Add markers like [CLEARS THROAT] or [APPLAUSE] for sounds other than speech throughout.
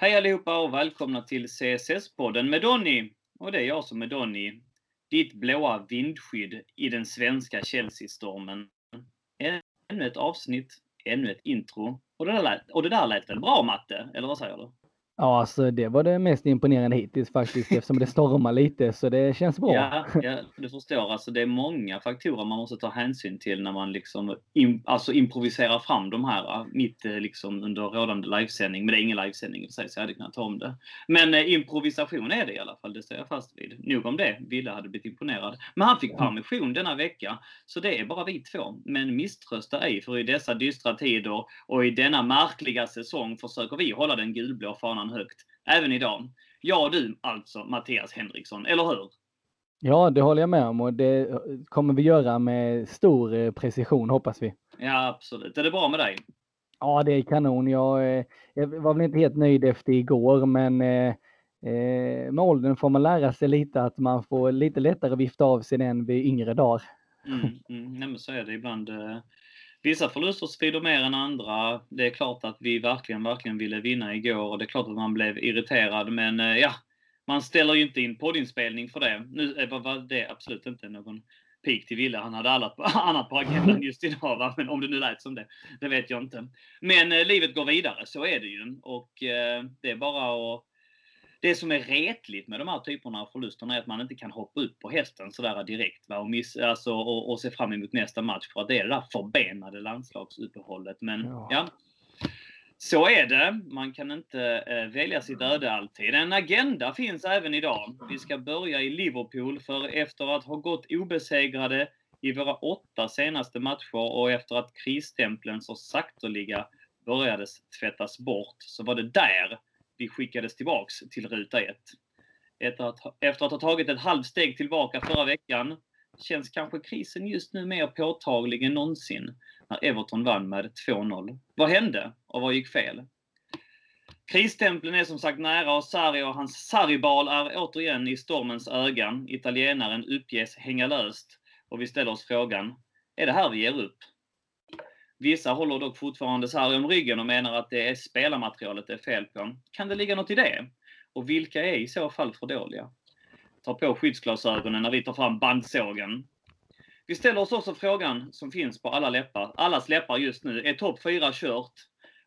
Hej allihopa och välkomna till CSS-podden med Donny. Och det är jag som är Donny. Ditt blåa vindskydd i den svenska Chelsea-stormen. Ännu ett avsnitt, ännu ett intro. Och det, där lät, och det där lät väl bra Matte? Eller vad säger du? Ja, alltså det var det mest imponerande hittills faktiskt eftersom det stormar lite så det känns bra. Ja, [LAUGHS] ja du förstår. Alltså det är många faktorer man måste ta hänsyn till när man liksom im, alltså improviserar fram de här mitt eh, liksom under rådande livesändning. Men det är ingen livesändning i och för sig så jag hade kunnat ta om det. Men eh, improvisation är det i alla fall, det står jag fast vid. Nog om det, Ville hade blivit imponerad. Men han fick permission denna vecka, så det är bara vi två. Men misströsta ej, för i dessa dystra tider och i denna märkliga säsong försöker vi hålla den gulblå fanan fanan högt. Även idag. Jag och du alltså, Mattias Henriksson, eller hur? Ja, det håller jag med om och det kommer vi göra med stor eh, precision hoppas vi. Ja, absolut. Är det bra med dig? Ja, det är kanon. Jag, eh, jag var väl inte helt nöjd efter igår, men eh, eh, med åldern får man lära sig lite att man får lite lättare vifta av sig än vid yngre dagar. Mm, mm. Nej, men så är det ibland. Vissa förluster svider mer än andra. Det är klart att vi verkligen, verkligen ville vinna igår och det är klart att man blev irriterad. Men eh, ja, man ställer ju inte in poddinspelning för det. Nu eh, var det absolut inte någon pik till Ville. Han hade alla, [LAUGHS] annat på agendan just idag. Va? Men om det nu lät som det, det vet jag inte. Men eh, livet går vidare, så är det ju. Och eh, det är bara att det som är retligt med de här typerna av förlusterna är att man inte kan hoppa upp på hästen sådär direkt va? Och, miss, alltså, och, och se fram emot nästa match för att det är det där förbenade landslagsuppehållet. Men ja. ja. Så är det. Man kan inte eh, välja sitt öde alltid. En agenda finns även idag. Vi ska börja i Liverpool för efter att ha gått obesegrade i våra åtta senaste matcher och efter att krisstämpeln så sakteliga började tvättas bort så var det där vi skickades tillbaks till ruta 1. Efter att, efter att ha tagit ett halvt steg tillbaka förra veckan känns kanske krisen just nu mer påtaglig än någonsin när Everton vann med 2-0. Vad hände och vad gick fel? Krisstämpeln är som sagt nära och Sarri och hans Sarribal är återigen i stormens ögon. Italienaren uppges hänga löst och vi ställer oss frågan, är det här vi ger upp? Vissa håller dock fortfarande Sarri om ryggen och menar att det är spelarmaterialet det är fel på. Kan det ligga något i det? Och vilka är i så fall för dåliga? Ta på skyddsglasögonen när vi tar fram bandsågen. Vi ställer oss också frågan som finns på alla läppar, allas läppar just nu. Är topp 4 kört?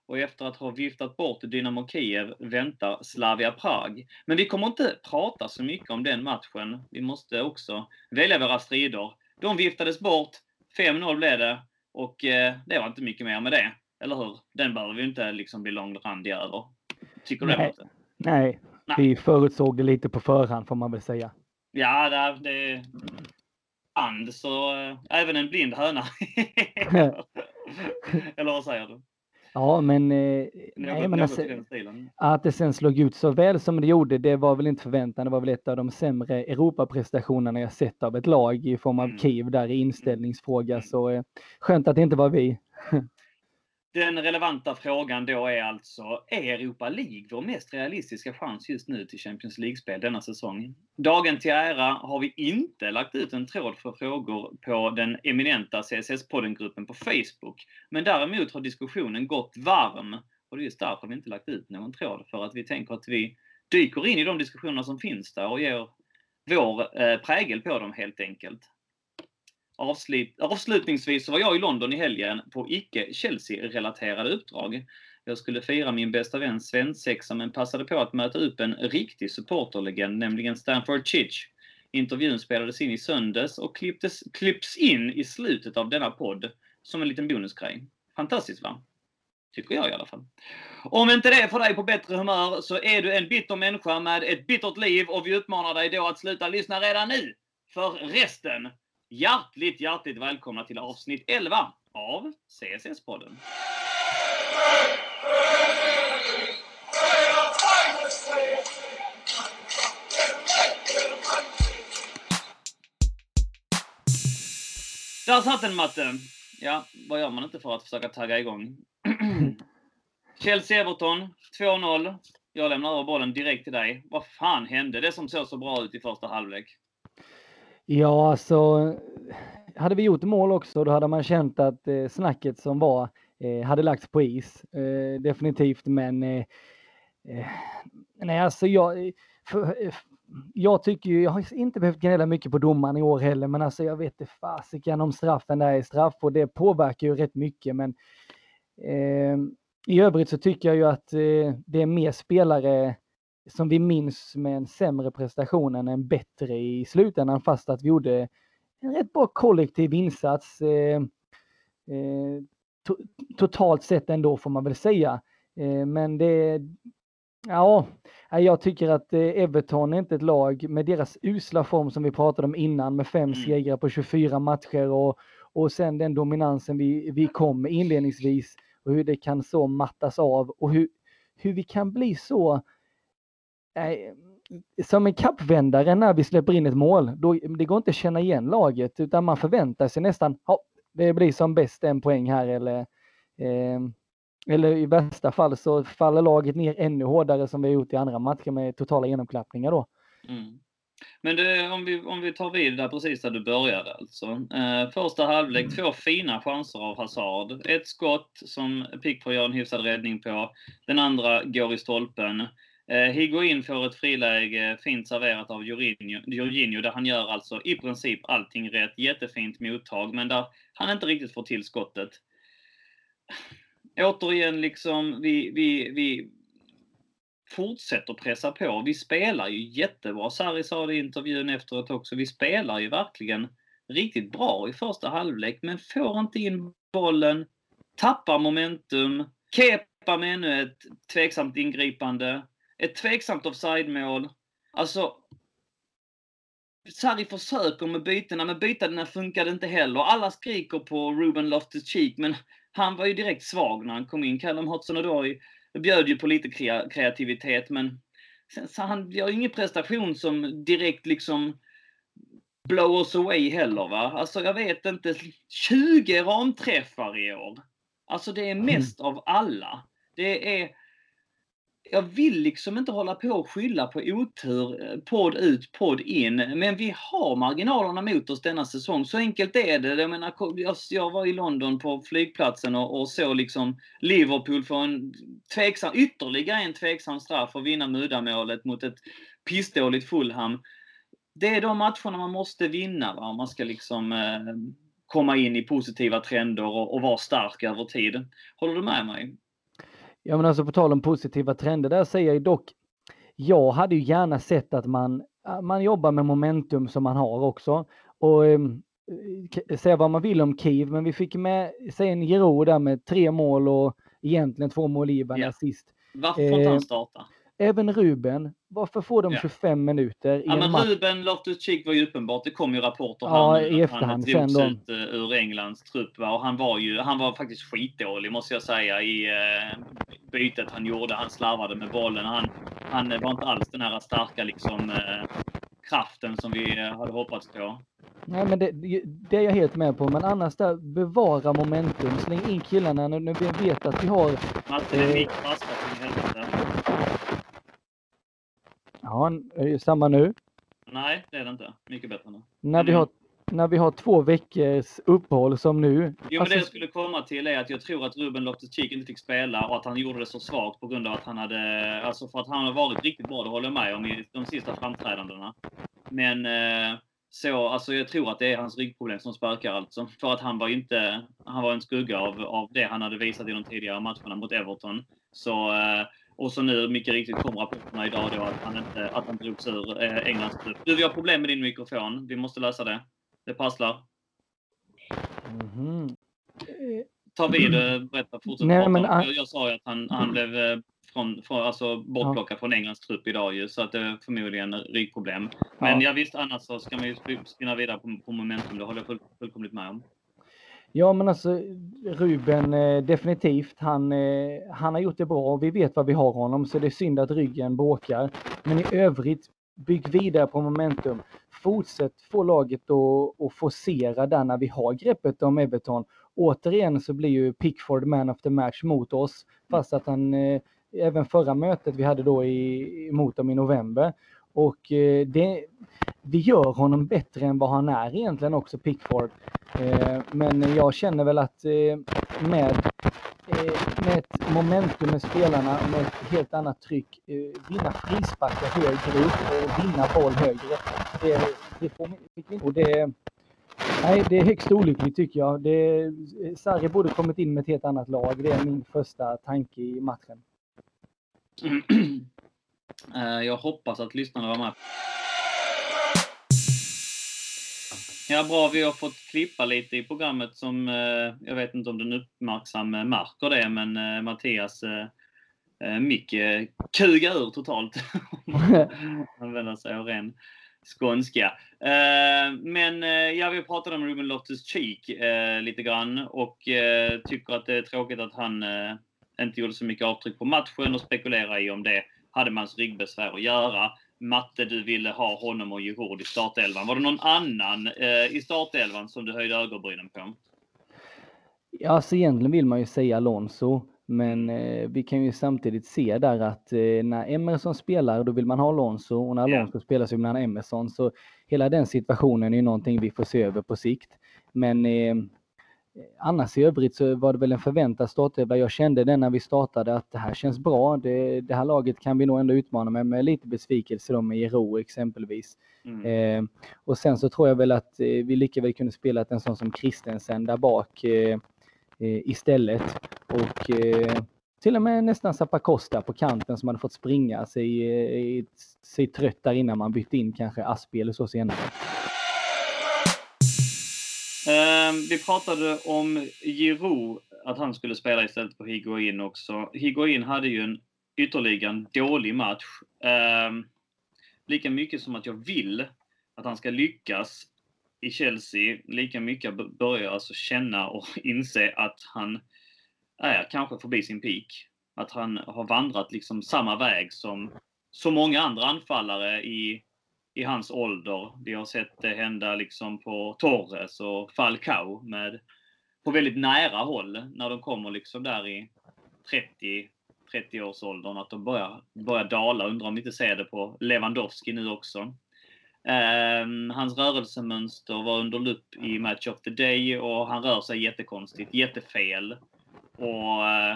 Och efter att ha viftat bort Dynamo Kiev väntar Slavia Prag. Men vi kommer inte prata så mycket om den matchen. Vi måste också välja våra strider. De viftades bort. 5-0 blev det. Och eh, det var inte mycket mer med det. Eller hur? Den behöver vi inte liksom bli långrandiga över. Tycker du nej. det? Nej. nej, vi förutsåg det lite på förhand får man väl säga. Ja, det, det and så äh, även en blind höna. [LAUGHS] Eller vad säger du? Ja, men, eh, nej, men alltså, att det sen slog ut så väl som det gjorde, det var väl inte förväntan. Det var väl ett av de sämre Europaprestationerna jag sett av ett lag i form av mm. Kiev där i inställningsfråga. Mm. Så eh, skönt att det inte var vi. [LAUGHS] Den relevanta frågan då är alltså, är Europa League vår mest realistiska chans just nu till Champions League-spel denna säsong? Dagen till ära har vi inte lagt ut en tråd för frågor på den eminenta CSS-poddengruppen på Facebook. Men däremot har diskussionen gått varm och det är just därför vi inte lagt ut någon tråd. För att vi tänker att vi dyker in i de diskussioner som finns där och ger vår eh, prägel på dem helt enkelt. Avslut, avslutningsvis så var jag i London i helgen på icke Chelsea-relaterade uppdrag. Jag skulle fira min bästa väns svensexa men passade på att möta upp en riktig supporterlegend, nämligen Stanford Chich. Intervjun spelades in i söndags och klipptes, klipps in i slutet av denna podd som en liten bonusgrej. Fantastiskt va? Tycker jag i alla fall. Om inte det får dig på bättre humör så är du en bitter människa med ett bittert liv och vi uppmanar dig då att sluta lyssna redan nu. För resten Hjärtligt, hjärtligt välkomna till avsnitt 11 av CSS-podden. Där satt den Matte! Ja, vad gör man inte för att försöka tagga igång? [CLEARS THROAT] Chelsea-Everton, 2-0. Jag lämnar över bollen direkt till dig. Vad fan hände? Det som såg så bra ut i första halvlek. Ja, alltså hade vi gjort mål också, då hade man känt att eh, snacket som var eh, hade lagts på is. Eh, definitivt, men eh, Eh, nej, alltså jag... Eh, för, eh, jag tycker ju, jag har inte behövt gnälla mycket på domaren i år heller, men alltså jag vet inte fasiken om straffen där är straff och det påverkar ju rätt mycket. Men eh, i övrigt så tycker jag ju att eh, det är mer spelare som vi minns med en sämre prestation än en bättre i slutändan, fast att vi gjorde en rätt bra kollektiv insats. Eh, eh to totalt sett ändå får man väl säga. Eh, men det, Ja, jag tycker att eh, Everton är inte ett lag med deras usla form som vi pratade om innan med fem mm. segrar på 24 matcher och, och sen den dominansen vi, vi kom med inledningsvis och hur det kan så mattas av och hur, hur vi kan bli så äh, som en kappvändare när vi släpper in ett mål. Då, det går inte att känna igen laget utan man förväntar sig nästan, ja, det blir som bäst en poäng här eller eh, eller i värsta fall så faller laget ner ännu hårdare som vi har gjort i andra matcher med totala genomklappningar då. Mm. Men det, om, vi, om vi tar vid där precis där du började alltså. Eh, första halvlek, mm. två fina chanser av Hazard. Ett skott som Pickford gör en hyfsad räddning på. Den andra går i stolpen. Eh, får ett friläge, fint serverat av Jorginho, där han gör alltså i princip allting rätt. Jättefint mottag, men där han inte riktigt får till skottet återigen liksom, vi, vi, vi fortsätter pressa på. Vi spelar ju jättebra. Sarri sa det i intervjun efteråt också. Vi spelar ju verkligen riktigt bra i första halvlek, men får inte in bollen, tappar momentum. Kepa med ännu ett tveksamt ingripande. Ett tveksamt offside-mål. Alltså, Sarri försöker med bytena, men bytena funkade inte heller. Alla skriker på Ruben Loftus-Cheek, men han var ju direkt svag när han kom in. Callum Hudson-Odoi bjöd ju på lite kreativitet, men sen, så han gör ingen prestation som direkt liksom blow us away heller. Va? Alltså jag vet inte, 20 ramträffar i år. Alltså det är mest mm. av alla. Det är jag vill liksom inte hålla på och skylla på otur, eh, podd ut, podd in. Men vi har marginalerna mot oss denna säsong. Så enkelt är det. Jag, menar, jag var i London på flygplatsen och, och såg liksom Liverpool få en tveksam, ytterligare en tveksam straff och vinna muddamålet mot ett pissdåligt Fulham. Det är de matcherna man måste vinna va? om man ska liksom eh, komma in i positiva trender och, och vara stark över tid. Håller du med mig? Ja men alltså på tal om positiva trender, där säger jag dock, jag hade ju gärna sett att man, man jobbar med momentum som man har också. Och eh, säga vad man vill om Kiev, men vi fick med, säg en Giro där med tre mål och egentligen två mål i yeah. sist. Varför får inte han starta? Även Ruben, varför får de 25 minuter? ja, men Ruben Loftus-Cheek var ju uppenbart, det kom ju rapporter ja, här nu, att han drogs ut uh, ur Englands trupp. Va? Och han var ju, han var faktiskt skitdålig måste jag säga i uh, bytet han gjorde. Han slarvade med bollen. Han, han var inte alls den här starka liksom uh, kraften som vi hade hoppats på. Nej, men det, det, är jag helt med på. Men annars där, bevara momentum. Släng in killarna när vi vet att vi har... Matte, mitt fasta från helvete. Ja, är det samma nu? Nej, det är det inte. Mycket bättre nu. När vi har, när vi har två veckors uppehåll som nu. Jo, men alltså... det jag skulle komma till är att jag tror att Ruben Loftus-Cheek inte fick spela och att han gjorde det så svagt på grund av att han hade, alltså för att han har varit riktigt bra, det håller jag med om, i de sista framträdandena. Men eh, så, alltså jag tror att det är hans ryggproblem som spökar alltså. För att han var inte, han var en skugga av, av det han hade visat i de tidigare matcherna mot Everton. Så eh, och så nu, mycket riktigt, kom rapporterna idag då att han, inte, att han drogs ur eh, Englands trupp. Du, vi har problem med din mikrofon. Vi måste lösa det. Det passlar. Mm -hmm. Ta vid, eh, berätta, fortsätt Nej, men, jag, jag sa ju att han, han mm. blev eh, från, från, alltså bortplockad ja. från Englands trupp idag ju, så att det är förmodligen ryggproblem. Men ja. ja visst, annars så ska man ju spinna vidare på, på momentum. Det håller jag full, fullkomligt med om. Ja, men alltså Ruben eh, definitivt. Han, eh, han har gjort det bra och vi vet vad vi har honom så det är synd att ryggen bråkar. Men i övrigt, bygg vidare på momentum. Fortsätt få laget att, att forcera där när vi har greppet om Everton. Återigen så blir ju Pickford man of the match mot oss, fast att han eh, även förra mötet vi hade då i, mot dem i november. Och eh, det, vi gör honom bättre än vad han är egentligen också, Pickford. Eh, men jag känner väl att eh, med eh, med ett momentum med spelarna, med ett helt annat tryck, eh, vinna frisparkar högre upp och vinna boll högre. Det, det får och det, nej, det är högst olyckligt tycker jag. Det, eh, Sarri borde kommit in med ett helt annat lag. Det är min första tanke i matchen. [CLEARS THROAT] Eh, jag hoppas att lyssnarna var med. Ja, bra. Vi har fått klippa lite i programmet som, eh, jag vet inte om den uppmärksamme märker det, men eh, Mattias eh, mick kuga ur totalt. [LAUGHS] Använda sig av ren skånska. Men ja, vi pratade om Ruben Loftus-Cheek lite grann och tycker att det är tråkigt att han inte gjorde så mycket avtryck på matchen och spekulerar i om det hade med hans ryggbesvär att göra. Matte, du ville ha honom och Giroud i startelvan. Var det någon annan eh, i startelvan som du höjde ögonbrynen på? Ja, alltså egentligen vill man ju säga Alonso, men eh, vi kan ju samtidigt se där att eh, när Emerson spelar, då vill man ha Alonso och när Alonso yeah. spelar så vill man ha Emerson. Så hela den situationen är ju någonting vi får se över på sikt. Men eh, annars i övrigt så var det väl en förväntad startelva. Jag kände det när vi startade att det här känns bra. Det, det här laget kan vi nog ändå utmana med, med lite besvikelse då med Ero exempelvis. Mm. Eh, och sen så tror jag väl att eh, vi lika väl kunde spela en sån som Kristensen där bak eh, eh istället. Och eh, till och med nästan Zappa Costa på kanten som hade fått springa sig, eh, sig trött där innan man bytte in kanske Aspi eller så senare. Ehm, vi pratade om Giroud, att han skulle spela istället för Higuain också. Higuain hade ju en ytterligare dålig match. Ehm, lika mycket som att jag vill att han ska lyckas i Chelsea, lika mycket börjar jag alltså känna och [LAUGHS] inse att han är kanske förbi sin peak. Att han har vandrat liksom samma väg som så många andra anfallare i i hans ålder. Vi har sett det hända liksom på Torres och Falcao med, på väldigt nära håll när de kommer liksom där i 30 30-årsåldern att de börjar, börjar dala. Undrar om vi inte ser det på Lewandowski nu också. Um, hans rörelsemönster var under lupp i Match of the Day och han rör sig jättekonstigt, jättefel. Och uh,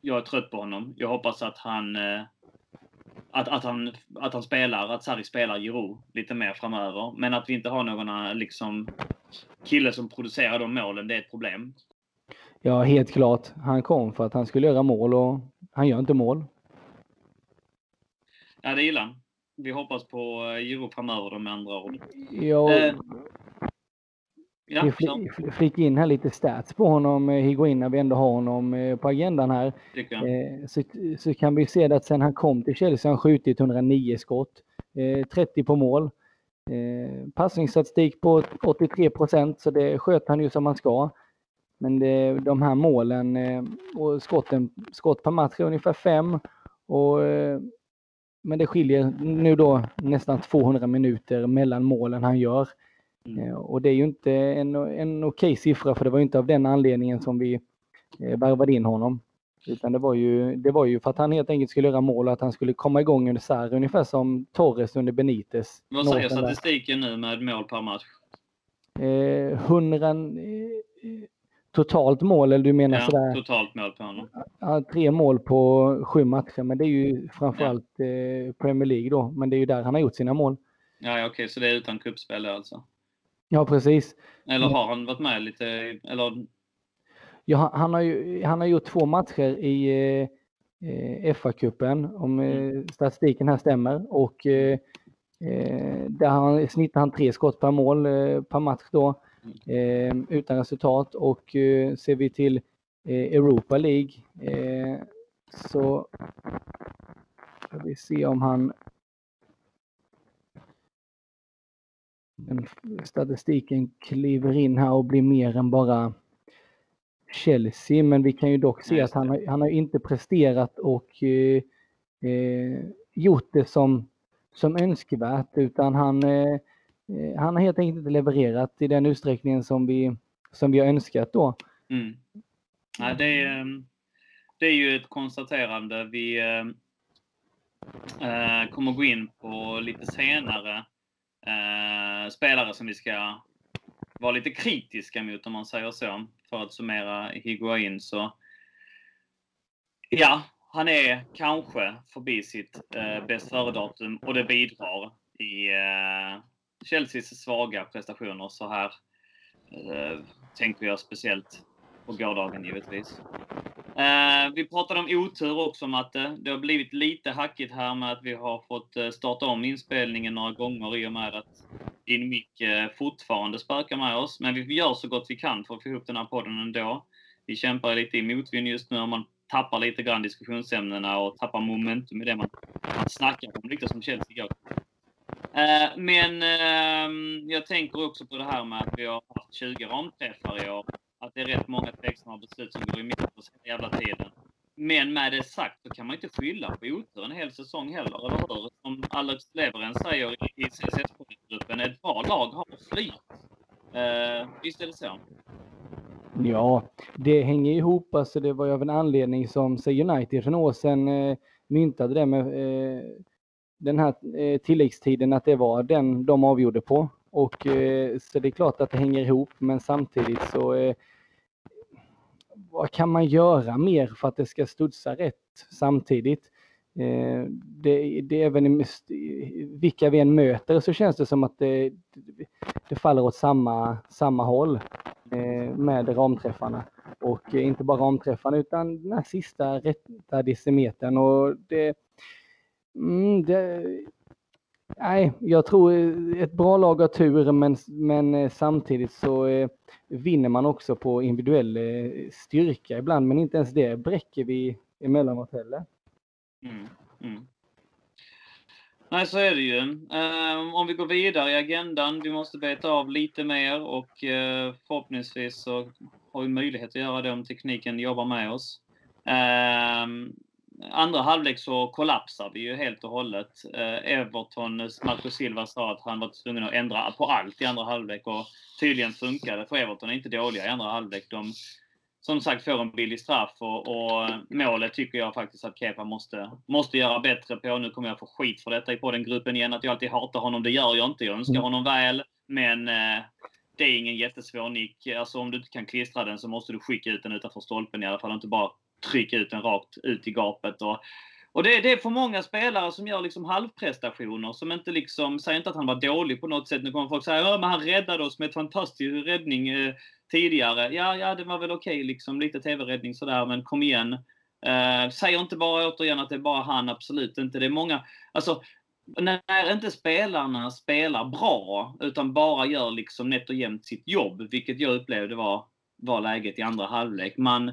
jag är trött på honom. Jag hoppas att han uh, att, att, han, att han spelar, att Sarri spelar Giroud lite mer framöver. Men att vi inte har någon liksom, kille som producerar de målen, det är ett problem. Ja, helt klart. Han kom för att han skulle göra mål och han gör inte mål. Ja, det gillar han. Vi hoppas på eh, Giroud framöver med andra ord. Ja, eh, Ja, vi fick in här lite stats på honom, eh, Higuain, när vi ändå har honom eh, på agendan här. Eh, så, så kan vi se att sen han kom till Chelsea har han skjutit 109 skott, 30 på mål. Passningsstatistik på 83 procent, så det sköt han ju som han ska. Men det, de här målen och skotten, skott per match är ungefär fem. Och, men det skiljer nu då nästan 200 minuter mellan målen han gör. Mm. Eh, och det är ju inte en, en okej siffra för det var inte av den anledningen som vi eh, värvade in honom. Utan det var, ju, det var ju för att han helt enkelt skulle göra mål och att han skulle komma igång under Sarri, ungefär som Torres under Benitez. Vad säger statistiken nu med mål per match? Eh, 100 eh, totalt mål, eller du menar ja, sådär? totalt mål på honom. Ja, tre mål på sju matcher, men det är ju framförallt ja. eh, Premier League då. Men det är ju där han har gjort sina mål. Ja, okej, okay, så det är utan kuppspel alltså? Ja, precis. Eller har han varit med lite? Eller? Ja, han har ju han har gjort två matcher i eh, FA-cupen, om eh, mm. statistiken här stämmer. Och eh, eh där han, snittar han tre skott per mål eh, per match då, mm. eh, utan resultat. Och eh, ser vi till Europa League så ska vi se om han statistiken kliver in här och blir mer än bara Chelsea. Men vi kan ju dock se att han har, han har inte presterat och eh, eh, gjort det som, som önskvärt utan han, eh, eh han har helt enkelt inte levererat i den utsträckningen som vi, som vi har önskat då. Mm. Ja, det, är, ehm, det är ju ett konstaterande vi ehm, eh, kommer gå in på lite senare eh, spelare som vi ska vara lite kritiska mot om man säger så. För att summera Higuain så Ja, han är kanske förbi sitt eh, bäst före-datum och det bidrar i eh, Chelseas svaga prestationer så här. Eh, tänker jag speciellt på gårdagen givetvis. Eh, vi pratade om otur också Matte. Det har blivit lite hackigt här med att vi har fått eh, starta om inspelningen några gånger i och med att din mick eh, fortfarande spökar med oss. Men vi gör så gott vi kan för att få ihop den här podden ändå. Vi kämpar lite i motvind just nu och man tappar lite grann diskussionsämnena och tappar momentum i det man, man snackar om, lite som Chelsea igår. Eh, men ehm, jag tänker också på det här med att vi har haft 20 ramträffar i år. Att det är rätt många tveksamma beslut som går emot oss hela jävla tiden. Men med det sagt så kan man inte skylla på otur en hel säsong heller, eller hur? Som Alex Leveren säger i CSS-gruppen, ett bra lag har flyt. Eh, visst är det så? Ja, det hänger ihop. Alltså det var ju av en anledning som United för några år sedan eh, myntade det med eh, den här eh, tilläggstiden, att det var den de avgjorde på. Och eh, så det är klart att det hänger ihop, men samtidigt så eh, vad kan man göra mer för att det ska studsa rätt samtidigt? Eh, det, det är även vilka vi än möter så känns det som att det, det faller åt samma, samma håll eh, med ramträffarna. Och inte bara ramträffarna utan den här sista rätta decimetern. Och det, mm, det, nej, jag tror eh, ett bra lag har tur men, men eh, samtidigt så eh, vinner man också på individuell styrka ibland. Men inte ens det bräcker vi emellanåt heller. Mm, mm. Nej, så är det ju. Ehm, om vi går vidare i agendan, vi måste beta av lite mer och förhoppningsvis så har vi möjlighet att göra det om tekniken jobbar med oss. Ehm, Andra halvlek så kollapsar vi ju helt och hållet. Uh, Everton, Marco Silva sa att han var tvungen att ändra på allt i andra halvlek och tydligen funkade för Everton är inte dåliga i andra halvlek. De som sagt får en billig straff och, och, målet tycker jag faktiskt att Kepa måste, måste göra bättre på. Nu kommer jag få skit för detta i den gruppen igen, att jag alltid hatar honom. Det gör jag inte. Jag önskar mm. honom väl, men eh, det är ingen jättesvår nick. Alltså om du inte kan klistra den så måste du skicka ut den utanför stolpen i alla fall, inte bara trycka ut den rakt ut i gapet. Och, och det, det, är för många spelare som gör liksom halvprestationer, som inte liksom, säger inte att han var dålig på något sätt. Nu kommer folk säga att han räddade oss med ett fantastisk räddning eh, tidigare. Ja, ja, det var väl okej okay, liksom, lite tv-räddning sådär, men kom igen. Eh, säger inte bara återigen att det är bara han, absolut inte. Det är många, alltså när inte spelarna spelar bra, utan bara gör liksom nätt och jämnt sitt jobb, vilket jag upplevde var, var läget i andra halvlek. Man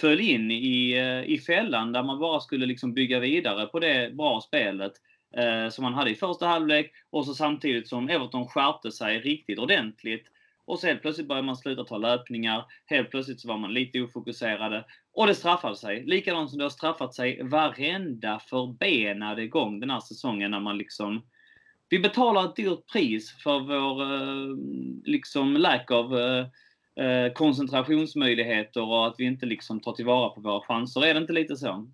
föll in i, eh, i fällan där man bara skulle liksom bygga vidare på det bra spelet eh, som man hade i första halvlek och så samtidigt som Everton skärpte sig riktigt ordentligt och så helt plötsligt började man sluta ta löpningar. Helt plötsligt så var man lite ofokuserade. Och det straffade sig. Likadant som det har straffat sig varenda förbenade gång den här säsongen när man liksom... Vi betalar ett dyrt pris för vår eh, liksom lack av... Eh, eh, koncentrationsmöjligheter och att vi inte liksom tar tillvara på våra chanser. Är det inte lite så?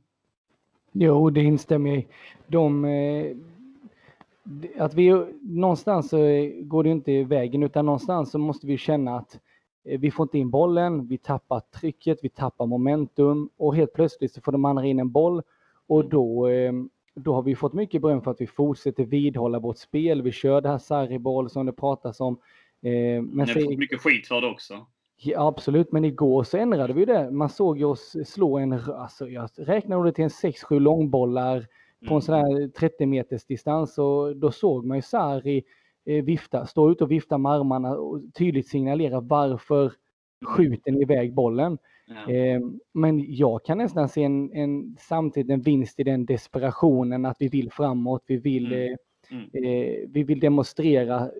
Jo, det instämmer jag i. De eh, att vi någonstans så går det inte i vägen utan någonstans så måste vi känna att eh, vi får inte in bollen, vi tappar trycket, vi tappar momentum och helt plötsligt så får de andra in en boll och då, eh, då har vi fått mycket beröm för att vi fortsätter vidhålla vårt spel. Vi kör det här sarri som det pratas om. Eh, men har fått mycket skit för det också. Ja, absolut, men igår så ändrade vi det. Man såg ju oss slå en, alltså jag räknade det till en 6-7 långbollar på en sån här 30 meters distans och då såg man ju Sarri eh, vifta, stå ut och vifta med armarna och tydligt signalera varför skjuter ni iväg bollen. Ja. Eh, men jag kan nästan se en, en, samtidigt en vinst i den desperationen att vi vill framåt, vi vill, mm. Mm. Eh, vi vill demonstrera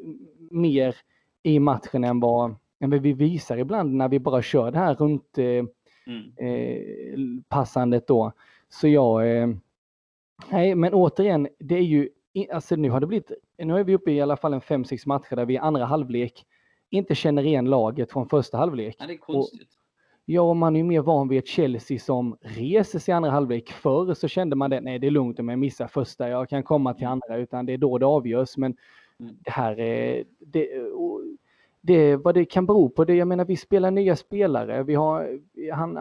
mer i matchen än vad, än vad vi visar ibland när vi bara kör det här runt eh, mm. Eh, passandet då. Så jag eh, Nej, men återigen, det är ju, alltså nu har det blivit, nu är vi uppe i alla fall en 5-6 matcher där vi i andra halvlek inte känner igen laget från första halvlek. Ja, det är konstigt. Och, ja, man är ju mer van vid ett Chelsea som reser sig i andra halvlek. Förr så kände man det, nej det är lugnt om jag missar första, jag kan komma till mm. andra, utan det är då det avgörs. Men det här är, det, eh, det, vad det kan bero på, det, jag menar vi spelar nya spelare, vi har, eh, han,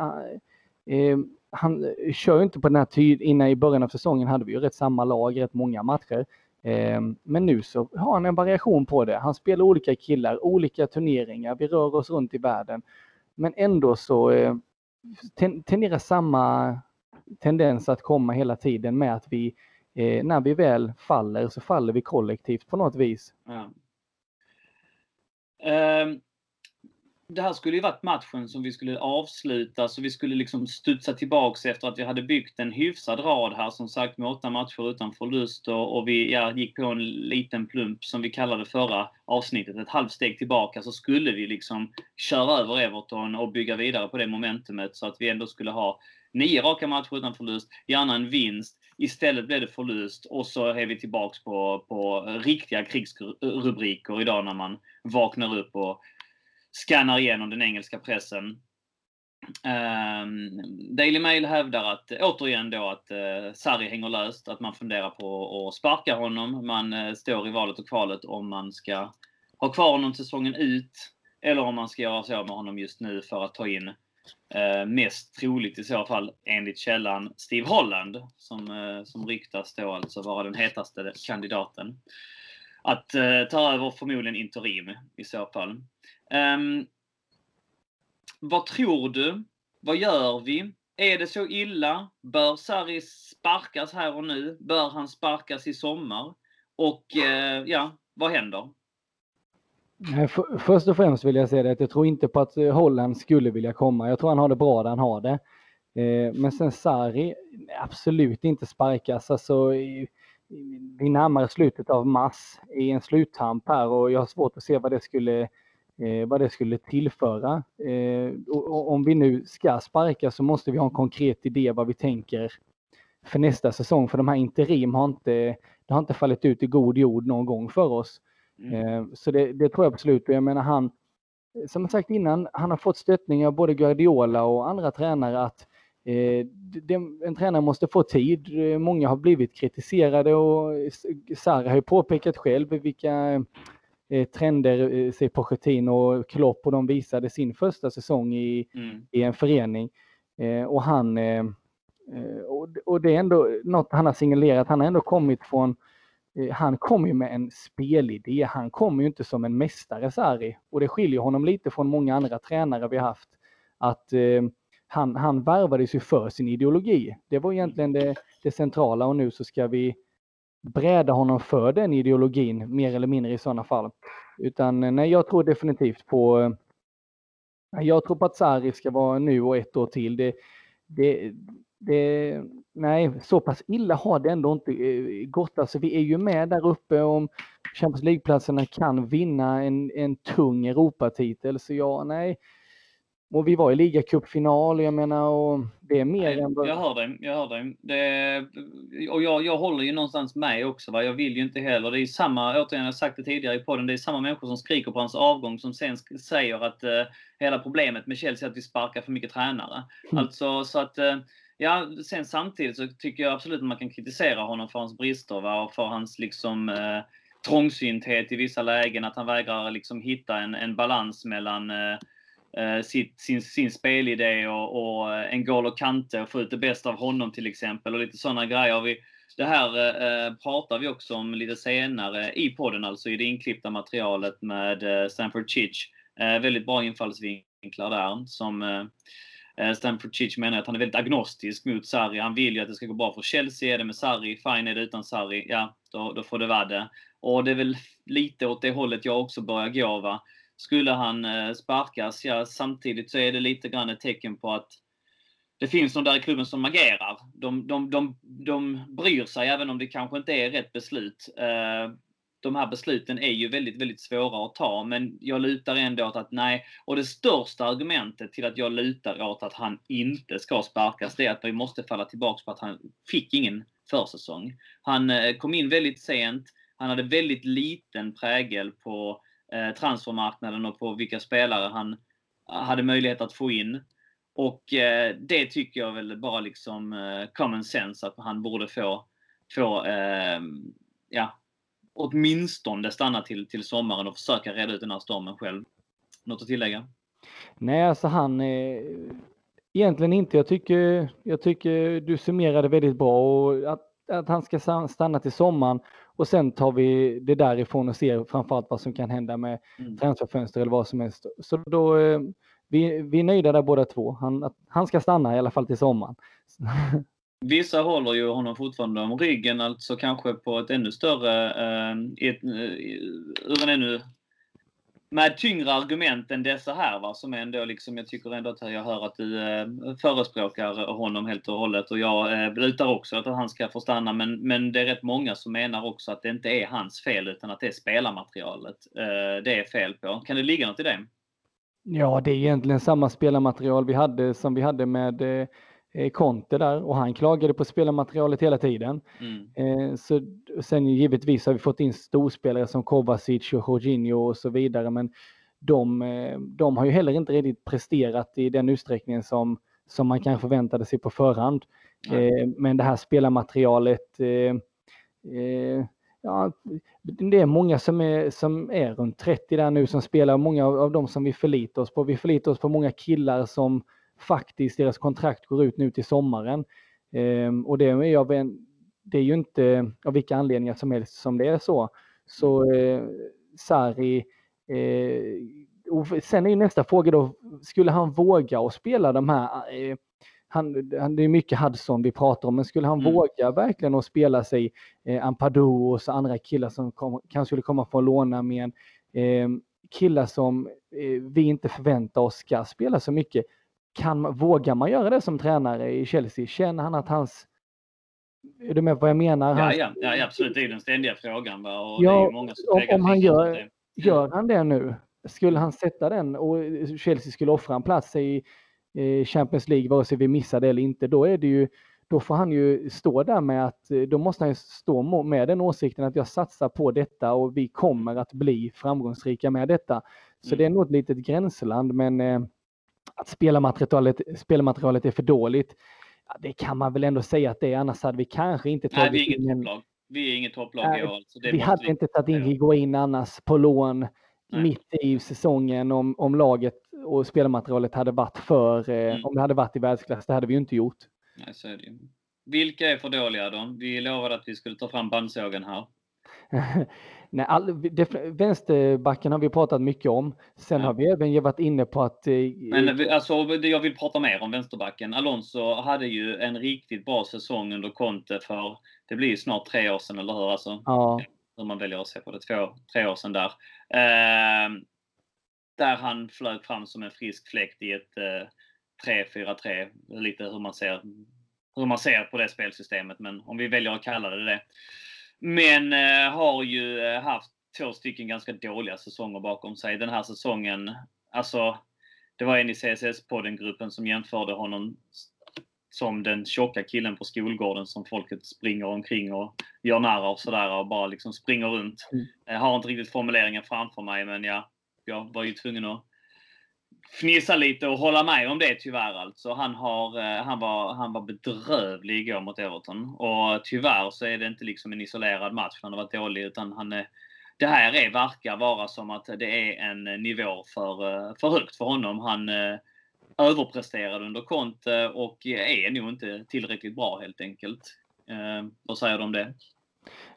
eh, han kör ju inte på den här tiden, innan i början av säsongen hade vi ju rätt samma lag, rätt många matcher. Eh, men nu så har han en variation på det. Han spelar olika killar, olika turneringar, vi rör oss runt i världen. Men ändå så eh, tenderar samma tendens att komma hela tiden med att vi, eh, när vi väl faller så faller vi kollektivt på något vis. Ja. Um, det här skulle ju varit matchen som vi skulle avsluta, så vi skulle liksom studsa tillbaks efter att vi hade byggt en hyfsad rad här, som sagt med åtta matcher utan förlust och, och vi ja, gick på en liten plump som vi kallade förra avsnittet, ett halvt steg tillbaka, så skulle vi liksom köra över Everton och bygga vidare på det momentumet så att vi ändå skulle ha nio raka matcher utan förlust, gärna en vinst. Istället blev det förlust och så är vi tillbaks på, på riktiga krigsrubriker idag när man vaknar upp och skannar igenom den engelska pressen. Um, Daily Mail hävdar att, återigen då, att uh, Sarri hänger löst, att man funderar på att sparka honom. Man uh, står i valet och kvalet om man ska ha kvar honom säsongen ut eller om man ska göra sig av med honom just nu för att ta in Eh, mest troligt i så fall enligt källan Steve Holland som, eh, som ryktas då alltså vara den hetaste kandidaten. Att eh, ta över förmodligen interim i så fall. Ehm, vad tror du? Vad gör vi? Är det så illa? Bör Sarri sparkas här och nu? Bör han sparkas i sommar? Och eh, ja, vad händer? Först och främst vill jag säga det att jag tror inte på att eh, Holland skulle vilja komma. Jag tror han har det bra där han har det. Eh, men sen Sarri, absolut inte sparkas. Alltså, vi närmar slutet av mars i en sluttamp här och jag har svårt att se vad det skulle eh, vad det skulle tillföra. Eh, och, om vi nu ska sparka så måste vi ha en konkret idé vad vi tänker för nästa säsong. För de här interim har inte, det har inte fallit ut i god jord någon gång för oss. Mm. Eh, så det, det, tror jag absolut. Och jag menar han, som jag sagt innan, han har fått stöttning av både Guardiola och andra tränare att eh, en tränare måste få tid. Många har blivit kritiserade och Sarri har ju påpekat själv vilka eh, trender, eh, se Pochettino och Klopp och de visade sin första säsong i, mm. i en förening. Eh, och han, eh, eh och, och, det är ändå något han har signalerat, han har ändå kommit från eh, Eh, han kom ju med en spelidé. Han kom ju inte som en mästare Sarri. Och det skiljer honom lite från många andra tränare vi haft. Att eh, han, han värvades ju för sin ideologi. Det var egentligen det, det centrala och nu så ska vi bräda honom för den ideologin mer eller mindre i sådana fall. Utan eh, nej, jag tror definitivt på eh, jag tror på att Sarri ska vara nu och ett år till. Det, det, det, nej, så pass illa har det ändå inte eh, gått. Alltså, vi är ju med där uppe om Champions League-platserna kan vinna en, en tung Europatitel. Så ja, nej, och vi var i ligacupfinal, jag menar, och det är mer än Jag hör dig, jag hör dig. Det, och jag, jag håller ju någonstans med också. Va? Jag vill ju inte heller. Det är samma, återigen, jag har sagt det tidigare i podden, det är samma människor som skriker på hans avgång som sen säger att uh, hela problemet med Chelsea är att vi sparkar för mycket tränare. Mm. Alltså, så att uh, Ja, sen samtidigt så tycker jag absolut att man kan kritisera honom för hans brister va? och för hans liksom eh, trångsynthet i vissa lägen, att han vägrar liksom hitta en, en balans mellan eh, eh sitt, sin, sin spelidé och, och eh, en goal och kante och få ut det bästa av honom till exempel och lite sådana grejer. Vi, det här eh, eh, pratar vi också om lite senare i podden, alltså i det inklippta materialet med eh, Stanford Chich. Eh, väldigt bra infallsvinklar där som eh Eh, Stanford Chich menar att han är väldigt agnostisk mot Sarri. Han vill ju att det ska gå bra för Chelsea. Är det med Sarri, fine. Är det utan Sarri, ja, då, då får det vara det. Och det är väl lite åt det hållet jag också börjar gå. Va? Skulle han eh, sparkas, ja samtidigt så är det lite grann ett tecken på att det finns de där i klubben som agerar. De, de, de, de bryr sig även om det kanske inte är rätt beslut. Eh, de här besluten är ju väldigt, väldigt svåra att ta, men jag lutar ändå åt att nej. Och det största argumentet till att jag lutar åt att han inte ska sparkas, det är att vi måste falla tillbaks på att han fick ingen försäsong. Han eh, kom in väldigt sent. Han hade väldigt liten prägel på Eh, transfermarknaden och på vilka spelare han eh, hade möjlighet att få in. Och eh, det tycker jag väl bara liksom eh, common sense att han borde få, få eh, ja, åtminstone stanna till, till sommaren och försöka reda ut den här stormen själv. Något att tillägga? Nej, alltså han egentligen inte. Jag tycker, jag tycker du summerade väldigt bra och att, att han ska stanna till sommaren och sen tar vi det därifrån och ser framförallt vad som kan hända med mm. transferfönster eller vad som helst. Så då, eh, vi, vi är nöjda där båda två. Han, han ska stanna i alla fall till sommaren. [LAUGHS] Vissa håller ju honom fortfarande om ryggen, alltså kanske på ett ännu större, eh, ett, eh, ur en ännu med tyngre argument än dessa här va, som ändå liksom, jag tycker ändå att jag hör att du eh, förespråkar honom helt och hållet och jag eh, lutar också att han ska få stanna men, men det är rätt många som menar också att det inte är hans fel utan att det är spelarmaterialet eh, det är fel på. Kan det ligga något i det? Ja, det är egentligen samma spelarmaterial vi hade som vi hade med eh, Conte där och han klagade på spelarmaterialet hela tiden. Mm. Eh, så sen givetvis har vi fått in storspelare som Kovacic och Jorginho och så vidare, men de, eh, de har ju heller inte riktigt presterat i den utsträckningen som, som man kanske förväntade sig på förhand. Mm. Men det här spelarmaterialet Ja, det är många som är, som är runt 30 där nu som spelar, många av, av dem som vi förlitar oss på. Vi förlitar oss på många killar som faktiskt deras kontrakt går ut nu till sommaren. Eh, och det är, en, det är ju inte av vilka anledningar som helst som det är så. Så eh, Sarri, eh, och sen är ju nästa fråga då, skulle han våga att spela de här eh, han, det är mycket Hudson vi pratar om, men skulle han mm. våga verkligen att spela sig eh, Ampadu och så andra killar som kom, kanske skulle komma få låna med eh, killar som eh, vi inte förväntar oss ska spela så mycket. Kan, vågar man göra det som tränare i Chelsea? Känner han att hans... Är du med på vad jag menar? Ja, ja, ja absolut. Det är den ständiga frågan. Och ja, om, om han gör, gör han det nu? Skulle han sätta den och Chelsea skulle offra en plats i Champions League, vare sig vi missar det eller inte, då är det ju då får han ju stå där med att, då måste han ju stå med den åsikten att jag satsar på detta och vi kommer att bli framgångsrika med detta. Så mm. det är nog ett litet gränsland, men eh, att spelarmaterialet, spelmaterialet är för dåligt, ja, det kan man väl ändå säga att det är, annars hade vi kanske inte tagit Nej, vi är inget in topplag. Vi är inget topplag i år. Vi hade vi... inte tagit in Higuain annars på lån Nej. mitt i säsongen om, om laget och spelmaterialet hade varit för, eh, mm. om det hade varit i världsklass, det hade vi ju inte gjort. Nej, så är det Vilka är för dåliga då? Vi lovade att vi skulle ta fram bandsågen här. [LAUGHS] Nej, all, vänsterbacken har vi pratat mycket om. Sen ja. har vi även varit inne på att... Eh, Men alltså, jag vill prata mer om vänsterbacken. Alonso hade ju en riktigt bra säsong under Conte för, det blir ju snart tre år sedan, eller hur? Alltså, ja. Hur man väljer att se på det, två, tre år sedan där. Eh, där han flög fram som en frisk fläkt i ett eh, 3-4-3. Lite hur man, ser, hur man ser på det spelsystemet, men om vi väljer att kalla det det. Men eh, har ju eh, haft två stycken ganska dåliga säsonger bakom sig. Den här säsongen, alltså det var en i CSS-podden-gruppen som jämförde honom som den tjocka killen på skolgården som folket springer omkring och gör narr av sådär och bara liksom springer runt. Mm. Jag har inte riktigt formuleringen framför mig men ja, jag var ju tvungen att fnissa lite och hålla med om det tyvärr alltså. Han, har, eh, han, var, han var bedrövlig igår mot Everton. Och tyvärr så är det inte liksom en isolerad match han har varit dålig utan han eh, det här är, verkar vara som att det är en eh, nivå för, för högt för honom. Han överpresterade under Conte och är nog inte tillräckligt bra helt enkelt. Eh, vad säger du om det?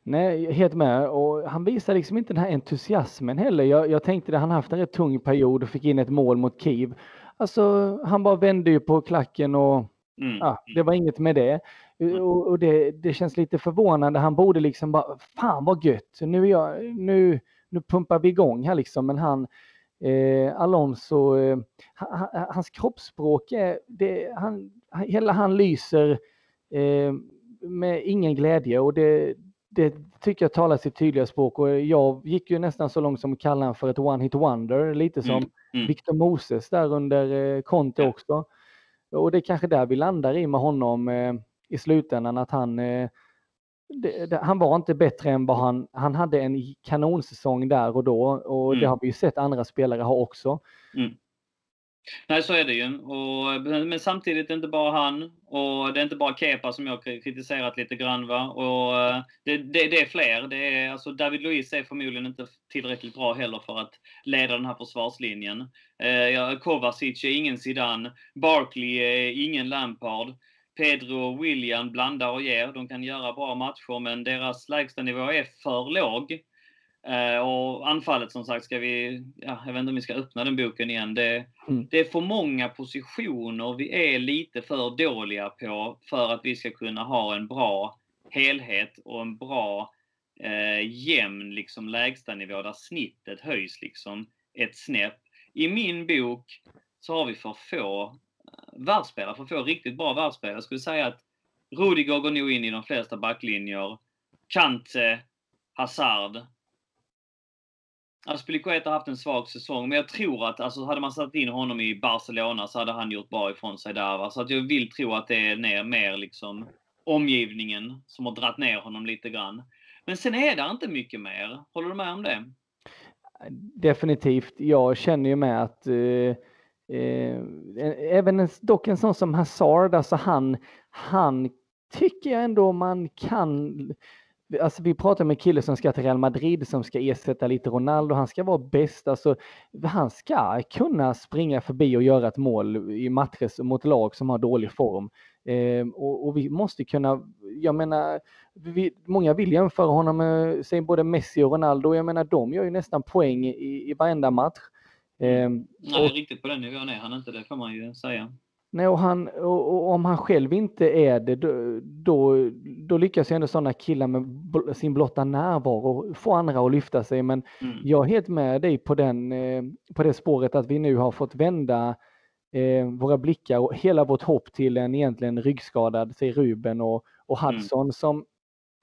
Nej, helt med. Och han visar liksom inte den här entusiasmen heller. Jag, jag tänkte att han haft en rätt tung period och fick in ett mål mot Kiev. Alltså, han bara vände ju på klacken och mm. ja, det var inget med det. Mm. Och, och det, det, känns lite förvånande. Han borde liksom bara, fan vad gött, nu, är jag, nu, nu pumpar vi igång här liksom. Men han, eh, Alonso, eh, hans kroppsspråk är, det, han, hela han lyser eh, med ingen glädje och det, det tycker jag talar sitt tydliga språk och jag gick ju nästan så långt som att kalla honom för ett one-hit wonder, lite som mm. Mm. Victor Moses där under eh, Conte också. Och det är kanske där vi landar i med honom eh, i slutändan, att han eh, det, det, han var inte bättre än vad han, han hade en kanonsäsong där och då och mm. det har vi ju sett andra spelare ha också. Mm. Nej, så är det ju. Och, men samtidigt det är inte bara han och det är inte bara Kepa som jag kritiserat lite grann. Va? Och eh, det, det, det är fler. Det är, alltså David Luiz är förmodligen inte tillräckligt bra heller för att leda den här försvarslinjen. Eh, Kovacic är ingen Zidane. Barkley är ingen Lampard. Pedro och William blandar och ger. De kan göra bra matcher men deras lägsta nivå är för låg. Eh, och anfallet som sagt ska vi, ja, jag vet inte om vi ska öppna den boken igen. Det, mm. det, är för många positioner vi är lite för dåliga på för att vi ska kunna ha en bra helhet och en bra eh, jämn liksom, lägstanivå där snittet höjs liksom ett snäpp. I min bok så har vi för få eh, världsspelare, för få riktigt bra världsspelare. Jag skulle säga att Rudiger går nog in i de flesta backlinjer. Kante, Hazard, Alltså, Aspilicueta har haft en svag säsong, men jag tror att alltså, hade man satt in honom i Barcelona så hade han gjort bra ifrån sig där. Va? Så att jag vill tro att det är ner, mer liksom omgivningen som har dratt ner honom lite grann. Men sen är det inte mycket mer. Håller du med om det? Definitivt. Jag känner ju med att eh, eh, även en, dock en sån som Hazard, alltså han, han tycker jag ändå man kan Alltså vi pratar med en kille som ska till Real Madrid som ska ersätta lite Ronaldo. Han ska vara bäst. Alltså, han ska kunna springa förbi och göra ett mål i matcher mot lag som har dålig form. Eh, och, och, vi måste kunna, jag menar, vi, många vill jämföra honom med säg, både Messi och Ronaldo. Jag menar, de gör ju nästan poäng i, i varenda match. Eh, Nej, och, riktigt på den nivån är han inte, det får man ju säga. Nej, och, han, och, om han själv inte är det, då, då, då lyckas ju ändå sådana killar med sin blotta närvaro få andra att lyfta sig. Men mm. jag är helt med dig på, den, eh, på det spåret att vi nu har fått vända eh, våra blickar och hela vårt hopp till en egentligen ryggskadad, säg Ruben och, och mm. Hudson mm. som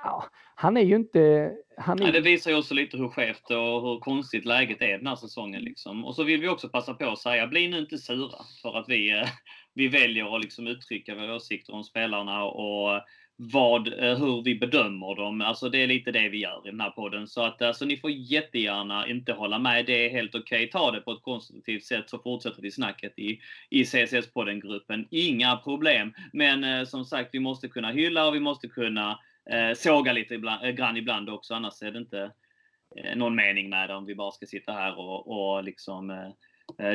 Ja, han är ju inte... Han är... Nej, det visar ju också lite hur skevt och hur konstigt läget är den här säsongen. Liksom. Och så vill vi också passa på att säga, bli nu inte sura för att vi, eh, vi väljer att liksom uttrycka våra åsikter om spelarna och eh, vad, eh, hur vi bedömer dem. Alltså det är lite det vi gör i den här podden. Så att alltså, ni får jättegärna inte hålla med. Det är helt okej. Okay. Ta det på ett konstruktivt sätt så fortsätter vi snacket i, i CSS-podden-gruppen. Inga problem. Men eh, som sagt, vi måste kunna hylla och vi måste kunna eh, såga lite ibland, eh, grann ibland också. Annars är det inte eh, någon mening med det om vi bara ska sitta här och, och liksom eh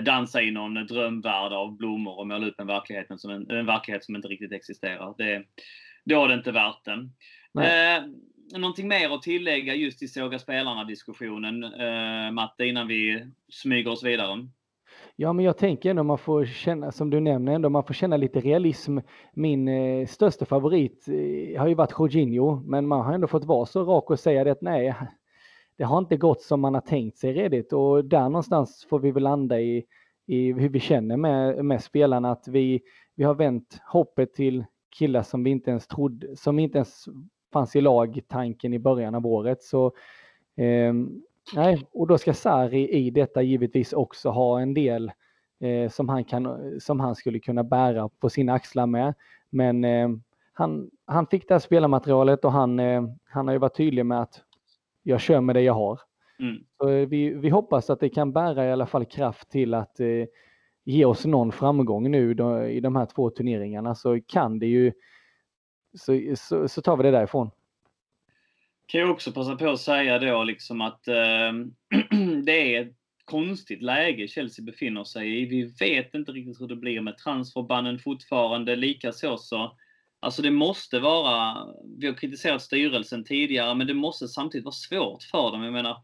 dansa i någon drömvärld av blommor och måla upp en verklighet som, en, en verklighet som inte riktigt existerar. Det, då är det inte värt den. Eh, någonting mer att tillägga just i såga spelarna-diskussionen, eh, Matte, innan vi smyger oss vidare? Ja, men jag tänker ändå man får känna, som du nämner, ändå man får känna lite realism. Min eh, största favorit eh, har ju varit Jorginho, men man har ändå fått vara så rak och säga det att nej, det har inte gått som man har tänkt sig redigt och där någonstans får vi väl landa i, i hur vi känner med, med spelarna, att vi, vi har vänt hoppet till killar som vi inte ens trodde, som inte ens fanns i lagtanken i början av året. Så eh, Nej, och då ska Sari i detta givetvis också ha en del eh, som, han kan, som han skulle kunna bära på sina axlar med. Men eh, han, han fick det här spelarmaterialet och han, eh, han har ju varit tydlig med att jag kör med det jag har. Mm. Så eh, vi, vi hoppas att det kan bära i alla fall kraft till att eh, ge oss någon framgång nu då, i de här två turneringarna så kan det ju så, så, så tar vi det därifrån kan jag också passa på att säga då liksom att eh, [CLEARS THROAT] det är ett konstigt läge Chelsea befinner sig i. Vi vet inte riktigt hur det blir med transferbannen fortfarande. Likaså så, alltså det måste vara, vi har kritiserat styrelsen tidigare, men det måste samtidigt vara svårt för dem. Jag menar,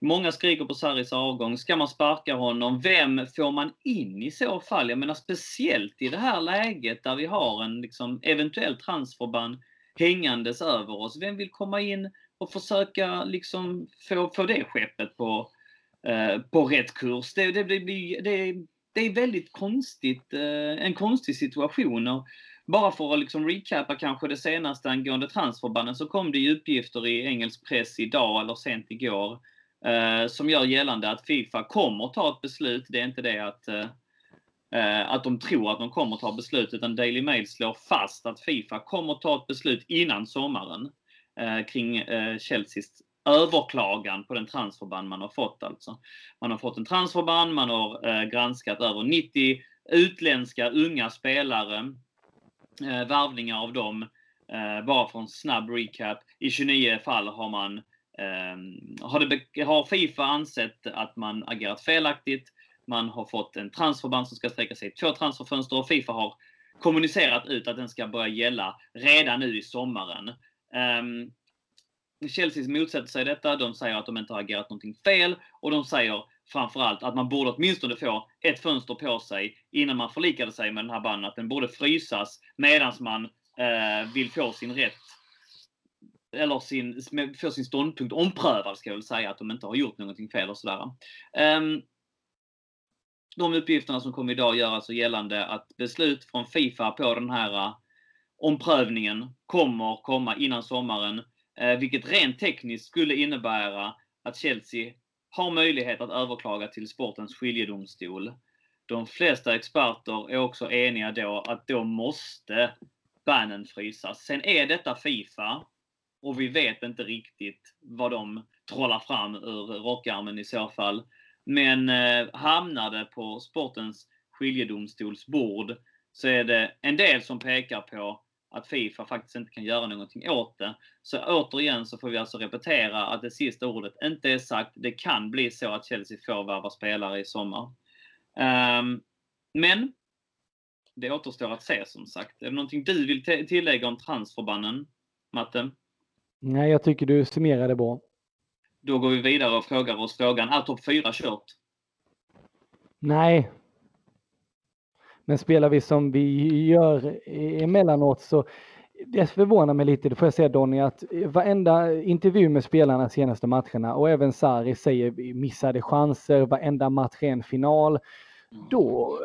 Många skriker på Sarris avgång. Ska man sparka honom? Vem får man in i så fall? Jag menar speciellt i det här läget där vi har en liksom, eventuell transferban hängandes över oss. Vem vill komma in och försöka liksom få, få det skeppet på, eh, på rätt kurs? Det, det, det, det, det är väldigt konstigt, eh, en konstig situation. Och bara för att liksom recapa kanske det senaste angående transferbanden så kom det ju uppgifter i engelsk press idag eller sent igår eh, som gör gällande att Fifa kommer ta ett beslut. Det är inte det att eh, att de tror att de kommer ta beslut, utan Daily Mail slår fast att Fifa kommer ta ett beslut innan sommaren eh, kring eh, Chelseas överklagan på den transferband man har fått alltså. Man har fått en transferband, man har eh, granskat över 90 utländska unga spelare, eh, värvningar av dem. Eh, bara för en snabb recap. I 29 fall har man ehm, har, det, har Fifa ansett att man agerat felaktigt. Man har fått en transferband som ska sträcka sig i två transferfönster och Fifa har kommunicerat ut att den ska börja gälla redan nu i sommaren. Ehm, um, Chelsea motsätter sig detta. De säger att de inte har agerat någonting fel och de säger framförallt att man borde åtminstone få ett fönster på sig innan man förlikade sig med den här banden. Att den borde frysas medan man eh, vill få sin rätt eller sin, få sin ståndpunkt omprövad ska jag väl säga, att de inte har gjort någonting fel och sådär. Um, de uppgifterna som kom idag gör alltså gällande att beslut från Fifa på den här eh, omprövningen kommer komma innan sommaren, eh, vilket rent tekniskt skulle innebära att Chelsea har möjlighet att överklaga till sportens skiljedomstol. De flesta experter är också eniga då att då måste bannen frysas. Sen är detta Fifa och vi vet inte riktigt vad de trollar fram ur rockarmen i så fall. Men eh, hamnar det på sportens skiljedomstols bord så är det en del som pekar på att Fifa faktiskt inte kan göra någonting åt det. Så återigen så får vi alltså repetera att det sista ordet inte är sagt. Det kan bli så att Chelsea får värva spelare i sommar. Um, men det återstår att se som sagt. Är det någonting du vill tillägga om transferbannen, Matte? Nej, jag tycker du summerade bra. Då går vi vidare och frågar oss frågan, är topp 4 kört? Nej. Men spelar vi som vi gör emellanåt så det förvånar mig lite, det får jag säga Donny, att varenda intervju med spelarna senaste matcherna och även Sari säger missade chanser, varenda match är en final. Då,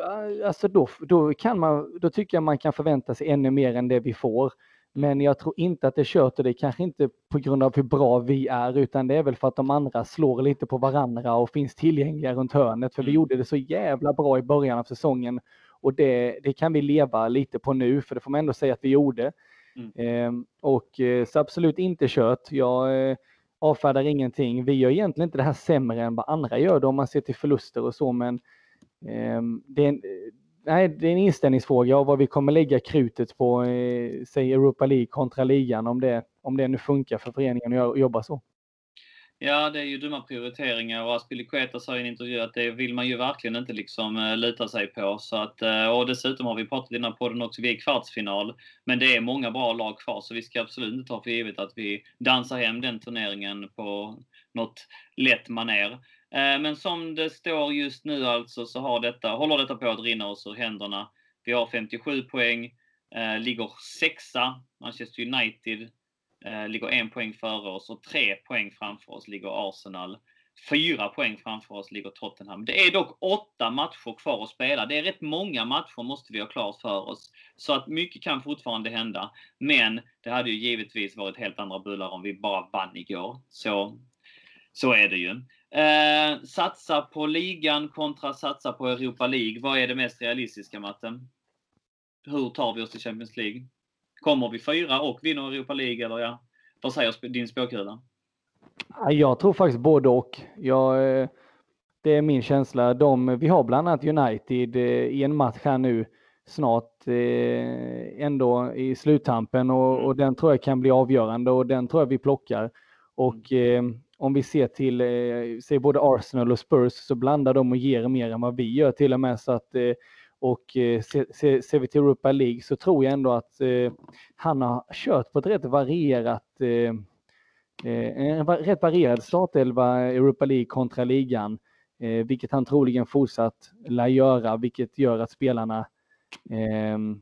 alltså då, då, kan man, då tycker jag man kan förvänta sig ännu mer än det vi får. Men jag tror inte att det är kört och det är kanske inte på grund av hur bra vi är utan det är väl för att de andra slår lite på varandra och finns tillgängliga runt hörnet. För vi mm. gjorde det så jävla bra i början av säsongen och det, det kan vi leva lite på nu för det får man ändå säga att vi gjorde. Mm. Eh, och eh, så absolut inte kört. Jag eh, avfärdar ingenting. Vi gör egentligen inte det här sämre än vad andra gör då om man ser till förluster och så men ehm, det är, nej, det är en inställningsfråga och vad vi kommer lägga krutet på, eh, säg Europa League kontra ligan, om det, om det nu funkar för föreningen att jobba så. Ja, det är ju dumma prioriteringar och Aspilicueta sa i en intervju att det vill man ju verkligen inte liksom eh, luta sig på. Så att, eh, och dessutom har vi pratat i den här podden också, vi är i kvartsfinal. Men det är många bra lag kvar så vi ska absolut inte ta för givet att vi dansar hem den turneringen på något lätt maner. Eh, men som det står just nu alltså så har detta, håller detta på att rinna oss ur händerna. Vi har 57 poäng, ligger sexa. Manchester United Eh, ligger en poäng före oss och tre poäng framför oss ligger Arsenal. Fyra poäng framför oss ligger Tottenham. Det är dock åtta matcher kvar att spela. Det är rätt många matcher måste vi ha klart för oss. Så att mycket kan fortfarande hända. Men det hade ju givetvis varit helt andra bullar om vi bara vann igår. Så, så är det ju. Eh, satsa på ligan kontra satsa på Europa League. Vad är det mest realistiska, Matten? Hur tar vi oss till Champions League? Kommer vi fyra och vinner Europa League, eller ja? Vad säger din spåkula? Jag tror faktiskt både och. Jag, eh, det är min känsla. De, vi har bland annat United eh, i en match här nu snart eh, ändå i sluttampen och, och, den tror jag kan bli avgörande och den tror jag vi plockar. Och mm om vi ser till eh, både Arsenal och Spurs så blandar de och ger mer än vad vi gör till och med. Så att, och eh, ser, vi till Europa League så tror jag ändå att eh, han har kört på ett rätt varierat eh, eh en rätt varierad startelva Europa League kontra ligan, eh, vilket han troligen fortsatt lär göra, vilket gör att spelarna ehm,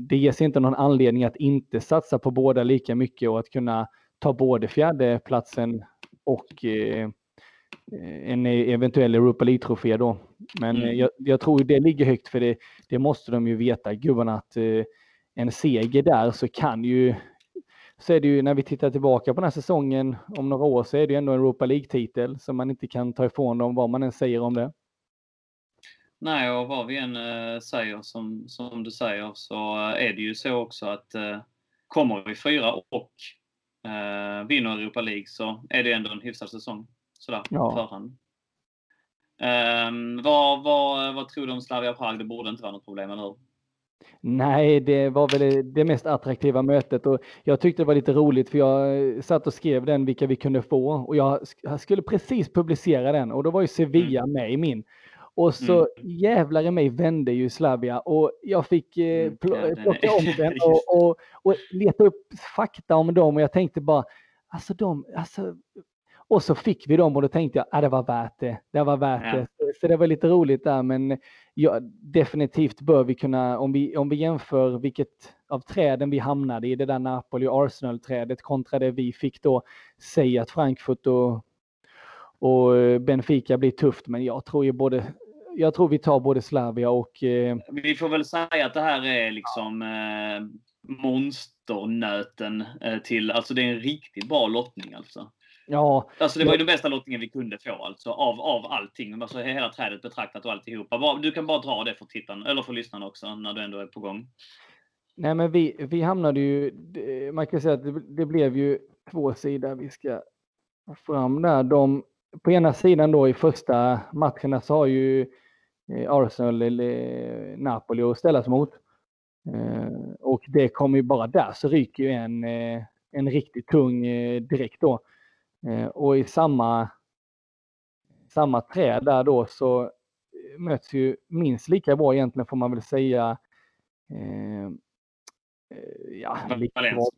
det ges inte någon anledning att inte satsa på båda lika mycket och att kunna ta både fjärdeplatsen och eh, en eventuell Europa League-trofé då. Men mm. jag, jag, tror det ligger högt för det, det måste de ju veta, gubbarna, att eh, en seger där så kan ju så är det ju när vi tittar tillbaka på den här säsongen om några år så är det ju ändå en Europa League-titel som man inte kan ta ifrån dem vad man än säger om det. Nej, och vad vi än äh, säger som, som du säger så är det ju så också att äh, kommer vi fyra och eh, vinner Europa League så är det ändå en hyfsad säsong. Sådär, ja. förhand. Um, vad, vad, vad tror du om Slavia Prag? Det borde inte vara något problem, eller hur? Nej, det var väl det mest attraktiva mötet och jag tyckte det var lite roligt för jag satt och skrev den vilka vi kunde få och jag skulle precis publicera den och då var ju Sevilla mm. med i min. Och så mm. jävlar i mig vände ju Slavia och jag fick eh, mm, plocka om den [LAUGHS] och, och, och leta upp fakta om dem och jag tänkte bara, alltså de, alltså och så fick vi dem och då tänkte jag att ah, det var värt det. Det var värt ja. det. Så det var lite roligt där men ja, definitivt bör vi kunna, om vi, om vi jämför vilket av träden vi hamnade i, det där Napoli och Arsenal-trädet kontra det vi fick då, säga att Frankfurt och, och Benfica blir tufft men jag tror ju både jag tror vi tar både Slavia och... Eh... Vi får väl säga att det här är liksom eh, monsternöten eh, till, alltså det är en riktigt bra lottning alltså. Ja. Alltså det var ju den bästa lottningen vi kunde få alltså av, av allting. Alltså hela trädet betraktat och alltihopa. Du kan bara dra det för tittaren, eller för lyssnarna också, när du ändå är på gång. Nej men vi, vi hamnade ju, man kan säga att det, det blev ju två sidor vi ska fram där. De, på ena sidan då i första matcherna så har ju eh, Arsenal eller Napoli att ställas mot. Eh, och det kommer ju bara där så ryker ju en, eh, en riktigt tung direkt då. Eh, och i samma, samma träd där då så möts ju minst lika bra egentligen får man väl säga eh, eh ja,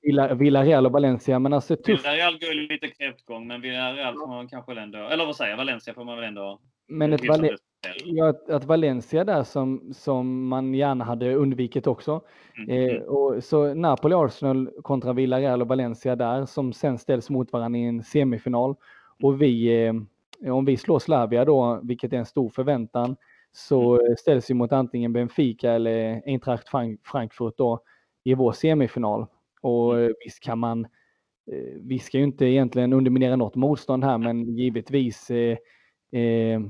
Villa, Villarreal och Valencia. Men alltså tufft. Villarreal går lite kräftgång, men Villarreal får man kanske ändå, eller vad säger jag, Valencia får man väl ändå men ett Val ja, att Valencia där som, som man gärna hade undvikit också. Mm. Eh, och så Napoli, Arsenal kontra Villarreal och Valencia där som sen ställs mot varandra i en semifinal. Och vi, eh, om vi slår Slavia då, vilket är en stor förväntan, så mm. ställs vi mot antingen Benfica eller Eintracht Frankfurt då i vår semifinal. Och mm. visst kan man, eh, vi ska ju inte egentligen underminera något motstånd här, men givetvis eh, Eh,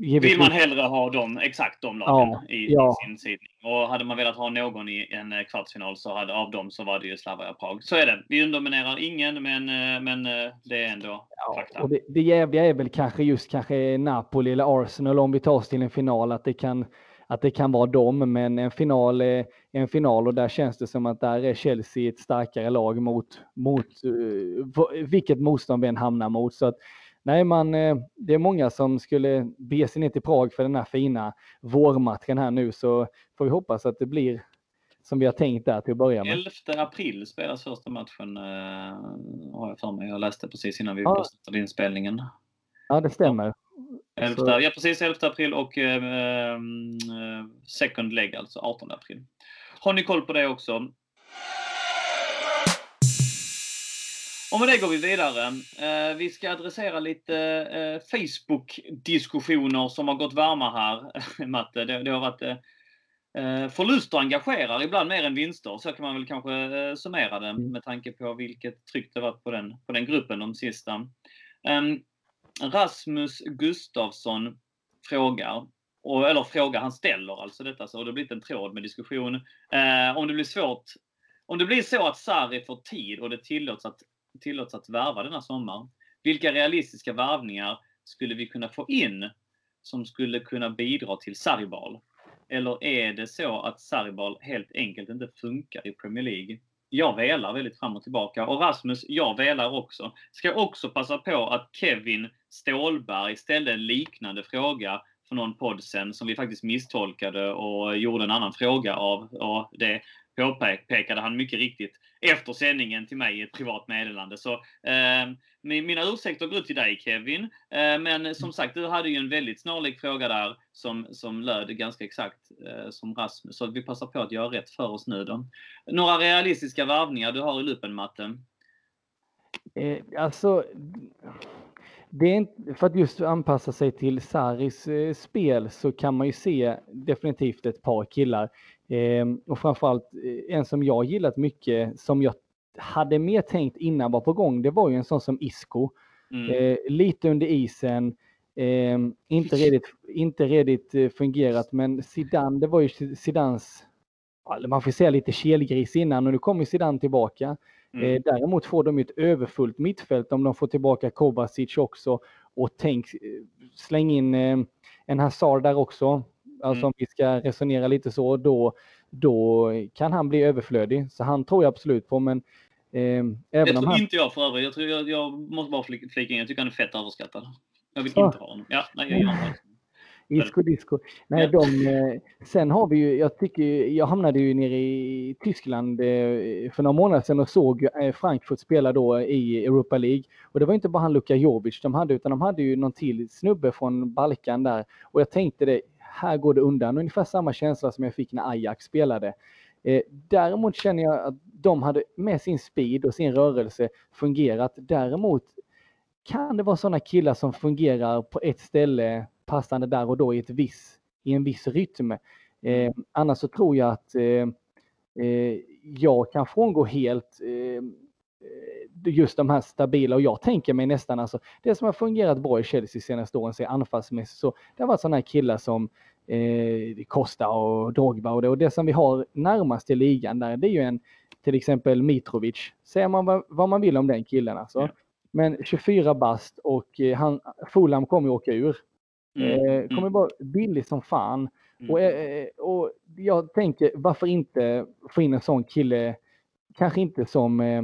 Vill man hellre ha dem, exakt de lagen ja, i, ja. sin sidning. Och hade man velat ha någon i en eh, kvartsfinal så hade, av dem så var det ju Slavia Prag. Så är det. Vi underminerar ingen, men, eh, men eh, det är ändå ja, fakta. Och det, det jävliga är väl kanske just kanske Napoli eller Arsenal om vi tar oss till en final, att det kan att det kan vara dem, men en final är en final och där känns det som att där är Chelsea ett starkare lag mot, mot vilket motstånd vi än hamnar mot. Så att nej, man, eh, det är många som skulle bege sig ner till Prag för den här fina vårmatchen här nu, så får vi hoppas att det blir som vi har tänkt där till att börja med. 11 april spelas första matchen, äh, har jag för mig. Jag läste precis innan vi ja. startade inspelningen. Ja, det stämmer. 11, ja, precis 11 april och äh, second leg, alltså 18 april. Har ni koll på det också? Och med det går vi vidare. Eh, vi ska adressera lite eh, Facebook-diskussioner som har gått varma här, [LAUGHS] Matte. Det, har varit eh, förluster engagerar ibland mer än vinster. Så kan man väl kanske summera det mm. med tanke på vilket tryck det varit på den, på den gruppen de sista. Um, Rasmus Gustafsson frågar, eller frågar, han ställer alltså detta, så det har blivit en tråd med diskussion. Om det blir svårt om det blir så att Sarri får tid och det tillåts att tillåts att värva denna sommar. Vilka realistiska värvningar skulle vi kunna få in som skulle kunna bidra till Sargbal? Eller är det så att Sargbal helt enkelt inte funkar i Premier League? Jag velar väldigt fram och tillbaka. Och Rasmus, jag velar också. Ska också passa på att Kevin Stålberg ställde en liknande fråga för någon podd sen som vi faktiskt misstolkade och gjorde en annan fråga av. Och det påpekade han mycket riktigt efter sändningen till mig i ett privat meddelande. Så eh, mina ursäkter går ut till dig Kevin. Eh, men som sagt, du hade ju en väldigt snarlik fråga där som, som löd ganska exakt eh, som Rasmus. Så vi passar på att göra rätt för oss nu då. Några realistiska varvningar du har i lupen, Matte? Eh, alltså, det är inte, för att just anpassa sig till Saris eh, spel så kan man ju se definitivt ett par killar. Eh, och framförallt eh, en som jag gillat mycket, som jag hade mer tänkt innan var på gång, det var ju en sån som Isco. Mm. Eh, lite under isen, eh, inte redigt, inte redigt eh, fungerat, men Zidane, det var ju Zidans, man får säga lite kelgris innan och nu kommer Zidane tillbaka. Mm. Däremot får de ett överfullt mittfält om de får tillbaka Kovacic också och tänk, släng in en Hazard där också. Alltså mm. om vi ska resonera lite så, då, då kan han bli överflödig. Så han tror jag absolut på, men eh, även Det tror han... inte jag för övrigt. Jag, tror jag, jag måste bara flika in, jag tycker han är fett överskattad. Jag vill inte ha honom. Ja, nej, jag gillar honom. Isco disco. Nej, de, eh, sen har vi ju, jag tycker, jag hamnade ju nere i Tyskland eh, för några månader sedan och såg eh, Frankfurt spela då i Europa League. Och det var inte bara han Luka Jovic de hade, utan de hade ju någon till snubbe från Balkan där. Och jag tänkte det, här går det undan. Ungefär samma känsla som jag fick när Ajax spelade. Däremot känner jag att de hade med sin speed och sin rörelse fungerat. Däremot kan det vara sådana killar som fungerar på ett ställe passande där och då i, ett viss, i en viss rytm. Eh, mm. annars så tror jag att eh, eh, jag kan frångå helt eh, just de här stabila och jag tänker mig nästan alltså det som har fungerat bra i Chelsea senaste åren, så anfallsmässigt, så det har varit sådana här killar som eh, Costa och Drogba och det, och det som vi har närmast i ligan där, det är ju en till exempel Mitrovic. Säger man vad, vad man vill om den killen alltså. Men 24 bast och eh, han, Fulham kommer ju åka ur. Mm. Eh, mm. kommer vara billig som fan. Mm. Och, eh, och jag tänker, varför inte få in en sån kille, kanske inte som eh,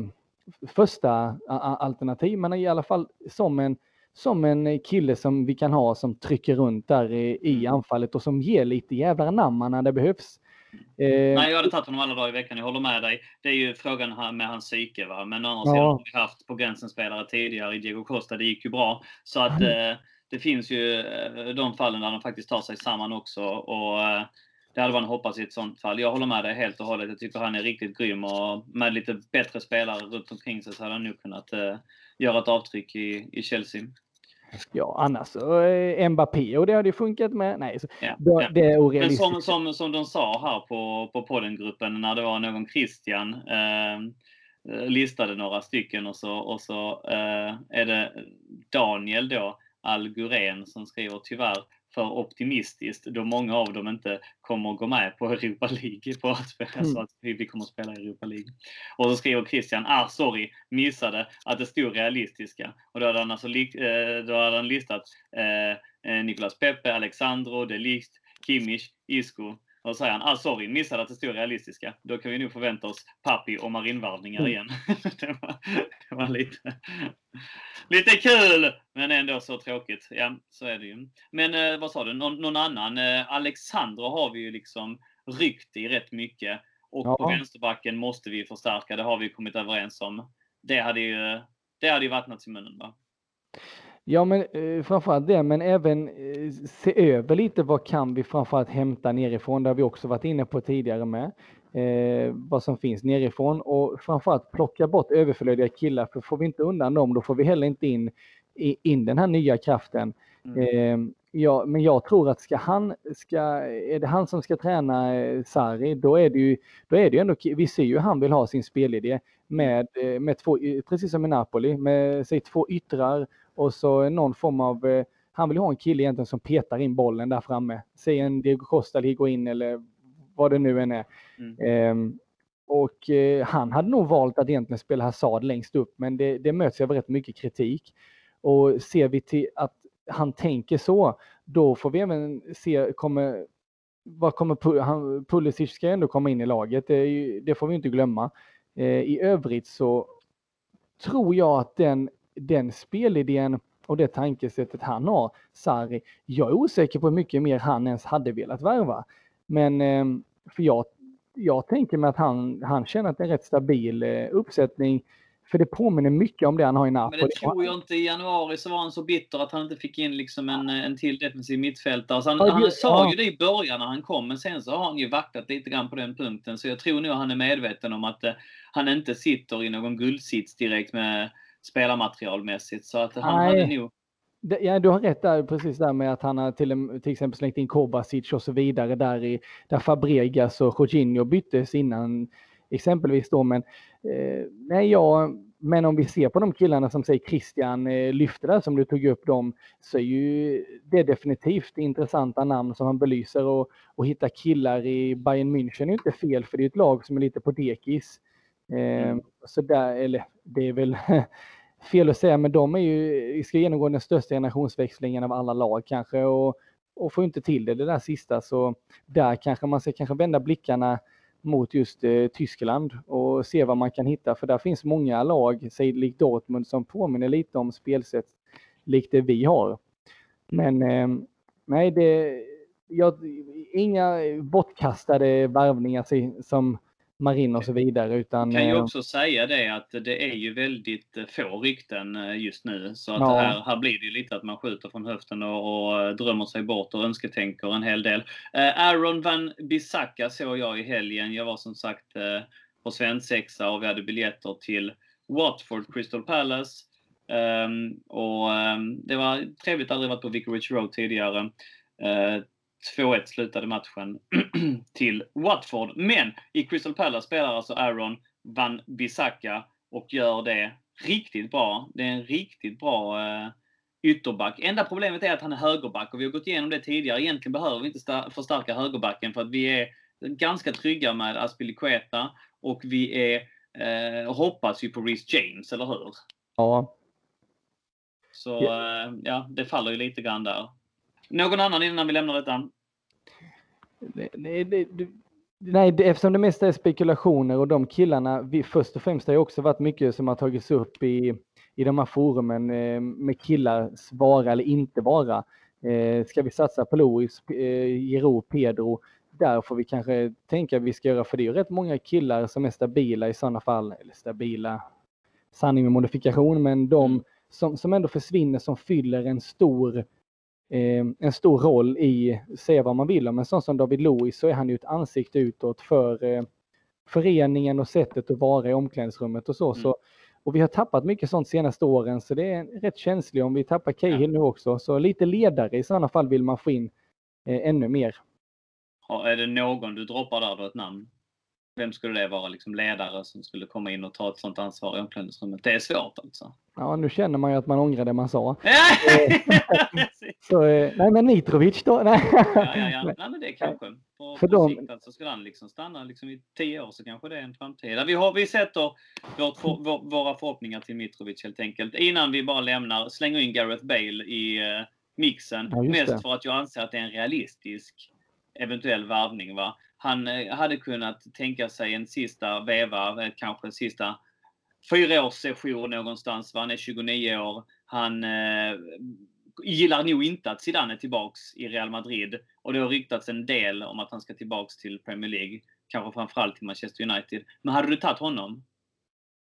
första alternativ, men i alla fall som en, som en kille som vi kan ha som trycker runt där i, i mm. anfallet och som ger lite jävla namn när det behövs. Eh, Nej, jag hade tagit honom alla dagar i veckan. Jag håller med dig. Det är ju frågan med hans psyke. Va? Men å andra sidan har vi haft på gränsen spelare tidigare i Diego Costa. Det gick ju bra. Så att eh, det finns ju eh, de fallen där de faktiskt tar sig samman också. Och eh, det hade man hoppats i ett sånt fall. Jag håller med dig helt och hållet. Jag tycker han är riktigt grym och med lite bättre spelare runt omkring sig så hade han nog kunnat uh, göra ett avtryck i, i Chelsea. Ja, annars så eh, Mbappé och det hade ju funkat med. Nej, så, ja, då, ja. det är orealistiskt. Men som, som, som de sa här på, på poddengruppen när det var någon Christian eh, listade några stycken och så, och så eh, är det Daniel då Alguren som skriver tyvärr för optimistiskt då många av dem inte kommer att gå med på [LAUGHS] Europa League. På att spela, mm. så att vi kommer att spela Europa League. Och så skriver Christian, ah sorry, missade att det stod realistiska. Och då hade han, alltså, eh, då hade han listat eh, eh Nicolas Pepe, Alexandro, De Ligt, Kimmich, Isco, då säger han, ah, sorry, missade att det stod realistiska. Då kan vi nog förvänta oss Pappi och marinvarvningar mm. igen. [LAUGHS] det, var, det var lite, lite kul, men ändå så tråkigt. Ja, så är det ju. Men eh, vad sa du, Nå någon annan? Eh, Alexandra har vi ju liksom ryckt i rätt mycket. Och ja. på vänsterbacken måste vi förstärka, det har vi kommit överens om. Det hade ju, det hade ju vattnats i munnen va? Ja, men eh, framförallt det, men även eh, se över lite vad kan vi framförallt hämta nerifrån. Det har vi också varit inne på tidigare med. Eh, vad som finns nerifrån och framförallt plocka bort överflödiga killar. För får vi inte undan dem, då får vi heller inte in, in den här nya kraften. Mm. Eh, ja, men jag tror att ska han, ska, är det han som ska träna eh, Sarri, då är det ju, då är det ju ändå, vi ser ju han vill ha sin spelidé med, eh, med två, precis som i Napoli, med sig två yttrar och så någon form av, eh, han vill ha en kille egentligen som petar in bollen där framme. Säg en Diego Costa gå in eller vad det nu än är. Mm. Eh, och eh, han hade nog valt att egentligen spela Hazard längst upp, men det, det möts av rätt mycket kritik. Och ser vi till att han tänker så, då får vi även se, kommer, vad kommer han, Pulisic ska ändå komma in i laget, det, det får vi inte glömma. Eh, I övrigt så tror jag att den den spelidén och det tankesättet han har, Sarri, jag är osäker på hur mycket mer han ens hade velat värva. Men ehm, för jag, jag tänker mig att han, han känner att det är en rätt stabil eh, uppsättning. För det påminner mycket om det han har i Napoli. Men det tror jag inte. I januari så var han så bitter att han inte fick in liksom en, en till defensiv mittfältare. Så han, ja, han sa ja. ju det i början när han kom, men sen så har han ju vacklat lite grann på den punkten. Så jag tror nog han är medveten om att eh, han inte sitter i någon guldsits direkt med spelarmaterialmässigt. Så att han Nej. hade nog... Ja, du har rätt där, precis där med att han har till, till exempel slängt in Kovacic och så vidare där i där Fabregas och Jorginho byttes innan exempelvis då. Men, eh, nej, ja, men om vi ser på de killarna som säger Christian eh, lyfter där som du tog upp dem så är ju det definitivt intressanta namn som han belyser och, och hitta killar i Bayern München är inte fel för det är ett lag som är lite på dekis. Mm. Så där, eller det är väl [LAUGHS] fel att säga, men de är ju, ska genomgå den största generationsväxlingen av alla lag kanske och, och får inte till det, det där sista. Så där kanske man ska kanske vända blickarna mot just eh, Tyskland och se vad man kan hitta. För där finns många lag, säg likt Dortmund, som påminner lite om spelsätt likt det vi har. Men eh, nej, det, jag, inga bortkastade värvningar som Marin och så vidare. Utan, kan ju eh, också säga det att det är ju väldigt eh, få rykten eh, just nu. Så att ja. här, här blir det lite att man skjuter från höften och, och drömmer sig bort och önsketänker en hel del. Aaron van Bissaka såg jag i helgen. Jag var som sagt på svensexa och vi hade biljetter till Watford Crystal Palace. Um, och um, det var trevligt, aldrig varit på Vicarage Road tidigare. Uh, 2-1 slutade matchen [CLEARS THROAT] till Watford. Men i Crystal Palace spelar alltså Aaron van Bissaka och gör det riktigt bra. Det är en riktigt bra uh, ytterback. Enda problemet är att han är högerback och vi har gått igenom det tidigare. Egentligen behöver vi inte förstärka högerbacken för att vi är ganska trygga med Aspilicueta och vi är, uh, hoppas ju på Reece James, eller hur? Ja, så ja. ja, det faller ju lite grann där. Någon annan innan vi lämnar detta? Nej, det, det, nej det, eftersom det mesta är spekulationer och de killarna, vi, först och främst har det också varit mycket som har tagits upp i, i de här forumen eh, med killars vara eller inte vara. Eh, ska vi satsa på Louis, eh, Giro, Pedro? Där får vi kanske tänka att vi ska göra, för det är rätt många killar som är stabila i sådana fall, eller stabila, sanning med modifikation, men de mm som, som ändå försvinner som fyller en stor, en stor roll i, säga vad man vill om, en sån som David Lewis så är han ju ett ansikte utåt för eh, föreningen och sättet att vara i omklädningsrummet och så. Mm. så och vi har tappat mycket sånt senaste åren så det är rätt känsligt om vi tappar Cahill ja. nu också. Så lite ledare i sådana fall vill man få in eh, ännu mer. Ja, är det någon du droppar där då, ett namn? Vem skulle det vara, liksom ledare som skulle komma in och ta ett sånt ansvar i omklädningsrummet? Det är svårt alltså. Ja, nu känner man ju att man ångrar det man sa. [LAUGHS] så, eh, nej men Mitrovic då? Nej. ja, ja, ja. Nej, men det [LAUGHS] kanske. På, För på de... sikt alltså, skulle han liksom stanna liksom i tio år så kanske det är en framtid. Vi, har, vi sätter vårt vår, våra förhoppningar till Mitrovic helt enkelt. Innan vi bara lämnar, slänger in Gareth Bale i uh, mixen. Ja, mest det. för att jag anser att det är en realistisk eventuell värvning. Va? Han eh, hade kunnat tänka sig en sista veva, eh, kanske en sista fyraårssession någonstans. Va? Han är 29 år. Han eh, gillar nog inte att Zidane är tillbaks i Real Madrid. Och det har ryktats en del om att han ska tillbaks till Premier League. Kanske framförallt till Manchester United. Men hade du tagit honom?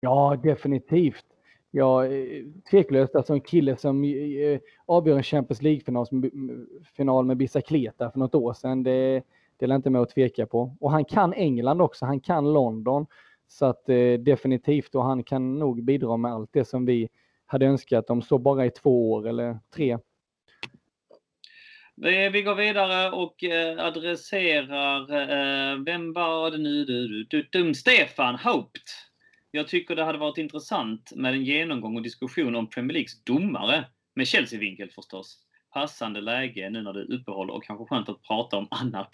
Ja, definitivt. Ja, eh, tveklöst. Alltså en kille som avgör en Champions League-final med Bicicleta för något år sedan. Det, det är inte med att tveka på. Och han kan England också. Han kan London. Så att eh, definitivt, och han kan nog bidra med allt det som vi hade önskat om så bara i två år eller tre. Eh, vi går vidare och eh, adresserar, eh, vem var det nu du, du, du, Stefan Haupt. Jag tycker det hade varit intressant med en genomgång och diskussion om Premier Leagues domare, med Chelsea-vinkel förstås passande läge nu när det är uppehåll och kanske skönt att prata om [LAUGHS] annat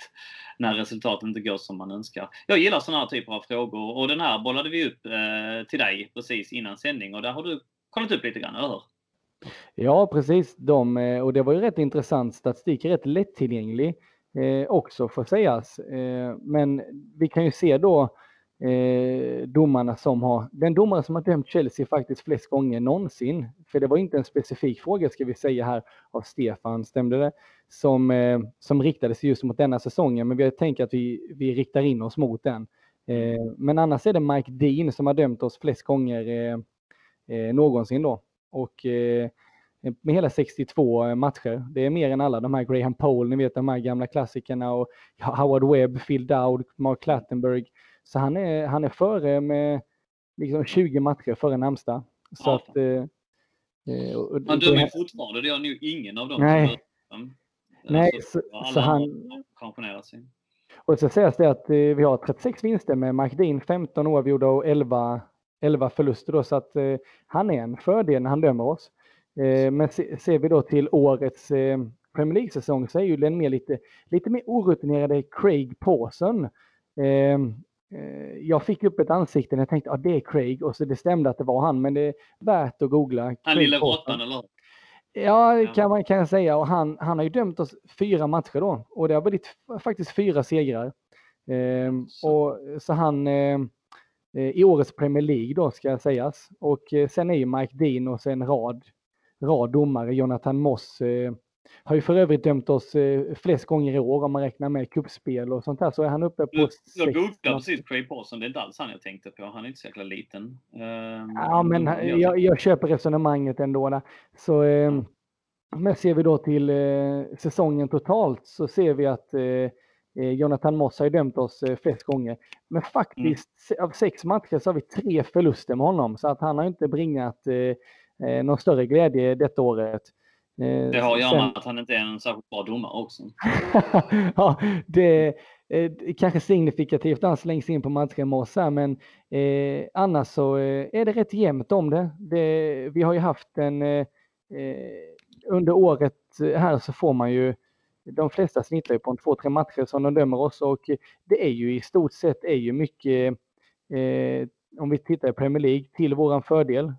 när resultatet inte går som man önskar. Jag gillar sådana här typer av frågor och den här bollade vi upp eh, till dig precis innan sändning och där har du kollat upp lite grann, eller hur? Ja, precis. De, eh, och det var ju rätt intressant. Statistik rätt lättillgänglig eh, också får sägas. Eh, men vi kan ju se då eh, domarna som har, den domare som har dömt Chelsea faktiskt flest gånger någonsin, för det var inte en specifik fråga ska vi säga här av Stefan, stämde det? Som, eh, som riktades just mot denna säsongen, men vi tänker att vi, vi riktar in oss mot den. Eh, men annars är det Mike Dean som har dömt oss flest gånger eh, eh någonsin då. Och eh, med hela 62 eh, matcher. Det är mer än alla de här Graham Pole, ni vet de här gamla klassikerna och Howard Webb, Phil Dowd, Mark Clattenburg. Så han är, han är före med liksom 20 matcher före närmsta. Så ja. att, eh, och, och, han dömer fortfarande, det gör nog ingen av dem. Nej, som Nej alltså, så, så han... sig. Och så sägs det att eh, vi har 36 vinster med Mike Dean, 15 oavgjorda och 11, 11 förluster. Då, så att eh, han är en fördel när han dömer oss. Eh, men se, ser vi då till årets eh, Premier League-säsong så är ju den mer lite, lite mer orutinerade Craig Pawson. Eh, jag fick upp ett ansikte när jag tänkte att ah, det är Craig och så det stämde att det var han men det är värt att googla. Han lille råttan eller? Ja, kan man kan säga. Och han, han har ju dömt oss fyra matcher då. Och det har blivit faktiskt fyra segrar. Eh, så. Och, så han eh, eh, i årets Premier League då ska sägas. Och eh, sen är ju Mike Dean och sen rad, rad domare. Jonathan Moss eh, har ju för övrigt dömt oss eh, flest gånger i år om man räknar med kuppspel och sånt där. Så är han uppe på... Jag, googlade precis Craig Paulson. Det är inte alls han jag tänkte på. Han är inte så jäkla liten. Uh, ja, men jag, jag, köper resonemanget ändå. Där. Så, uh, men ser vi då till uh, säsongen totalt så ser vi att uh, Jonathan Moss har ju dömt oss flest gånger. Men faktiskt mm. av sex matcher så har vi tre förluster med honom. Så att han har inte bringat någon större glädje detta året. Eh, det har att göra med att han inte är en särskilt bra domare också. [LAUGHS] ja, det är kanske signifikativt att han slängs in på matchen med oss här, men eh, annars så eh, är det rätt jämnt om det. det vi har ju haft en... Eh, eh under året här så får man ju... De flesta snittar ju på en två, tre matcher som de dömer oss och det är ju i stort sett är ju mycket, eh, om vi tittar i Premier League, till våran fördel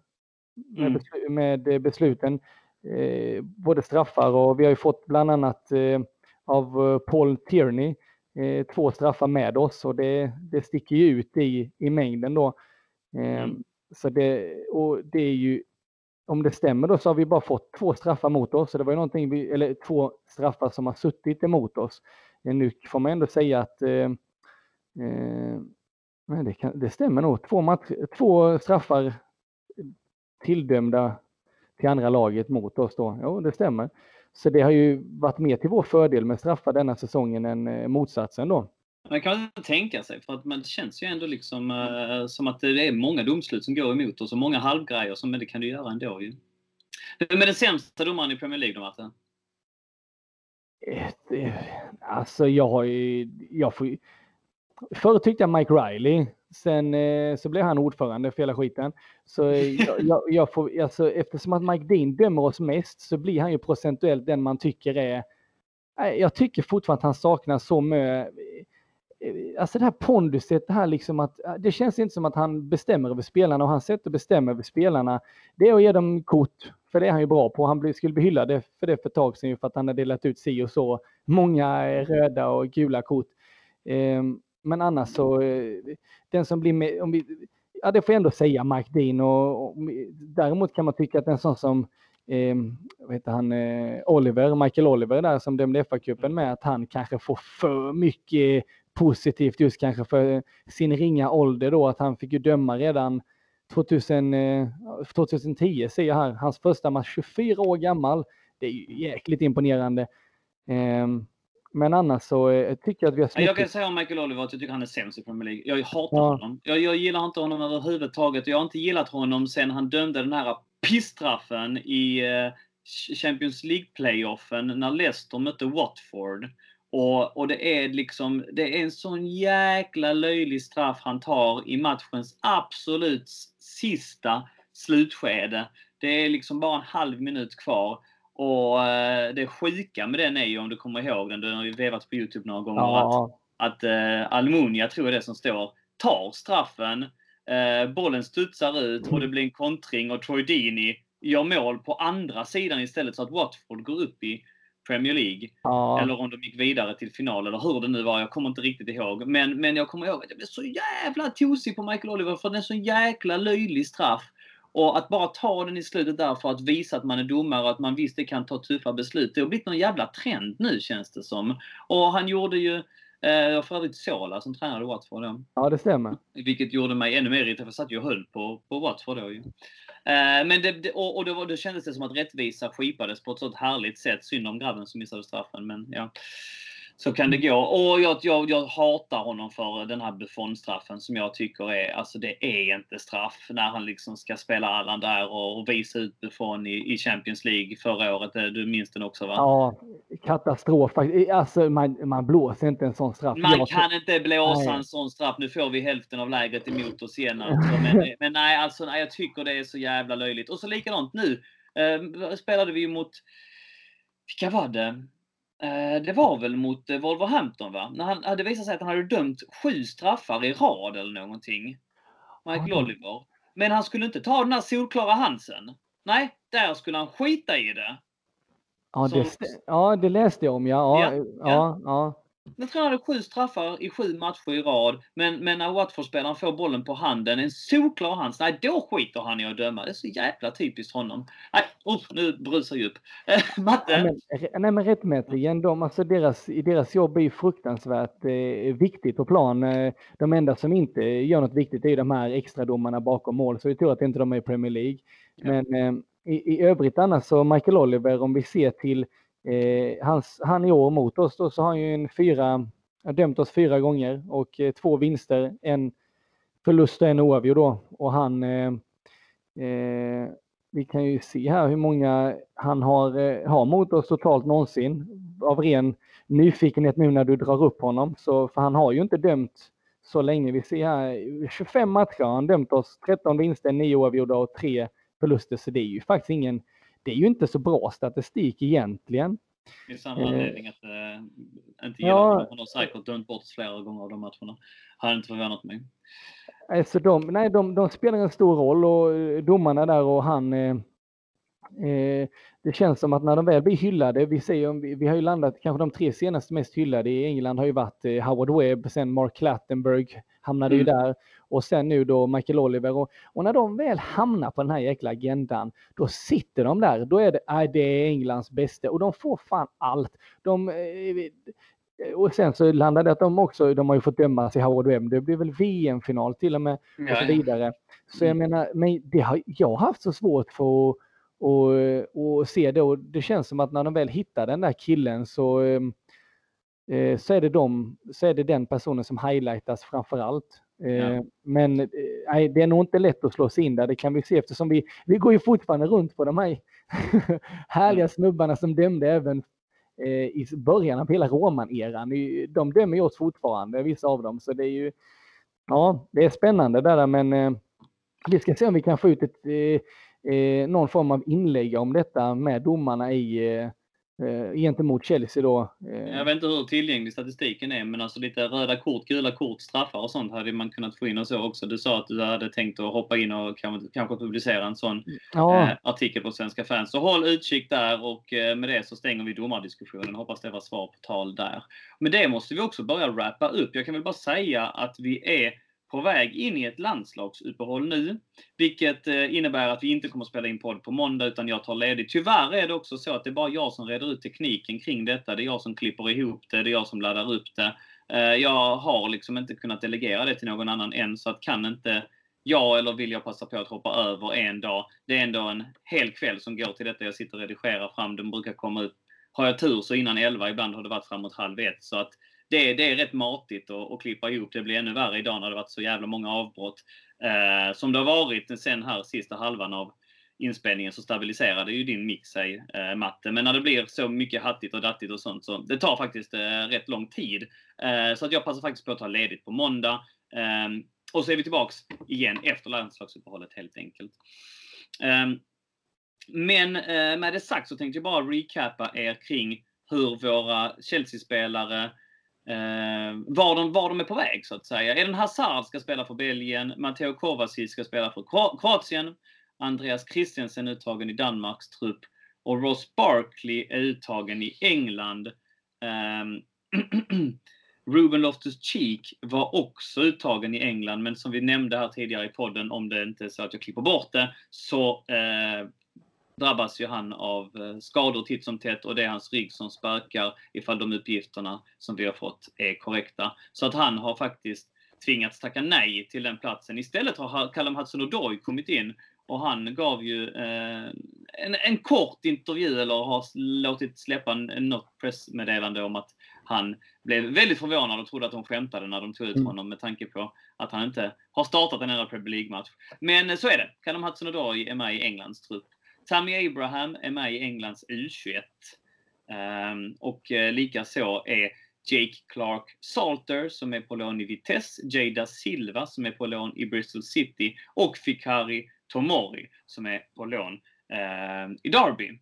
med, mm. med besluten eh, både straffar och vi har ju fått bland annat eh, av eh, Paul Tierney eh, två straffar med oss och det, det sticker ju ut i, i mängden då. Eh, mm. Så det, och det är ju, om det stämmer då så har vi bara fått två straffar mot oss. Så det var ju någonting vi, eller två straffar som har suttit emot oss. Eh, nu får man ändå säga att det, kan, det stämmer nog. Två, match, två straffar tilldömda till andra laget mot oss då. Jo, det stämmer. Så det har ju varit mer till vår fördel med straffar denna säsongen än eh, motsatsen då. Man kan inte tänka sig, för att man, känns ju ändå liksom uh, som att det är många domslut som går emot oss och många halvgrejer, som, men det kan du göra ändå ju. Vem är den sämsta domaren i Premier League då, Martin? Eh, alltså jag har ju, jag får Förr tyckte jag Mike Riley Sen eh, så blev han ordförande för hela skiten. Så eh, [LAUGHS] jag, jag, jag, får, alltså, eftersom att Mike Dean dömer oss mest så blir han ju procentuellt den man tycker är... Jag tycker fortfarande att han saknar så mycket... Eh, alltså det här ponduset, det här liksom att det känns inte som att han bestämmer över spelarna och hans sätt att bestämma över spelarna det är att ge dem kort, för det är han ju bra på. Han skulle bli hyllad för det för ett tag sedan för att han har delat ut si och så många röda och gula kort. Um, men annars så, eh, den som blir med, om vi, ja det får jag ändå säga Mike Dean och, och däremot kan man tycka att en sån som eh, vad heter han, eh, Oliver, Michael Oliver där som dömde FA-cupen med att han kanske får för mycket positivt just kanske för sin ringa ålder då att han fick ju döma redan 2000, eh, 2010 ser jag här, hans första match 24 år gammal. Det är ju jäkligt imponerande. Eh, men annars så eh, tycker jag att vi har. Jag kan säga om Michael Oliver att jag tycker han är sämst i Premier League. Jag hatar ja. honom. Jag, jag gillar inte honom överhuvudtaget. Jag har inte gillat honom sen han dömde den här pisstraffen i eh, Champions League-playoffen när Leicester mötte Watford. Och, och det är liksom, det är en sån jäkla löjlig straff han tar i matchens absolut sista slutskede. Det är liksom bara en halv minut kvar. Och eh, det sjuka med den är ju, om du kommer ihåg den, den har ju vevat på Youtube några gånger, ja. att, att eh, Almunia, tror jag det som står, tar straffen, eh, bollen studsar ut och det blir en kontring och Troy Deeney gör mål på andra sidan istället så att Watford går upp i Premier League. Ja. Eller om de gick vidare till final eller hur det nu var. Jag kommer inte riktigt ihåg. Men, men jag kommer ihåg att jag blev så jävla tosig på Michael Oliver för det är så jäkla löjlig straff. Och att bara ta den i slutet där för att visa att man är domare och att man visst det kan ta tuffa beslut. Det har blivit någon jävla trend nu känns det som. Och han gjorde ju eh, för övrigt Sola som tränade Watford då. Ja, det stämmer. Vilket gjorde mig ännu mer irriterad, för jag satt ju och höll på, på Watford då ju. Eh, men det, och, och då, då kändes det som att rättvisa skipades på ett sådant härligt sätt. Synd om grabben som missade straffen, men ja så kan det gå. Och jag, jag, jag hatar honom för den här Buffon-straffen som jag tycker är, alltså det är inte straff när han liksom ska spela Allan där och visa ut Buffon i, i Champions League förra året. Du minns den också va? Ja, katastrof Alltså man, man blåser inte en sån straff. Man jag kan inte blåsa nej. en sån straff. Nu får vi hälften av lägret emot oss igen alltså. [LAUGHS] Men, men nej, alltså nej, jag tycker det är så jävla löjligt. Och så likadant nu. Eh, spelade vi mot, vilka var det? Eh, det var väl mot eh, Wolverhampton va? När han hade visat sig att han hade dömt sju straffar i rad eller någonting. Michael oh. Oliver. Men han skulle inte ta den här solklara Hansen. Nej, där skulle han skita i det. Ja, det, ja, det läste jag om ja. Ja, ja. ja, ja. Jag tror han hade sju straffar i sju matcher i rad. Men, men när Watford-spelaren får bollen på handen, en solklar hands, nej då skiter han i att döma. Det är så jävla typiskt honom. Nej, usch, nu brusar jag upp. Matte? Ja, men, nej men rättmätigen, de, alltså deras, deras jobb är ju fruktansvärt eh, viktigt på plan. Eh, de enda som inte gör något viktigt är de här extradomarna bakom mål, så det är tur att inte de är i Premier League. Men eh, i, i övrigt annars så Michael Oliver, om vi ser till Eh, hans, han i år mot oss då, så har han ju en fyra, har dömt oss fyra gånger och eh, två vinster, en förlust och en oavgjord då. Och han, eh, eh, vi kan ju se här hur många han har, eh, har mot oss totalt någonsin av ren nyfikenhet nu när du drar upp honom. Så, för han har ju inte dömt så länge. Vi ser här 25 matcher har han dömt oss, 13 vinster, 9 oavgjorda och 3 förluster. Så det är ju faktiskt ingen det är ju inte så bra statistik egentligen. Det är samma anledning att äh, inte ja, Han har säkert dömt bort flera gånger av de matcherna. Hade inte förvånat mig. Alltså de, nej, de, de spelar en stor roll och eh, domarna där och han eh, det känns som att när de väl blir hyllade, vi, säger, vi, vi har ju landat, kanske de tre senaste mest hyllade i England har ju varit eh, Howard Webb, sen Mark Clattenburg hamnade mm. ju där och sen nu då Michael Oliver. Och, och, när de väl hamnar på den här jäkla agendan, då sitter de där. Då är det, äh, det är Englands bästa och de får fan allt. De, eh, och sen så landade det att de också, de har ju fått dömas i Howard Webb, det blir väl VM-final till och med och så vidare. Så jag mm. menar, men det har, jag har haft så svårt för att och, och se det. Och det känns som att när de väl hittar den där killen så, eh, så, är, det de, så är det den personen som highlightas framför allt. Eh, ja. Men eh, det är nog inte lätt att slå sig in där, det kan vi se eftersom vi, vi går ju fortfarande runt på de här [LAUGHS] härliga snubbarna som dömde även eh, i början av hela roman-eran. De dömer ju oss fortfarande, vissa av dem, så det är ju ja, det är spännande där, men eh, vi ska se om vi kan få ut ett eh, någon form av inlägg om detta med domarna i eh, eh, gentemot Chelsea då. Eh. Jag vet inte hur tillgänglig statistiken är, men alltså lite röda kort, gula kort, straffar och sånt hade man kunnat få in och så också. Du sa att du hade tänkt att hoppa in och kanske, publicera en sån ja. eh, artikel på Svenska fans. Så håll utkik där och eh, med det så stänger vi domardiskussionen. Hoppas det var svar på tal där. Men det måste vi också börja wrappa upp. Jag kan väl bara säga att vi är på väg in i ett landslagsuppehåll nu, vilket eh, innebär att vi inte kommer att spela in podd på måndag utan jag tar ledigt. Tyvärr är det också så att det är bara jag som reder ut tekniken kring detta. Det är jag som klipper ihop det, det är jag som laddar upp det. Eh, jag har liksom inte kunnat delegera det till någon annan än så att kan inte jag eller vill jag passa på att hoppa över en dag. Det är ändå en hel kväll som går till detta. Jag sitter och redigerar fram. Den brukar komma ut, har jag tur så innan 11, ibland har det varit framåt halv ett. Så att det, det är rätt matigt att, att klippa ihop. Det blir ännu värre idag när det varit så jävla många avbrott. Eh, som det har varit sen här sista halvan av inspelningen så stabiliserade ju din mix sig, eh, Matte. Men när det blir så mycket hattigt och dattigt och sånt så det tar faktiskt eh, rätt lång tid. Eh, så att jag passar faktiskt på att ta ledigt på måndag. Eh, och så är vi tillbaks igen efter landslagsuppehållet helt enkelt. Ehm, eh, men med det sagt så tänkte jag bara recapa er kring hur våra Chelsea-spelare eh, var, de, var de är på väg så att säga. Eden Hazard ska spela för Belgien, Matteo Kovacic ska spela för Kroatien, Andreas Christiansen uttagen i Danmarks trupp och Ross Barkley är uttagen i England. Eh, [CLEARS THROAT] Ruben Loftus-Cheek var också uttagen i England, men som vi nämnde här tidigare i podden, om det inte är så att jag klipper bort det, så eh, drabbas ju han av eh, skador titt som tätt och det är hans rygg som spökar ifall de uppgifterna som vi har fått är korrekta. Så att han har faktiskt tvingats tacka nej till den platsen. Istället har Callum Hudson-Odoi kommit in och han gav ju eh, en, en, kort intervju eller har låtit släppa något pressmeddelande om att han blev väldigt förvånad och trodde att de skämtade när de tog ut mm. honom med tanke på att han inte har startat en enda Premier League-match. Men så är det. Callum Hudson-Odoi är med i Englands trupp. Tammy Abraham är med i Englands U21. Um, ehm, och uh, likaså är Jake Clark Salter som är på lån i Vitesse, Jada Silva som är på lån i Bristol City och Fikari Tomori som är på lån uh, i Derby.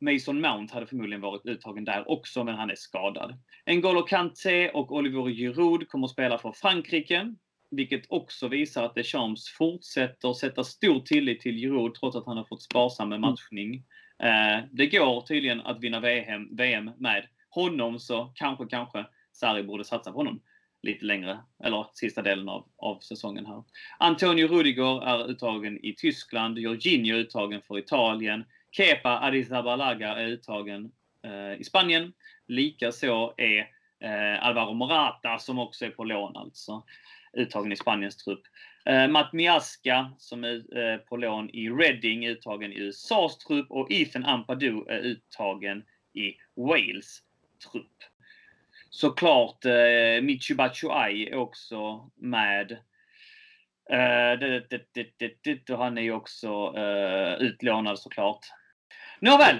Mason Mount hade förmodligen varit uttagen där också, men han är skadad. N'Golo Kanté och Oliver Giroud kommer att spela för Frankrike, vilket också visar att Deschamps fortsätter sätta stor tillit till Giroud trots att han har fått sparsam med matchning. Eh, det går tydligen att vinna VM, VM med honom, så kanske, kanske Sarri borde satsa på honom lite längre, eller sista delen av, av säsongen här. Antonio Rudiger är uttagen i Tyskland, Jorginho är uttagen för Italien, Kepa Arrizabalaga är uttagen eh, i Spanien. Likaså är eh, Alvaro Morata, som också är på lån alltså, uttagen i Spaniens trupp. Eh, Matt Miaska, som är eh, på lån i Reading, uttagen i USAs trupp och Ethan Ampadu är uttagen i Wales trupp. Såklart eh, Michi Batshuayi är också med. Eh, det, det, det, det, han är ju också eh, utlånad såklart. Nåväl,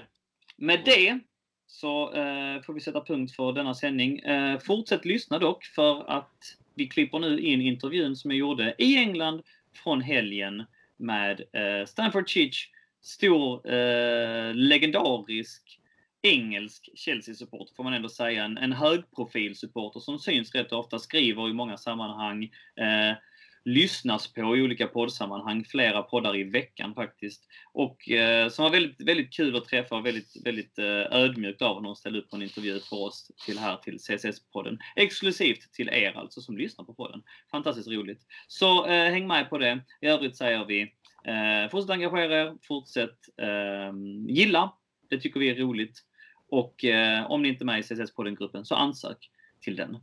med det så eh, får vi sätta punkt för denna sändning. Eh, fortsätt lyssna dock för att vi klipper nu in intervjun som jag gjorde i England från helgen med eh, Stanford Chich, stor eh, legendarisk engelsk Chelsea-supporter får man ändå säga. En, en högprofil-supporter som syns rätt ofta, skriver i många sammanhang, eh, lyssnas på i olika poddsammanhang, flera poddar i veckan faktiskt. Och eh, som var väldigt, väldigt kul att träffa och väldigt, väldigt eh, ödmjukt av honom att ställa upp på en intervju för oss till här till CSS-podden. Exklusivt till er alltså som lyssnar på podden. Fantastiskt roligt. Så eh, häng med på det. I övrigt säger vi eh, fortsätt engagera er, fortsätt eh, gilla. Det tycker vi är roligt. Och eh, om ni inte är med i CSS-podden-gruppen så ansök till den.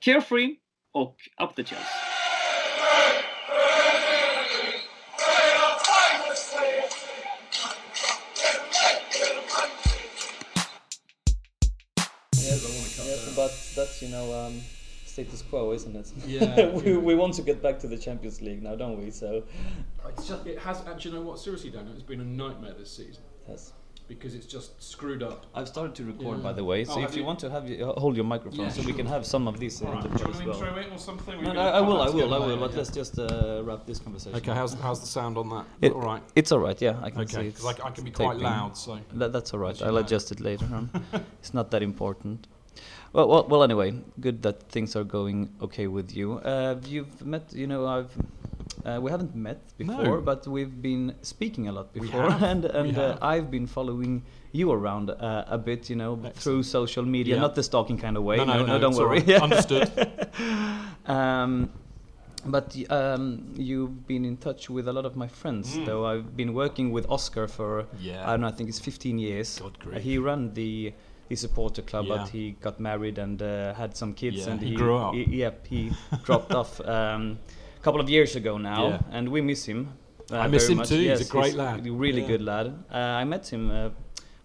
Carefree och Up the Chelsea. That's you know um, status quo, isn't it? Yeah. [LAUGHS] we, we want to get back to the Champions League now, don't we? So it's just it has. Actually, you know what? Seriously, Daniel, it's been a nightmare this season. Yes because it's just screwed up. I've started to record, yeah. by the way. So oh, if you, you, want to have you, uh, hold your microphone, yeah, so sure. we can have some of these right. interviews as well. Intro it or something? No, no, I will, I will, I will. But let's just uh, wrap this conversation. Okay, how's how's the sound on that? It, all right. It's all right. Yeah, I can okay, because I, I, can be quite loud. So that, that's all right. I'll know. adjust it later on. [LAUGHS] it's not that important. Well, well, well. Anyway, good that things are going okay with you. Uh, you've met, you know, I've uh, we haven't met before, no. but we've been speaking a lot before, [LAUGHS] and and uh, I've been following you around uh, a bit, you know, Excellent. through social media, yeah. not the stalking kind of way. No, no, no, no don't worry. Right. Understood. [LAUGHS] um, but um, you've been in touch with a lot of my friends, mm. though. I've been working with Oscar for yeah. I don't know. I think it's 15 years. God uh, he ran the the supporter club, yeah. but he got married and uh, had some kids, yeah, and he, he grew up. He, yep, he dropped off. Um, a couple of years ago now, yeah. and we miss him. Uh, I miss him much. too. Yes, he's a great lad. Really good lad. Uh, I met him uh,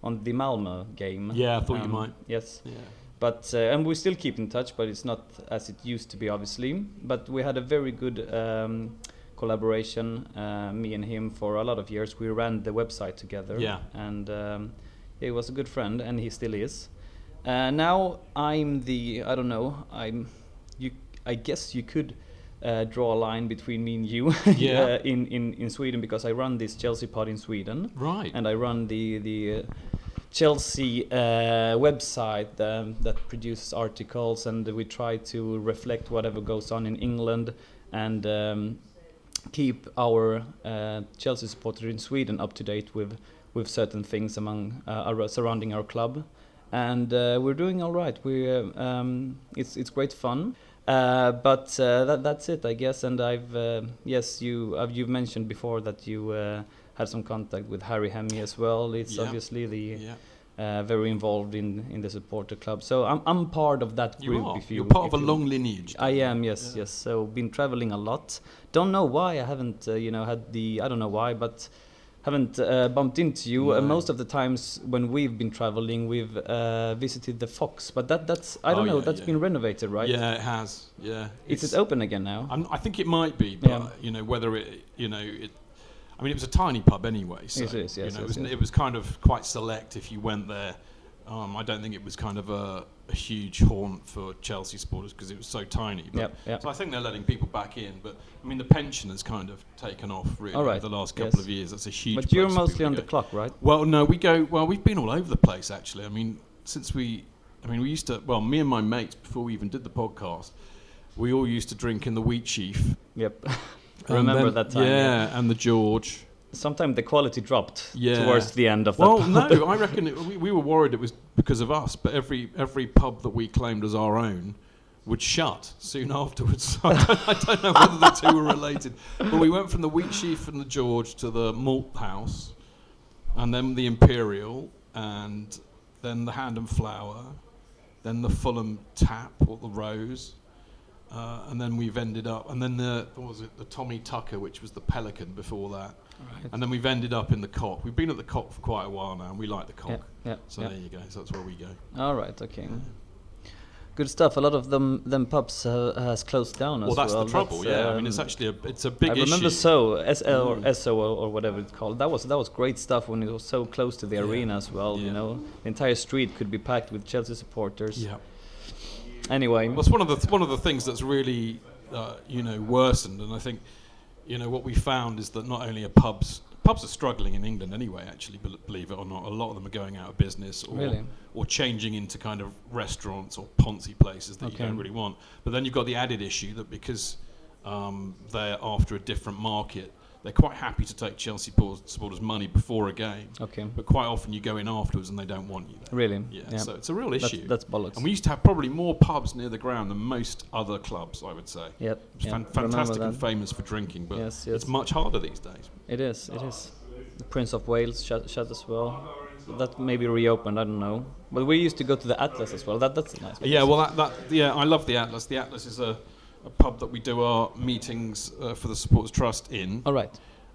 on the Malmo game. Yeah, I thought um, you might. Yes. Yeah. But uh, and we still keep in touch, but it's not as it used to be, obviously. But we had a very good um, collaboration, uh, me and him, for a lot of years. We ran the website together. Yeah. And um, he was a good friend, and he still is. Uh, now I'm the I don't know I'm you I guess you could uh, draw a line between me and you [LAUGHS] yeah. uh, in, in, in Sweden because I run this Chelsea pod in Sweden. Right. And I run the, the uh, Chelsea uh, website um, that produces articles and we try to reflect whatever goes on in England and um, keep our uh, Chelsea supporters in Sweden up to date with, with certain things among uh, our, surrounding our club. And we're doing all right. We, um, it's, it's great fun. Uh, but uh, that, that's it, I guess. And I've uh, yes, you uh, you've mentioned before that you uh, had some contact with Harry Hemme as well. It's yeah. obviously the yeah. Uh, very involved in in the supporter club. So I'm I'm part of that you group. Are. If you, You're part of a long lineage. I am, yes, yeah. yes. So been traveling a lot. Don't know why I haven't, you know, had the I don't know why, but haven't uh, bumped into you. Uh, no. Uh, most of the times when we've been traveling, we've uh, visited the Fox, but that that's I don't oh, know. Yeah, that's yeah. been renovated, right? Yeah, it has. Yeah. Is it open again now? I'm, i think it might be, but yeah. you know whether it, you know it. I mean, it was a tiny pub anyway, so it is, yes, you know, yes, it, was, yes. it was kind of quite select if you went there Um, I don't think it was kind of a, a huge haunt for Chelsea supporters because it was so tiny. But Yep, yep. So I think they're letting people back in. But I mean, the pension has kind of taken off really All right, over the last couple yes. of years. That's a huge. But you're mostly on the clock, right? Well, no, we go. Well, we've been all over the place actually. I mean, since we, I mean, we used to. Well, me and my mates before we even did the podcast, we all used to drink in the Wheat Chief. Yep. [LAUGHS] Remember then- that time? Yeah, and the George. Sometimes the quality dropped Yeah. towards the end of Well, no, I reckon it, we, we were worried it was because of us, but every every pub that we claimed as our own would shut soon afterwards. [LAUGHS] I don't, I don't know whether the two were related, but we went from the Wheat Sheaf and the George to the Malt House, and then the Imperial, and then the Hand and Flower, then the Fulham Tap or the Rose. Uh, and then we've ended up, and then the what was it, the Tommy Tucker, which was the Pelican before that, and then we've ended up in the Cock. We've been at the Cock for quite a while now, and we like the Cock. Yeah, yeah, So yeah. there you go. So that's where we go. All right, okay. Good stuff. A lot of them them pubs uh, has closed down as Well, well. that's the trouble. yeah, I mean, it's um, actually a it's a big I remember issue. so SL or Mm. SO or, or whatever it's called. That was that was great stuff when it was so close to the Yeah. arena as well. You know, the entire street could be packed with Chelsea supporters. Yeah. Anyway, Well, it's one of the one of the things that's really uh, you know worsened, and I think you know what we found is that not only are pubs pubs are struggling in England anyway. Actually, believe it or not, a lot of them are going out of business or Really? or changing into kind of restaurants or poncy places that Okay. you don't really want. But then you've got the added issue that because um, they're after a different market, they're quite happy to take Chelsea supporters' money before a game. okay, But quite often you go in afterwards and they don't want you there. really, Yeah, so it's a real issue. that's bollocks. And we used to have probably more pubs near the ground than most other clubs, I would say. yep, It's yep, fan- fantastic and famous for drinking, but Yes, yes. it's much harder these days. It is. It is. The Prince of Wales shut, shut as well. That maybe reopened. I don't know. But we used to go to the Atlas as well. That that's a nice. Yeah, well, that, that yeah, I love the Atlas. The Atlas is a, a pub that we do our meetings uh, for the Supporters Trust in All right.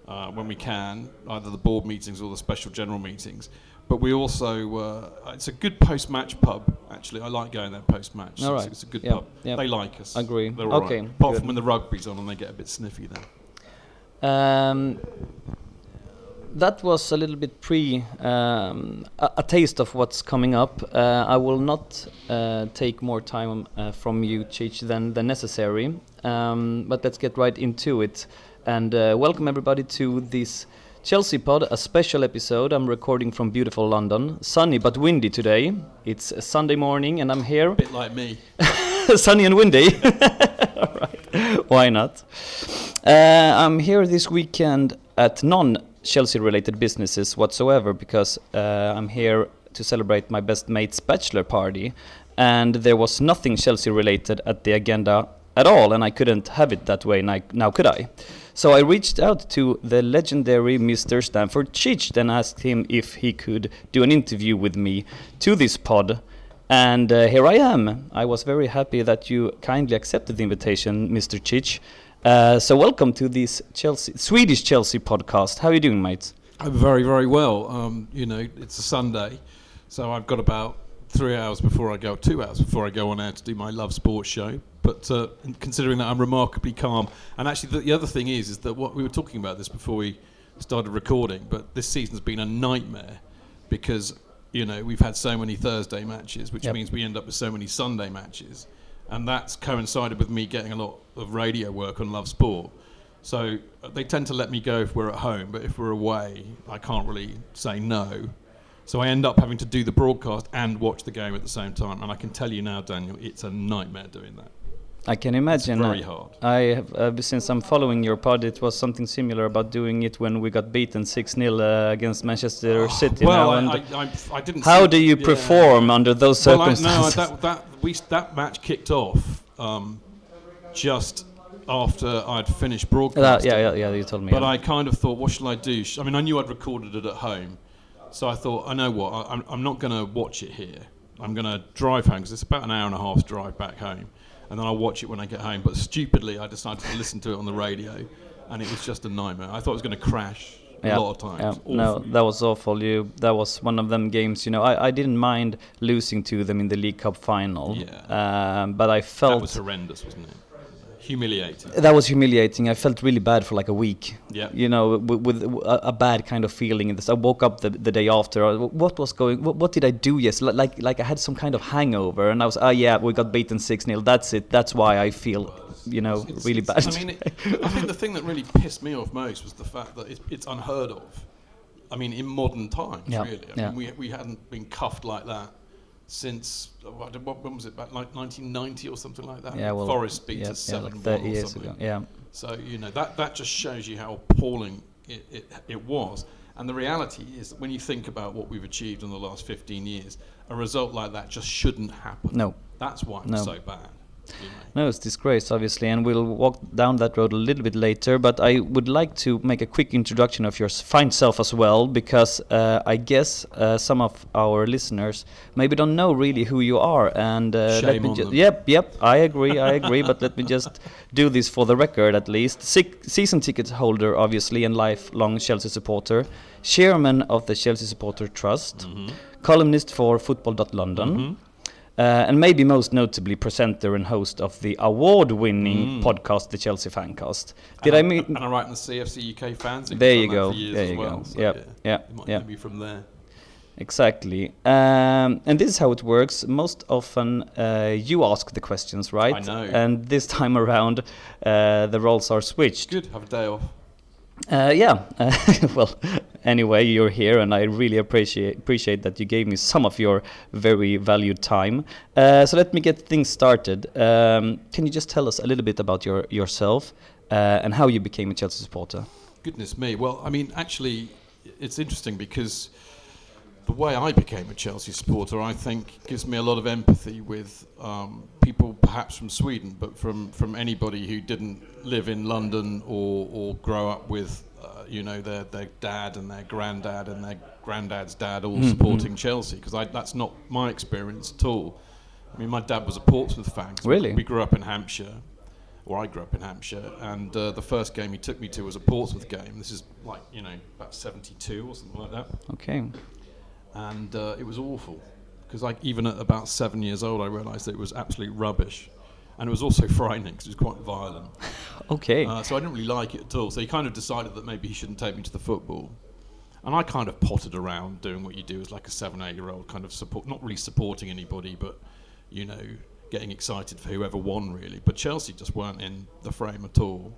uh, when we can, either the board meetings or the special general meetings. But we also, uh, it's a good post-match pub. Actually, I like going there post-match. All It's- right. It's, a good Yeah, pub. yeah. They like us. Agree. They're all Okay, right. Apart good. from when the rugby's on and they get a bit sniffy then. Um, that was a little bit pre um, a, a taste of what's coming up. Uh, I will not uh, take more time uh, from you, Chich, than, than necessary. Um, but let's get right into it. And uh, welcome everybody to this Chelsea pod, a special episode. I'm recording from beautiful London. Sunny but windy today. It's a Sunday morning, and I'm here bit like me. [LAUGHS] sunny and windy. [LAUGHS] All right, why not? Uh, I'm here this weekend at non-Chelsea related businesses whatsoever because uh, I'm here to celebrate my best mate's bachelor party, and there was nothing Chelsea related at the agenda at all, and I couldn't have it that way. Now, could I? So I reached out to the legendary Mr. Stanford Cheech and asked him if he could do an interview with me to this pod. And uh, here I am. I was very happy that you kindly accepted the invitation, Mr. Chich. Uh, so welcome to this Chelsea, Swedish Chelsea podcast. How are you doing, mate? I'm very, very well. Um, you know, it's a Sunday, so I've got about three hours before I go, two hours before I go on air to do my Love Sports show. But uh, considering that I'm remarkably calm, and actually the, the other thing is, is that what we were talking about this before we started recording, but this season's been a nightmare because you know we've had so many Thursday matches, which Yep. means we end up with so many Sunday matches, and that's coincided with me getting a lot of radio work on Love Sport. So uh, they tend to let me go if we're at home, but if we're away, I can't really say no. So I end up having to do the broadcast and watch the game at the same time, and I can tell you now, Daniel, it's a nightmare doing that. I can imagine. very uh, hard. I have, uh, since I'm following your pod, it was something similar about doing it when we got beaten 6 0 uh, against Manchester City. Oh, well, now, I, and I, I, didn't. how do you yeah. perform under those Well, I, no, circumstances? that, that, we, that match kicked off um, just after I'd finished Uh, broadcasting. yeah, yeah, yeah, you told me. But yeah. I kind of thought, what shall I do? I mean, I knew I'd recorded it at home, so I thought, I know what, I, I'm, I'm not going to watch it here. I'm going to drive home because it's about an hour and a half drive back home, and then I'll watch it when I get home. But stupidly, I decided to listen to it on the radio, and it was just a nightmare. I thought it was going to crash yeah, a lot of times. Yeah. No, that was awful. You that was one of them games. You know, I, I didn't mind losing to them in the League Cup final. Yeah. Um, but I felt that was horrendous, wasn't it? Humiliating. That was humiliating. I felt really bad for like a week. Yeah. You know, with, with a, a, bad kind of feeling. In this. I woke up the, the day after. What was going? What, what did I do? Yes, like like I had some kind of hangover, and I was, oh yeah, we got beaten six 0 That's it. That's why I feel, you know, it's, really bad. I mean, it, I think the thing that really pissed me off most was the fact that it's, it's unheard of. I mean, in modern times, yeah. really. I yeah. mean, we we hadn't been cuffed like that since uh, what, when was it back like 1990 or something like that? Yeah, well, Forest beat us yeah, seven like 30 years ago. Yeah. So you know that that just shows you how appalling it, it, it was. And the reality is that when you think about what we've achieved in the last 15 years, a result like that just shouldn't happen. No. That's why it's no. so bad. No, it's disgrace, obviously, and we'll walk down that road a little bit later. But I would like to make a quick introduction of your fine self as well, because uh, I guess uh, some of our listeners maybe don't know really who you are. And uh, let me just yep, yep, I agree, I agree. but let me [LAUGHS] just do this for the record, at least. season ticket holder, obviously, and lifelong Chelsea supporter, chairman of the Chelsea Supporter Trust, mm -hmm. columnist for Football.London. Mm -hmm uh, and maybe most notably presenter and host of the award-winning mm. podcast, the Chelsea Fancast. Did and I mean? And I write in the CFC UK fans. There you go. There you well, go. So yep. yeah. Yeah. Yeah. Maybe from there. Exactly. Um, and this is how it works. Most often uh, you ask the questions, right? I know. And this time around, uh, the roles are switched. Good. Have a day off. Uh, yeah. [LAUGHS] well, anyway, you're here, and I really appreciate appreciate that you gave me some of your very valued time. Uh, so let me get things started. Um, can you just tell us a little bit about your yourself uh, and how you became a Chelsea supporter? Goodness me! Well, I mean, actually, it's interesting because the way I became a Chelsea supporter, I think, gives me a lot of empathy with um, people, perhaps from Sweden, but from, from anybody who didn't live in London or, or grow up with, uh, you know, their, their dad and their granddad and their granddad's dad all mm-hmm. supporting Chelsea, because that's not my experience at all. I mean, my dad was a Portsmouth fan. Really? We grew up in Hampshire, or I grew up in Hampshire, and uh, the first game he took me to was a Portsmouth game. This is like, you know, about 72 or something like that. Okay and uh, it was awful because like even at about seven years old, I realised that it was absolute rubbish, and it was also frightening because it was quite violent. [LAUGHS] okay. Uh, so I didn't really like it at all. So he kind of decided that maybe he shouldn't take me to the football, and I kind of potted around doing what you do as like a seven, eight-year-old, kind of support, not really supporting anybody, but you know, getting excited for whoever won really. But Chelsea just weren't in the frame at all.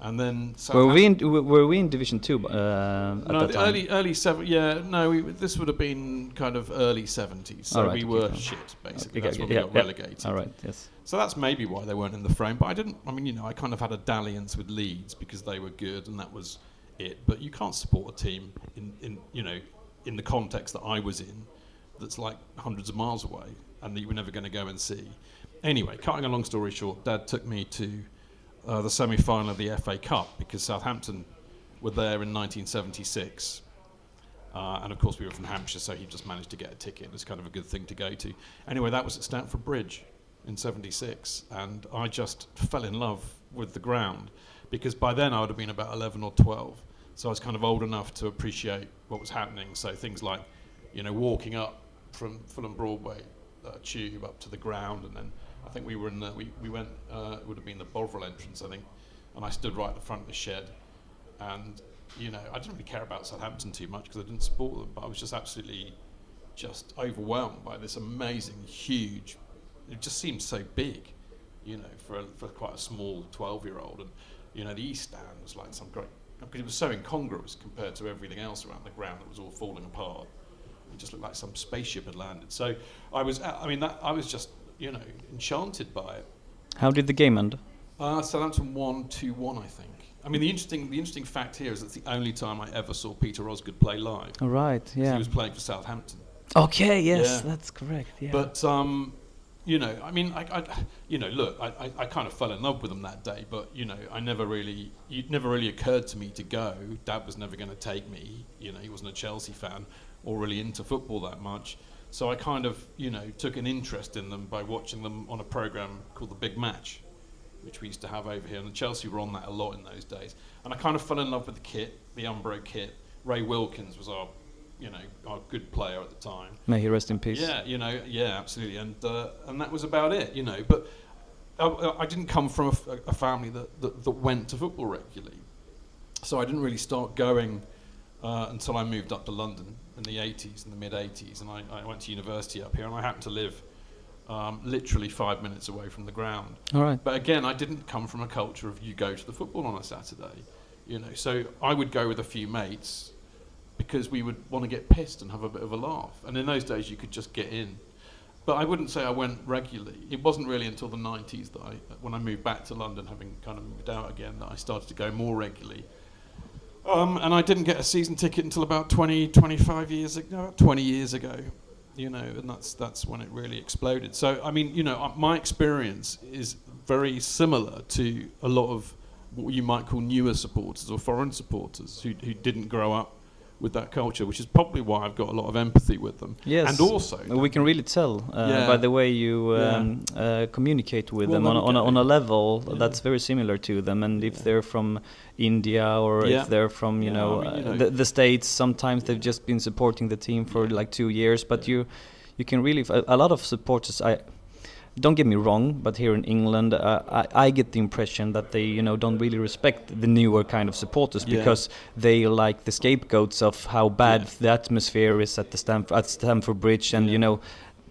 And then were we in were we in Division Two uh, at no, that time? early early seven. Yeah, no, we, this would have been kind of early seventies. So right, we were shit basically. Okay, that's when yeah, we got yeah, relegated. All right, yes. So that's maybe why they weren't in the frame. But I didn't. I mean, you know, I kind of had a dalliance with Leeds because they were good, and that was it. But you can't support a team in, in you know in the context that I was in, that's like hundreds of miles away, and that you were never going to go and see. Anyway, cutting a long story short, Dad took me to uh, the semi final of the FA Cup because Southampton were there in 1976. Uh, and of course, we were from Hampshire, so he just managed to get a ticket. It was kind of a good thing to go to. Anyway, that was at Stamford Bridge in 76, and I just fell in love with the ground because by then I would have been about 11 or 12. So I was kind of old enough to appreciate what was happening. So things like, you know, walking up from Fulham Broadway uh, tube up to the ground and then I think we were in the, we, we went, uh, it would have been the Bovril entrance, I think, and I stood right at the front of the shed. And, you know, I didn't really care about Southampton too much because I didn't support them, but I was just absolutely just overwhelmed by this amazing, huge, it just seemed so big, you know, for, a, for quite a small 12 year old. And, you know, the East Stand was like some great, because it was so incongruous compared to everything else around the ground that was all falling apart. It just looked like some spaceship had landed. So I was, I mean, that, I was just you know, enchanted by it. How did the game end? Uh, Southampton won 2 1, I think. I mean, the interesting, the interesting fact here is it's the only time I ever saw Peter Osgood play live. All right, yeah. He was playing for Southampton. Okay, yes, yeah. that's correct. Yeah. But um, you know, I mean, I, I you know, look, I, I, I, kind of fell in love with them that day, but you know, I never really, it never really occurred to me to go. Dad was never going to take me. You know, he wasn't a Chelsea fan or really into football that much. So I kind of, you know, took an interest in them by watching them on a program called The Big Match, which we used to have over here. And the Chelsea were on that a lot in those days. And I kind of fell in love with the kit, the Umbro kit. Ray Wilkins was our, you know, a good player at the time. May he rest in peace. Yeah, you know, yeah, absolutely. And uh, and that was about it, you know. But I, I didn't come from a, a family that, that, that, went to football regularly. So I didn't really start going uh, until I moved up to London in the 80s, in the mid 80s. And I, I, went to university up here, and I happened to live um, literally five minutes away from the ground. All right. But again, I didn't come from a culture of you go to the football on a Saturday. You know, so I would go with a few mates because we would want to get pissed and have a bit of a laugh. And in those days, you could just get in. But I wouldn't say I went regularly. It wasn't really until the 90s that I, when I moved back to London, having kind of moved out again, that I started to go more regularly. Um, and I didn't get a season ticket until about 20, 25 years ago, 20 years ago, you know, and that's, that's when it really exploded. So, I mean, you know, uh, my experience is very similar to a lot of what you might call newer supporters or foreign supporters who, who didn't grow up with that culture, which is probably why I've got a lot of empathy with them. Yes, and also we can really tell uh, yeah. by the way you um, yeah. uh, communicate with well, them on, on, a, on a level yeah. that's very similar to them. And if they're from India or if they're from you know, I mean, you uh, know the, the, states, sometimes they've just been supporting the team for like two years. But you you can really a, a lot of supporters. I don't get me wrong, but here in England, uh, I, I, get the impression that they, you know, don't really respect the newer kind of supporters yeah. because they like the scapegoats of how bad yeah. the atmosphere is at the Stamford, at Stamford Bridge, and yeah. you know,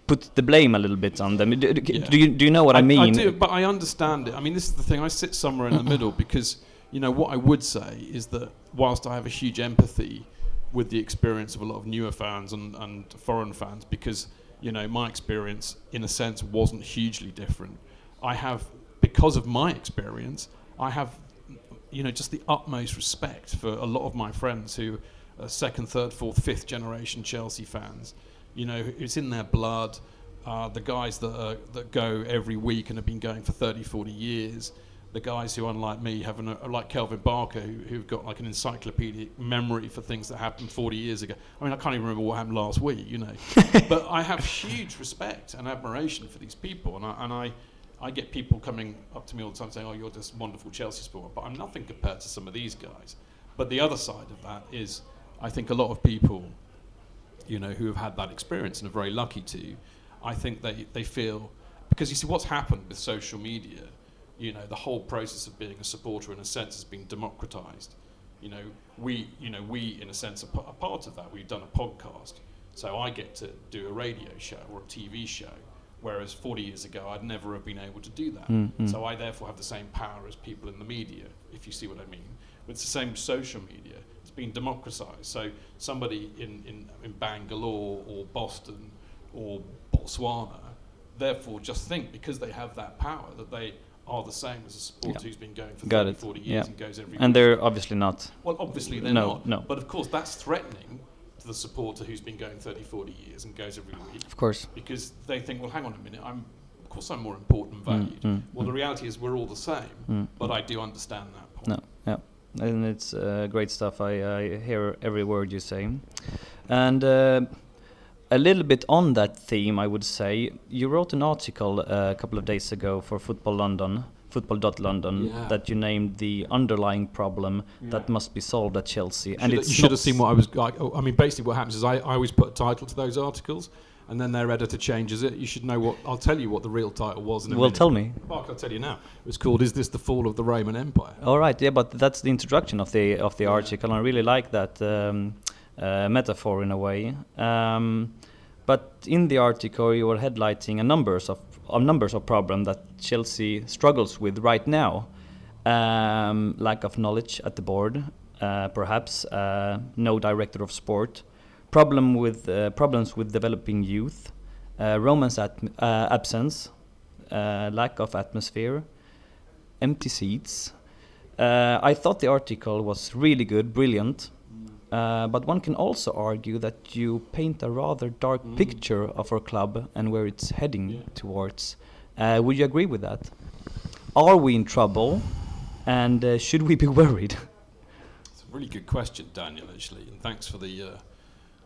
put the blame a little bit on them. Do, do you do you know what I, I mean? I do, but I understand it. I mean, this is the thing. I sit somewhere in the middle [CLEARS THROAT] because you know what I would say is that whilst I have a huge empathy with the experience of a lot of newer fans and, and foreign fans because you know, my experience, in a sense, wasn't hugely different. I have, because of my experience, I have, you know, just the utmost respect for a lot of my friends who are second, third, fourth, fifth generation Chelsea fans. You know, it's in their blood. Uh, the guys that, are, that go every week and have been going for 30, 40 years the guys who, unlike me, have an, uh, like Kelvin Barker, who, have got like an encyclopedic memory for things that happened 40 years ago. I mean, I can't even remember what happened last week, you know. [LAUGHS] but I have huge respect and admiration for these people, and I, and I, I get people coming up to me all the time saying, "Oh, you're this wonderful Chelsea supporter," but I'm nothing compared to some of these guys. But the other side of that is, I think a lot of people, you know, who have had that experience and are very lucky to, I think they they feel because you see what's happened with social media you know, the whole process of being a supporter, in a sense, has been democratized. You know, we, you know, we, in a sense, are, p- are part of that. We've done a podcast, so I get to do a radio show or a TV show, whereas 40 years ago, I'd never have been able to do that. Mm-hmm. So I therefore have the same power as people in the media, if you see what I mean. It's the same social media. It's been democratized. So somebody in, in, in Bangalore or Boston or Botswana, therefore, just think because they have that power that they are the same as a supporter yeah. who's been going for Got 30, 40 years yeah. and goes every week. And week. they're obviously not. Well, obviously they're no, not. No. But of course, that's threatening to the supporter who's been going 30, 40 years and goes every week. Of course. Because they think, well, hang on a minute, I'm, of course I'm more important and valued. Mm, mm, well, mm. the reality is we're all the same, mm, but I do understand that point. No, yeah. And it's uh, great stuff. I, I hear every word you say. And uh, a little bit on that theme, I would say, you wrote an article uh, a couple of days ago for Football London football.london yeah. that you named the underlying problem yeah. that must be solved at Chelsea. And you should have seen what I was like. I mean, basically, what happens is I, I always put a title to those articles, and then their editor changes it. You should know what I'll tell you what the real title was. In a well, minute. tell me. Mark, I'll tell you now. It was called "Is This the Fall of the Roman Empire?" All right, yeah, but that's the introduction of the of the yeah. article. I really like that um, uh, metaphor in a way. Um, but in the article, you were headlighting a numbers of of numbers of problem that Chelsea struggles with right now. Um, lack of knowledge at the board, uh, perhaps uh, no director of sport, problem with uh, problems with developing youth, uh, Roman's uh, absence, lack of atmosphere, empty seats. I thought the article was really good, brilliant. But one can also argue that you paint a rather dark mm. picture of our club and where it's heading yeah. towards. would you agree with that? Are we in trouble? And uh, should we be [LAUGHS] worried? It's a really good question, Daniel, actually. And thanks for the, uh,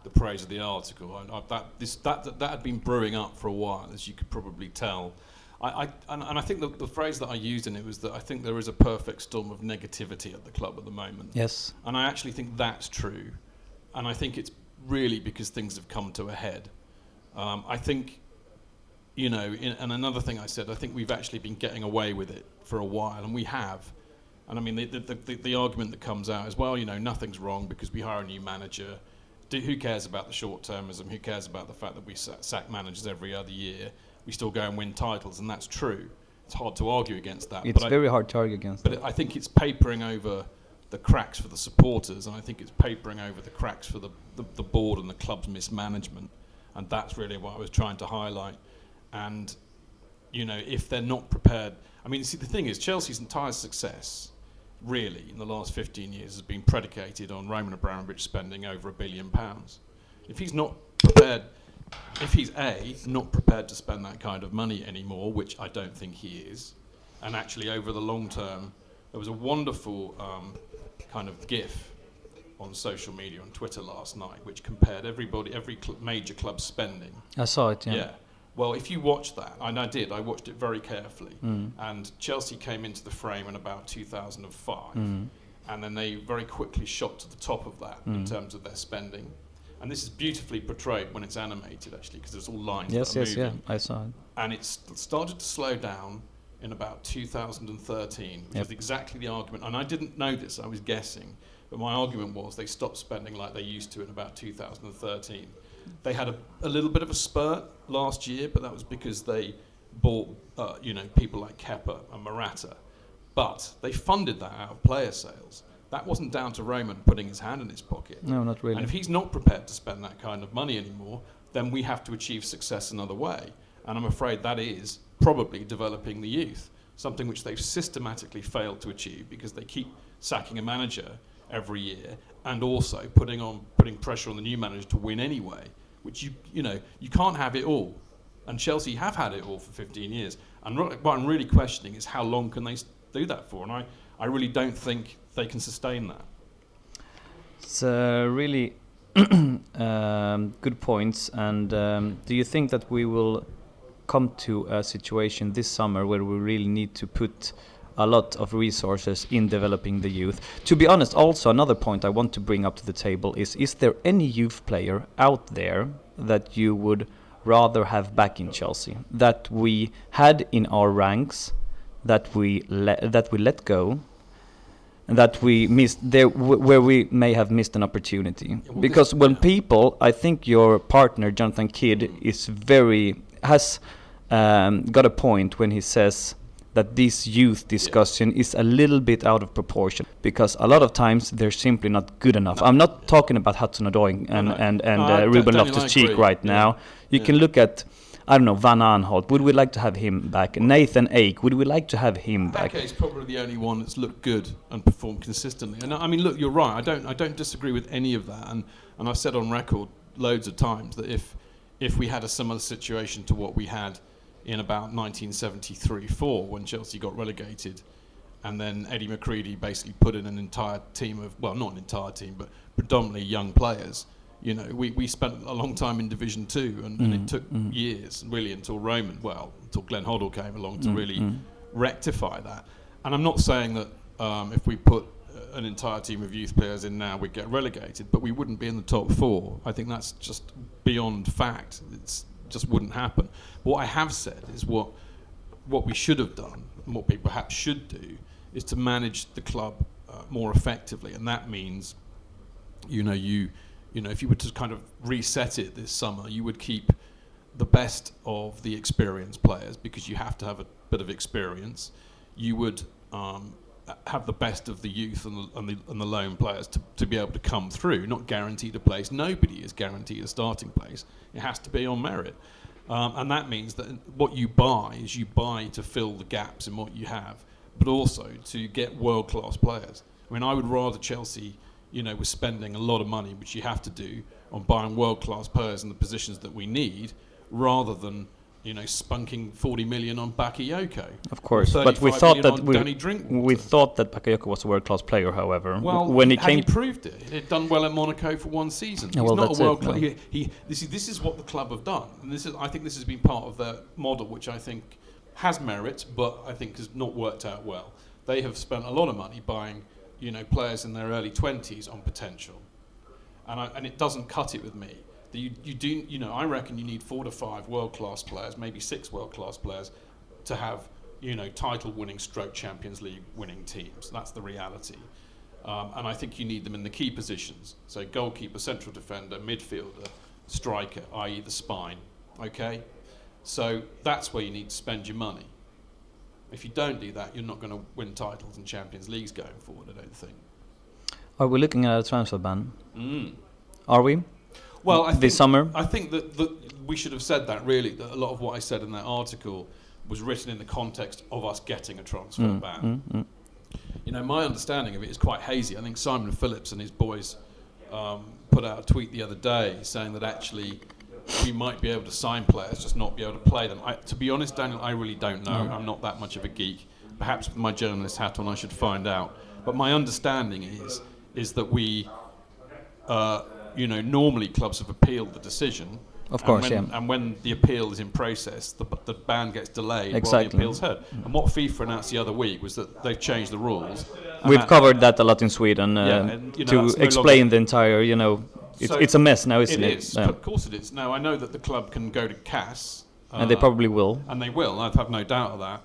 the praise of the article. I, I, that, this, that, that, that had been brewing up for a while, as you could probably tell. I, I, and, and, I think the, the, phrase that I used in it was that I think there is a perfect storm of negativity at the club at the moment. Yes. And I actually think that's true. And I think it's really because things have come to a head. Um, I think you know, in, and another thing I said, I think we've actually been getting away with it for a while, and we have. And I mean, the, the, the, the argument that comes out is, well, you know, nothing's wrong because we hire a new manager. Do, who cares about the short termism? Who cares about the fact that we sack managers every other year? We still go and win titles, and that's true. It's hard to argue against that. It's very I, hard to argue against. But. I think it's papering over the cracks for the supporters, and I think it's papering over the cracks for the, the, the board and the club's mismanagement. And that's really what I was trying to highlight. And, you know, if they're not prepared. I mean, see, the thing is, Chelsea's entire success, really, in the last 15 years has been predicated on Roman Abramovich spending over a billion pounds. If he's not prepared, if he's A, not prepared to spend that kind of money anymore, which I don't think he is, and actually over the long term, there was a wonderful um, kind of GIF on social media on Twitter last night, which compared everybody, every cl- major club spending. I saw it. Yeah. Yeah. Well, if you watch that, and I did, I watched it very carefully. Mm. And Chelsea came into the frame in about 2005, mm. and then they very quickly shot to the top of that mm. in terms of their spending. And this is beautifully portrayed when it's animated, actually, because there's all lines. Yes, yes, moving. yeah, I saw it. And it started to slow down in about 2013, which yep. is exactly the argument. And I didn't know this; I was guessing. But my argument was they stopped spending like they used to in about 2013. They had a, a little bit of a spurt last year, but that was because they bought, uh, you know, people like Kepa and Morata. But they funded that out of player sales. That wasn't down to Roman putting his hand in his pocket. No, not really. And if he's not prepared to spend that kind of money anymore, then we have to achieve success another way. And I'm afraid that is probably developing the youth, something which they've systematically failed to achieve because they keep sacking a manager every year and also putting on putting pressure on the new manager to win anyway, which you you know you can't have it all. And Chelsea have had it all for 15 years. And what I'm really questioning is how long can they do that for? And I, I really don't think they can sustain that. It's really [CLEARS THROAT] um, good points. And um, do you think that we will come to a situation this summer where we really need to put a lot of resources in developing the youth. To be honest, also another point I want to bring up to the table is is there any youth player out there that you would rather have back in Chelsea that we had in our ranks that we that we let go that we missed there w- where we may have missed an opportunity yeah, well because when yeah. people I think your partner Jonathan Kidd is very has um, got a point when he says that this youth discussion is a little bit out of proportion because a lot of times they're simply not good enough. No. I'm not talking about Hudson Odoi and, no, and, and, no, uh, Ruben Loftus Cheek right yeah. now. You yeah. can look at, I don't know, Van Aanholt. Would we like to have him back? Nathan Ake. Would we like to have him back? Ake is probably the only one that's looked good and performed consistently. And I mean, look, you're right. I don't, I don't disagree with any of that. And, and I've said on record loads of times that if, if we had a similar situation to what we had in about 1973-4 when Chelsea got relegated, and then Eddie McCreadie basically put in an entire team of well, not an entire team, but predominantly young players. You know, we, we spent a long time in Division Two, and, mm. and it mm, took mm. years really until Roman, well, until Glenn Hoddle came along to mm. really mm. rectify that. And I'm not saying that um, if we put an entire team of youth players in now, we'd get relegated, but we wouldn't be in the top four. I think that's just beyond fact. It just wouldn't happen. What I have said is what what we should have done, and what we perhaps should do, is to manage the club uh, more effectively, and that means, you know, you you know, if you were to kind of reset it this summer, you would keep the best of the experienced players because you have to have a bit of experience. You would um, have the best of the youth and the, and the, and the loan players to, to be able to come through, not guaranteed a place. Nobody is guaranteed a starting place. It has to be on merit. Um, and that means that what you buy is you buy to fill the gaps in what you have, but also to get world class players. I mean, I would rather Chelsea, you know, we're spending a lot of money, which you have to do, on buying world class players in the positions that we need, rather than you know, spunking 40 million on Bakayoko. Of course, but we thought that we, we thought that Bakayoko was a world-class player. However, well, when he came, he proved it. He'd done well at Monaco for one season. Yeah, He's well, not a world class. No. He, he, this is this is what the club have done, and this is I think this has been part of their model, which I think has merit, but I think has not worked out well. They have spent a lot of money buying, you know, players in their early 20s on potential, and I, and it doesn't cut it with me You, you do, you know, I reckon you need four to five world class players, maybe six world class players, to have, you know, title winning stroke Champions League winning teams. That's the reality. Um, and I think you need them in the key positions. So goalkeeper, central defender, midfielder, striker, i.e. the spine. Okay? So that's where you need to spend your money. If you don't do that, you're not going to win titles and Champions Leagues going forward, I don't think. Are we looking at a transfer ban? Mm. Are we? Well, I this think, summer. I think that, that we should have said that really. That a lot of what I said in that article was written in the context of us getting a transfer Mm, ban. mm, mm. You know, my understanding of it is quite hazy. I think Simon Phillips and his boys um, put out a tweet the other day saying that actually we might be able to sign players, just not be able to play them. I, to be honest, Daniel, I really don't know. No. I'm not that much of a geek. Perhaps with my journalist hat on, I should find out. But my understanding is is that we, uh, you know, normally clubs have appealed the decision. Of and course, when, yeah. And when the appeal is in process, the, the ban gets delayed while the appeal's heard. And what FIFA announced the other week was that they've changed the rules. We've that- covered that a lot in Sweden uh, Yeah, and, you know, to no explain the entire, you know, it's, So it's a mess now, isn't It it? is. Of course it is. Now, I know that the club can go to CAS. and they uh, probably will. and they will. I have no doubt of that.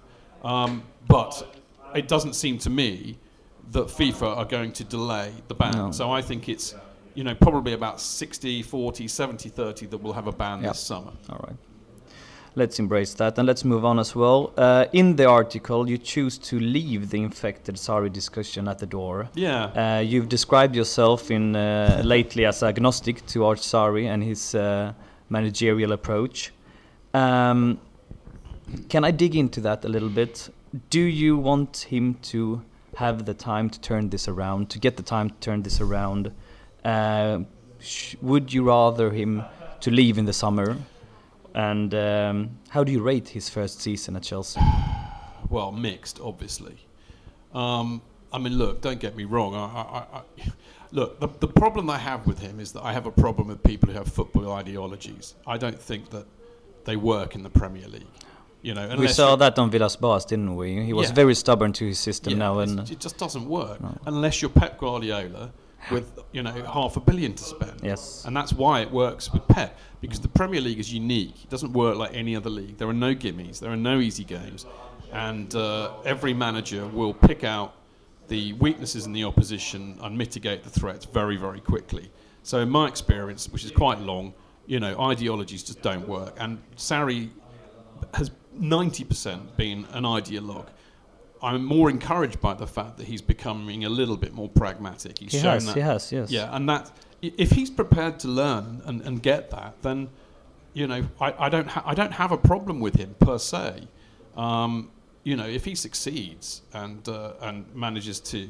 Um, but it doesn't seem to me that FIFA are going to delay the ban. No. So I think it's, you know, probably about 60, 40, 70, 30 that we'll have a ban Yeah. this summer. All right. Let's embrace that and let's move on as well. Uh, in the article, you choose to leave the infected sorry discussion at the door. Yeah. Uh, you've described yourself in uh, lately as agnostic to Arch Sari and his uh, managerial approach. Um, can I dig into that a little bit? Do you want him to have the time to turn this around, to get the time to turn this around? Uh, would you rather him to leave in the summer? And um, how do you rate his first season at Chelsea? well, mixed, obviously. Um, I mean, look, don't get me wrong. I, I, I, [LAUGHS] look, the, the problem I have with him is that I have a problem with people who have football ideologies. I don't think that they work in the Premier League. You know, We saw that on Villas Boas, didn't we? He was Yeah. very stubborn to his system Yeah, now, and it just doesn't work No. unless you're Pep Guardiola with you know half a billion to spend. yes, And that's why it works with Pep, because the Premier League is unique. It doesn't work like any other league. There are no gimmies, there are no easy games, and uh, every manager will pick out the weaknesses in the opposition and mitigate the threats very, very quickly. So, in my experience, which is quite long, you know, ideologies just don't work. And Sarri has 90% been an ideologue. I'm more encouraged by the fact that he's becoming a little bit more pragmatic. He's he shown has, that he has, yes. yeah, and that if he's prepared to learn and, and get that, then you know I, I don't ha- I don't have a problem with him per se. Um, you know, if he succeeds and uh, and manages to,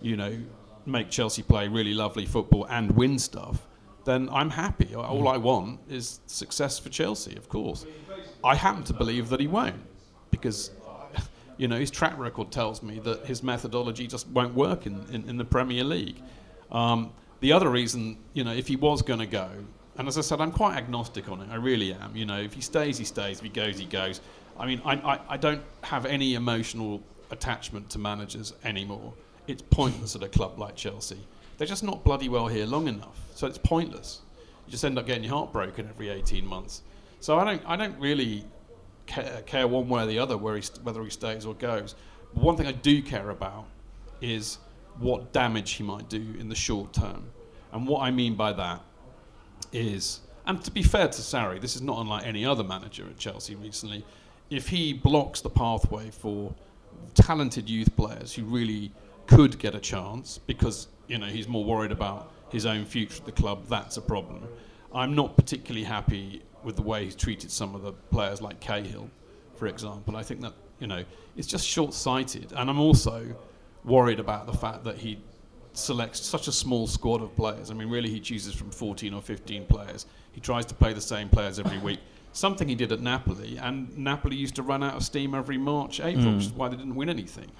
you know, make Chelsea play really lovely football and win stuff, then I'm happy. All I want is success for Chelsea, of course. I happen to believe that he won't because you know, his track record tells me that his methodology just won't work in, in, in the Premier League. Um, the other reason, you know, if he was going to go, and as I said, I'm quite agnostic on it. I really am. You know, if he stays, he stays. If he goes, he goes. I mean, I, I, I don't have any emotional attachment to managers anymore. It's pointless at a club like Chelsea. They're just not bloody well here long enough. So it's pointless. You just end up getting your heart broken every 18 months. So I don't, I don't really care, one way or the other where he whether he stays or goes. But one thing I do care about is what damage he might do in the short term. And what I mean by that is, and to be fair to Sarri, this is not unlike any other manager at Chelsea recently. If he blocks the pathway for talented youth players who really could get a chance because you know he's more worried about his own future at the club, that's a problem. I'm not particularly happy with the way he's treated some of the players like Cahill, for example. I think that you know it's just short-sighted, and I'm also worried about the fact that he selects such a small squad of players. I mean, really, he chooses from 14 or 15 players. He tries to play the same players every week. Something he did at Napoli, and Napoli used to run out of steam every March, April, Mm. which is why they didn't win anything.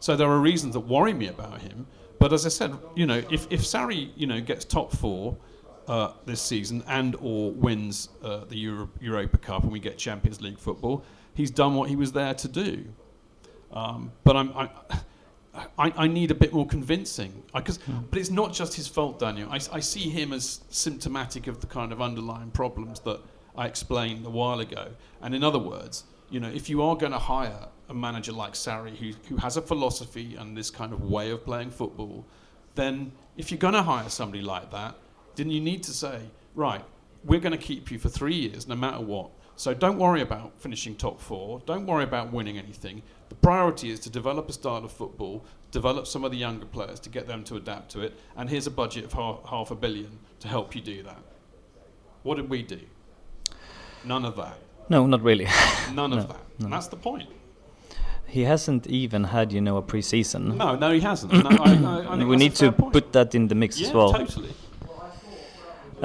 So there are reasons that worry me about him. But as I said, you know, if if Sarri, you know, gets top four uh, this season and or wins uh, the Euro- Europa Cup and we get Champions League football, he's done what he was there to do. Um, but I'm, I, I, I need a bit more convincing. Because, mm. but it's not just his fault, Daniel. I, I see him as symptomatic of the kind of underlying problems that I explained a while ago. And in other words, you know, if you are going to hire a manager like Sarri who, who has a philosophy and this kind of way of playing football, then if you're going to hire somebody like that, then you need to say, right, we're going to keep you for three years no matter what. So don't worry about finishing top four. Don't worry about winning anything. The priority is to develop a style of football, develop some of the younger players to get them to adapt to it, and here's a budget of half, half a billion to help you do that. What did we do? None of that. No, not really. [LAUGHS] None no, of that. No. And that's the point. He hasn't even had, you know, a pre-season. No, no, he hasn't. No, I, I, I [LAUGHS] we need to point. put that in the mix yeah, as well. totally.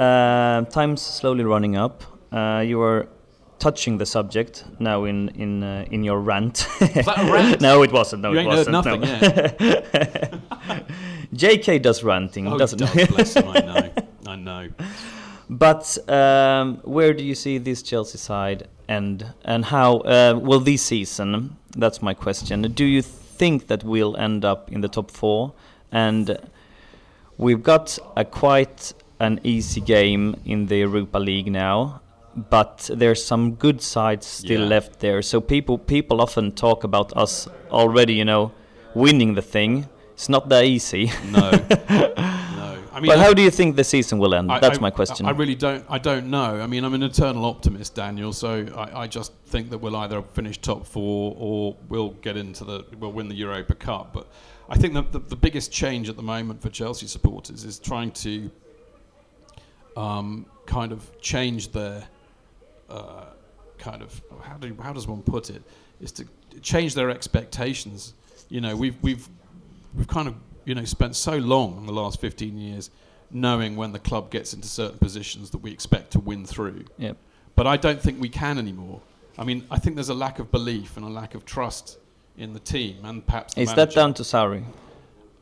Uh, time's slowly running up. Uh, you are touching the subject now in in uh, in your rant. Was that a rant? [LAUGHS] no, it wasn't. No, you it wasn't. nothing. No. Yeah. [LAUGHS] J.K. does ranting, oh, doesn't he? Does, bless him. I know. [LAUGHS] I know. But um, where do you see this Chelsea side end, and how uh, will this season? That's my question. Do you think that we'll end up in the top four? And we've got a quite an easy game in the Europa League now, but there's some good sides still Yeah. left there. So people people often talk about us already, you know, winning the thing. It's not that easy. No. [LAUGHS] no. I mean, but how do you think the season will end? I- That's I- my question. I really don't. I don't know. I mean, I'm an eternal optimist, Daniel. So I, I just think that we'll either finish top four or we'll get into the we'll win the Europa Cup. But I think that the, the biggest change at the moment for Chelsea supporters is trying to um, kind of change their uh, kind of how do how does one put it? Is to change their expectations. You know, we've we've we've kind of you know spent so long in the last 15 years knowing when the club gets into certain positions that we expect to win through. Yep. But I don't think we can anymore. I mean, I think there's a lack of belief and a lack of trust in the team and perhaps Is that down to Sarri?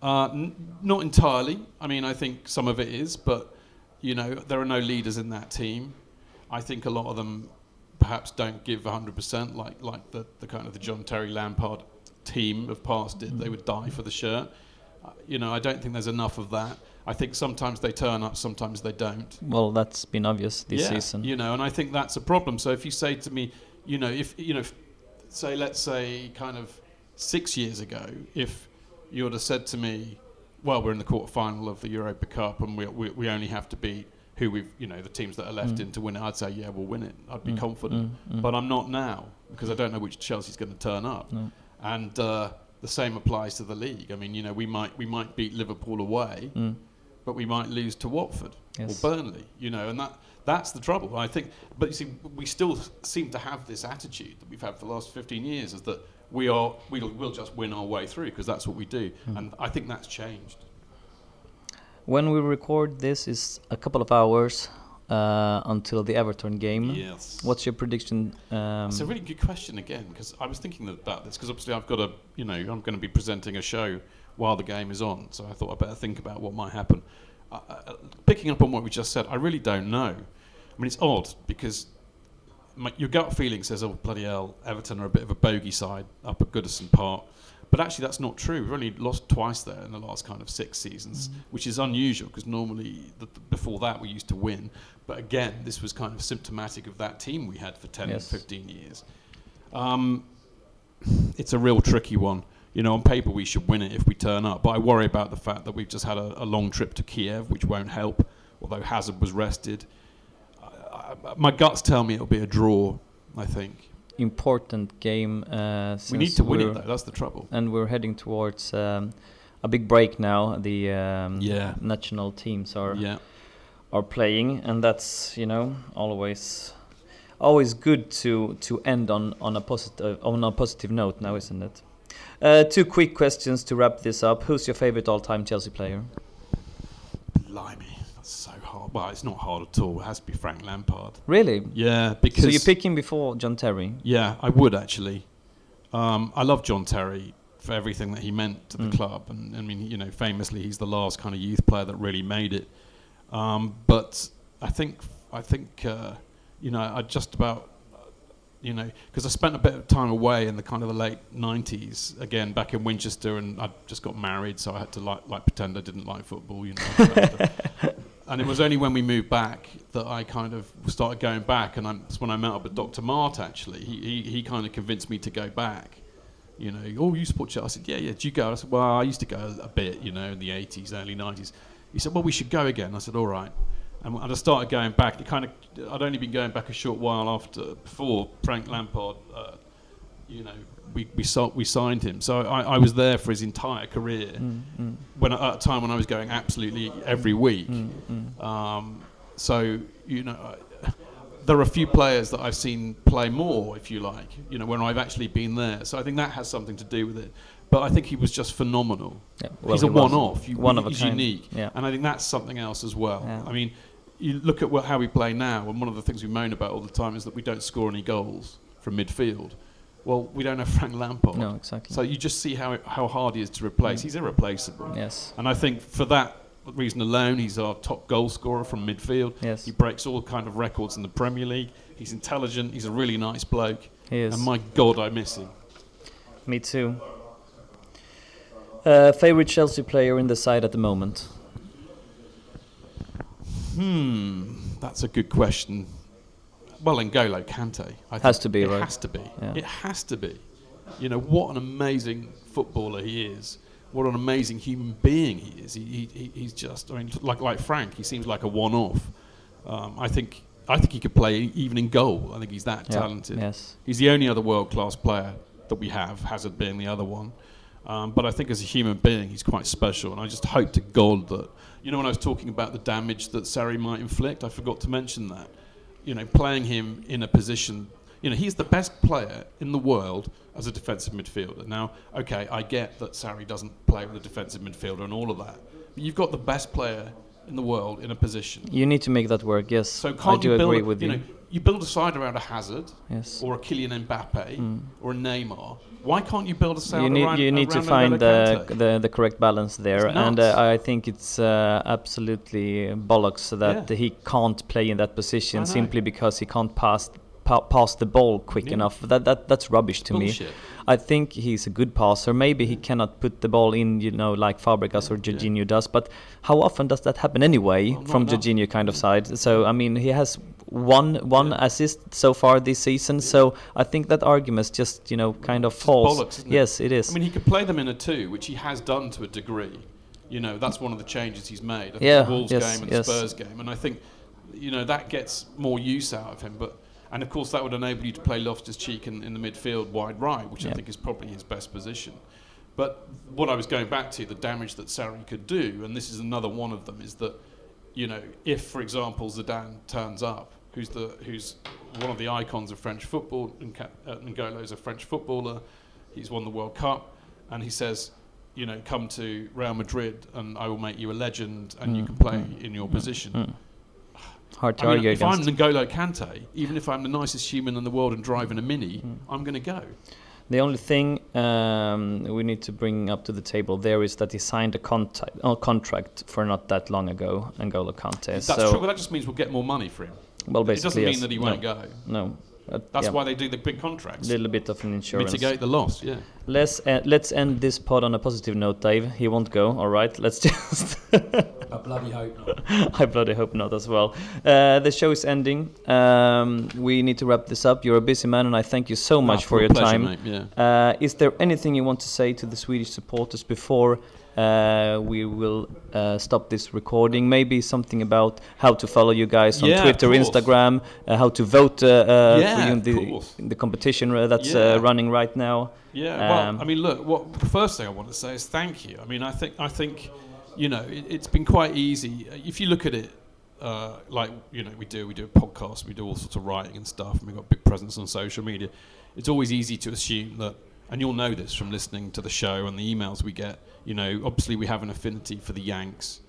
Uh, n- not entirely. I mean, I think some of it is, but you know, there are no leaders in that team. I think a lot of them perhaps don't give 100%, like like the, the kind of the John Terry Lampard team of past did. They would die for the shirt. Uh, you know, I don't think there's enough of that. I think sometimes they turn up, sometimes they don't. Well, that's been obvious this yeah, season. You know, and I think that's a problem. So if you say to me, you know, if you know, if, say let's say kind of six years ago, if you would have said to me, well, we're in the quarterfinal of the Europa Cup and we, we, we only have to beat who we've, you know, the teams that are left Mm. in to win it, I'd say, yeah, we'll win it. I'd be Mm, confident. mm, mm. But I'm not now because I don't know which Chelsea's going to turn up. No. And uh, the same applies to the league. I mean, you know, we might we might beat Liverpool away, Mm. but we might lose to Watford Yes. or Burnley, you know, and that that's the trouble. I think, but you see, we still seem to have this attitude that we've had for the last 15 years, is that we are we'll, we'll just win our way through because that's what we do, Mm. and I think that's changed. When we record this is a couple of hours uh, until the Everton game. Yes. What's your prediction? Um, That's a really good question again because I was thinking about this because obviously I've got a you know I'm going to be presenting a show while the game is on, so I thought I'd better think about what might happen. Uh, uh, picking up on what we just said, I really don't know. I mean, it's odd because my, your gut feeling says, "Oh bloody hell, Everton are a bit of a bogey side up at Goodison Park," but actually that's not true. We've only lost twice there in the last kind of six seasons, which is unusual because normally before that we used to win. But again, this was kind of symptomatic of that team we had for 10 Yes. 15 years. Um, it's a real tricky one. You know, on paper we should win it if we turn up, but I worry about the fact that we've just had a, a long trip to Kiev, which won't help. Although Hazard was rested, my guts tell me it'll be a draw. I think important game. Uh, we need to win it though. That's the trouble. And we're heading towards um, a big break now. The um, Yeah. national teams are Yeah, are playing, and that's you know always always good to to end on on a positive on a positive note now, isn't it? Uh, two quick questions to wrap this up. Who's your favorite all-time Chelsea player? blimey, that's so Well, it's not hard at all. It has to be Frank Lampard. Really? Yeah, because So you pick him before John Terry? Yeah, I would actually. Um, I love John Terry for everything that he meant to the Mm. club, and I mean, you know, famously, he's the last kind of youth player that really made it. Um, but I think, I think, uh, you know, I just about, you know, because I spent a bit of time away in the kind of the late '90s, again back in Winchester, and I just got married, so I had to like, like pretend I didn't like football, you know. [LAUGHS] and it was only when we moved back that I kind of started going back, and that's when I met up with Dr. Mart. Actually, he, he he kind of convinced me to go back. You know, oh, you support? I said, yeah, yeah. Do you go? I said, well, I used to go a bit, you know, in the '80s, early '90s. He said, well, we should go again. I said, all right. And I started going back. It kind of, I'd only been going back a short while after, before Frank Lampard, uh, you know, we we, saw, we signed him. So I, I, was there for his entire career. Mm, mm. When at a time when I was going absolutely every week. Mm, mm. um, so you know, there are a few players that I've seen play more, if you like. You know, when I've actually been there. So I think that has something to do with it. But I think he was just phenomenal. Yeah, well, he's a he one-off. one of he's a kind. unique, yeah. and I think that's something else as well. Yeah. I mean, you look at what, how we play now, and one of the things we moan about all the time is that we don't score any goals from midfield. Well, we don't have Frank Lampard. No, exactly. So you just see how how hard he is to replace. Mm. He's irreplaceable. Yes. And I think for that reason alone, he's our top goal scorer from midfield. Yes. He breaks all kind of records in the Premier League. He's intelligent. He's a really nice bloke. He is. And my God, I miss him. Me too. Uh, favorite Chelsea player in the side at the moment? Hmm, that's a good question. Well, N'Golo Kante. I has to be, it right? has to be. Yeah. It has to be. You know, what an amazing footballer he is. What an amazing human being he is. He, he, he's just, I mean, like, like Frank, he seems like a one off. Um, I think I think he could play even in goal. I think he's that yeah, talented. Yes. He's the only other world class player that we have, Hazard being the other one. Um, but I think as a human being, he's quite special. And I just hope to God that, you know, when I was talking about the damage that Sarri might inflict, I forgot to mention that. You know, playing him in a position, you know, he's the best player in the world as a defensive midfielder. Now, okay, I get that Sarri doesn't play with a defensive midfielder and all of that. But you've got the best player in the world in a position. You need to make that work, yes. So can't I do agree with you. Know, you build a side around a Hazard, yes. or a Kylian Mbappe, mm. or a Neymar. Why can't you build a side you need, around You need to find the, the, the correct balance there, and uh, I think it's uh, absolutely bollocks that yeah. he can't play in that position simply because he can't pass pa pass the ball quick yeah. enough. That that that's rubbish to Bullshit. me. I think he's a good passer. Maybe he cannot put the ball in, you know, like Fabregas or Jorginho yeah. does. But how often does that happen anyway well, from Jorginho kind of side? So I mean, he has one one yeah. assist so far this season. Yeah. So I think that argument just you know kind of false. Bollocks, yes, it? it is. I mean, he could play them in a two, which he has done to a degree. You know, that's one of the changes he's made. I yeah, the Wolves yes, game and yes. the Spurs game, and I think you know that gets more use out of him. But and of course, that would enable you to play Loftus Cheek in, in the midfield wide right, which I think is probably his best position. But what I was going back to, the damage that Sarri could do, and this is another one of them, is that, you know, if, for example, Zidane turns up, who's the who's one of the icons of French football, uh, N'Golo is a French footballer, he's won the World Cup, and he says, you know, come to Real Madrid and I will make you a legend and mm. you can play mm. in your mm. position. Hard to I mean, argue if against. I'm N'Golo Kante, even if I'm the nicest human in the world and driving a Mini, mm. I'm going to go. The only thing um, we need to bring up to the table there is that he signed a contact, uh, contract for not that long ago, N'Golo Kante. That's so true, but that just means we'll get more money for him. Well, basically, it doesn't mean yes. that he won't no. go. No, uh, That's yeah. why they do the big contracts. A little bit of an insurance. Mitigate the loss, yeah. Let's uh, let's end this pod on a positive note, Dave. He won't go. All right, let's [LAUGHS] just. I bloody hope not. [LAUGHS] I bloody hope not as well. Uh, the show is ending. Um, we need to wrap this up. You're a busy man, and I thank you so much Ah, for your pleasure, time. mate, yeah. Uh, is there anything you want to say to the Swedish supporters before uh, we will uh, stop this recording? Maybe something about how to follow you guys on Yeah, Twitter. Instagram, uh, how to vote uh, uh, Yeah, for you in the, in the competition that's Yeah. uh, running right now. Yeah, well, Um, I mean, look. What the first thing I want to say is thank you. I mean, I think I think, you know, it, it's been quite easy. If you look at it, uh, like you know, we do we do a podcast, we do all sorts of writing and stuff, and we've got a big presence on social media. It's always easy to assume that, and you'll know this from listening to the show and the emails we get. You know, obviously we have an affinity for the Yanks,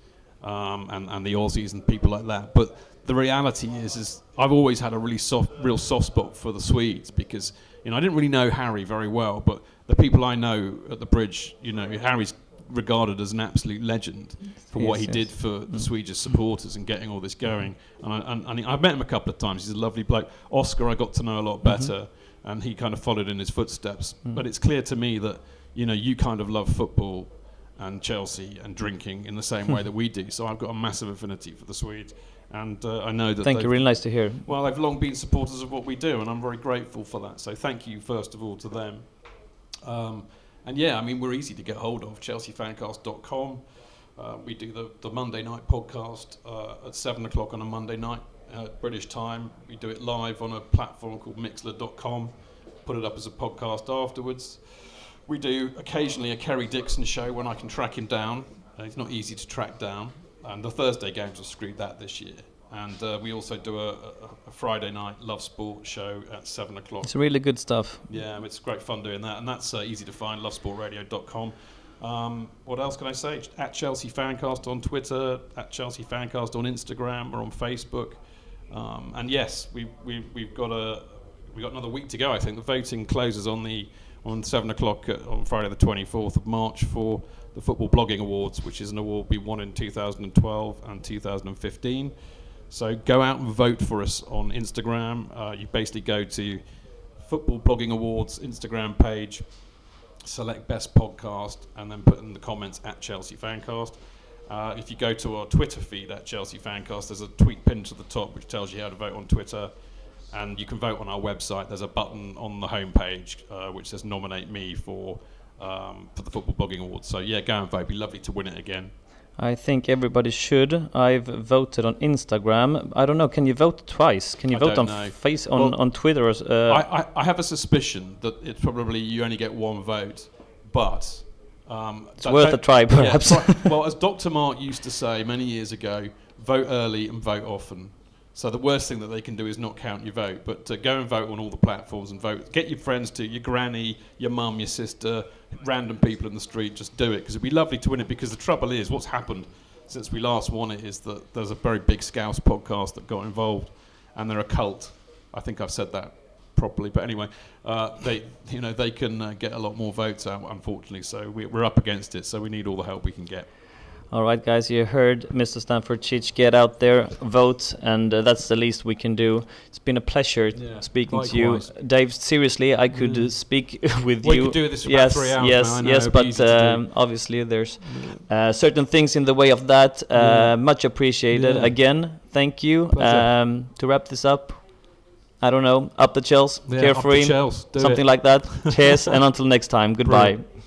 um, and and the Aussies and people like that, but. The reality is, is I've always had a really soft, real soft spot for the Swedes because you know I didn't really know Harry very well, but the people I know at the bridge, you know, Harry's regarded as an absolute legend for what he did for the Mm. Swedish supporters and getting all this going. And, I, and, and I've met him a couple of times. He's a lovely bloke. Oscar, I got to know a lot better, and he kind of followed in his footsteps. Mm. But it's clear to me that you know you kind of love football and Chelsea and drinking in the same [LAUGHS] way that we do. So I've got a massive affinity for the Swedes, and uh, I know that. Thank you. Really nice to hear. well, they've long been supporters of what we do, and I'm very grateful for that. So thank you, first of all, to them. Um, and yeah, I mean, we're easy to get hold of, chelseafancast.com. Uh, we do the, the Monday night podcast uh, at 7 o'clock on a Monday night, uh, British time. We do it live on a platform called mixler.com, put it up as a podcast afterwards. We do occasionally a Kerry Dixon show when I can track him down. Uh, he's not easy to track down. And the Thursday games have screwed that this year. And uh, we also do a, a, Friday night Love Sport show at 7 o'clock. It's really good stuff. Yeah, it's great fun doing that, and that's uh, easy to find. LoveSportRadio.com. Um, what else can I say? At Chelsea Fancast on Twitter, at Chelsea Fancast on Instagram or on Facebook. Um, and yes, we, we, we've got a we got another week to go. I think the voting closes on the on seven o'clock uh, on Friday the twenty fourth of March for the Football Blogging Awards, which is an award we won in 2012 and 2015. So go out and vote for us on Instagram. Uh, you basically go to Football Blogging Awards Instagram page, select best podcast, and then put in the comments at Chelsea Fancast. Uh, if you go to our Twitter feed at Chelsea Fancast, there's a tweet pinned to the top which tells you how to vote on Twitter. And you can vote on our website. There's a button on the homepage uh, which says nominate me for um, for the Football Blogging Awards. So yeah, go and vote. It'd be lovely to win it again. I think everybody should. I've voted on Instagram. I don't know. Can you vote twice? Can you I vote on know. face on Well, on Twitter? Or, uh, I, I, I have a suspicion that it's probably you only get one vote, but um, It's worth a try, perhaps. Yeah, [LAUGHS] well, as Dr. Mark used to say many years ago, vote early and vote often. So the worst thing that they can do is not count your vote, but uh, go and vote on all the platforms and vote. Get your friends to your granny, your mum, your sister, random people in the street. Just do it because it'd be lovely to win it. Because the trouble is, what's happened since we last won it is that there's a very big Scouse podcast that got involved, and they're a cult. I think I've said that properly, but anyway, uh, they you know they can uh, get a lot more votes out, unfortunately. So we, we're up against it. So we need all the help we can get. All right, guys, you heard Mr. Stanford Chich. Get out there, vote, and uh, that's the least we can do. It's been a pleasure Yeah, speaking likewise. to you, Dave. Seriously, I could Yeah. uh, speak [LAUGHS] with We you. could do this for yes, about three hours yes, now, yes, but easy to do. um, obviously there's uh, certain things in the way of that. Uh, Yeah. Much appreciated. Again, thank you. Um, to wrap this up, I don't know, up the Chels, Yeah, up the carefree, something it. like that. [LAUGHS] Cheers, and until next time, goodbye. Brilliant.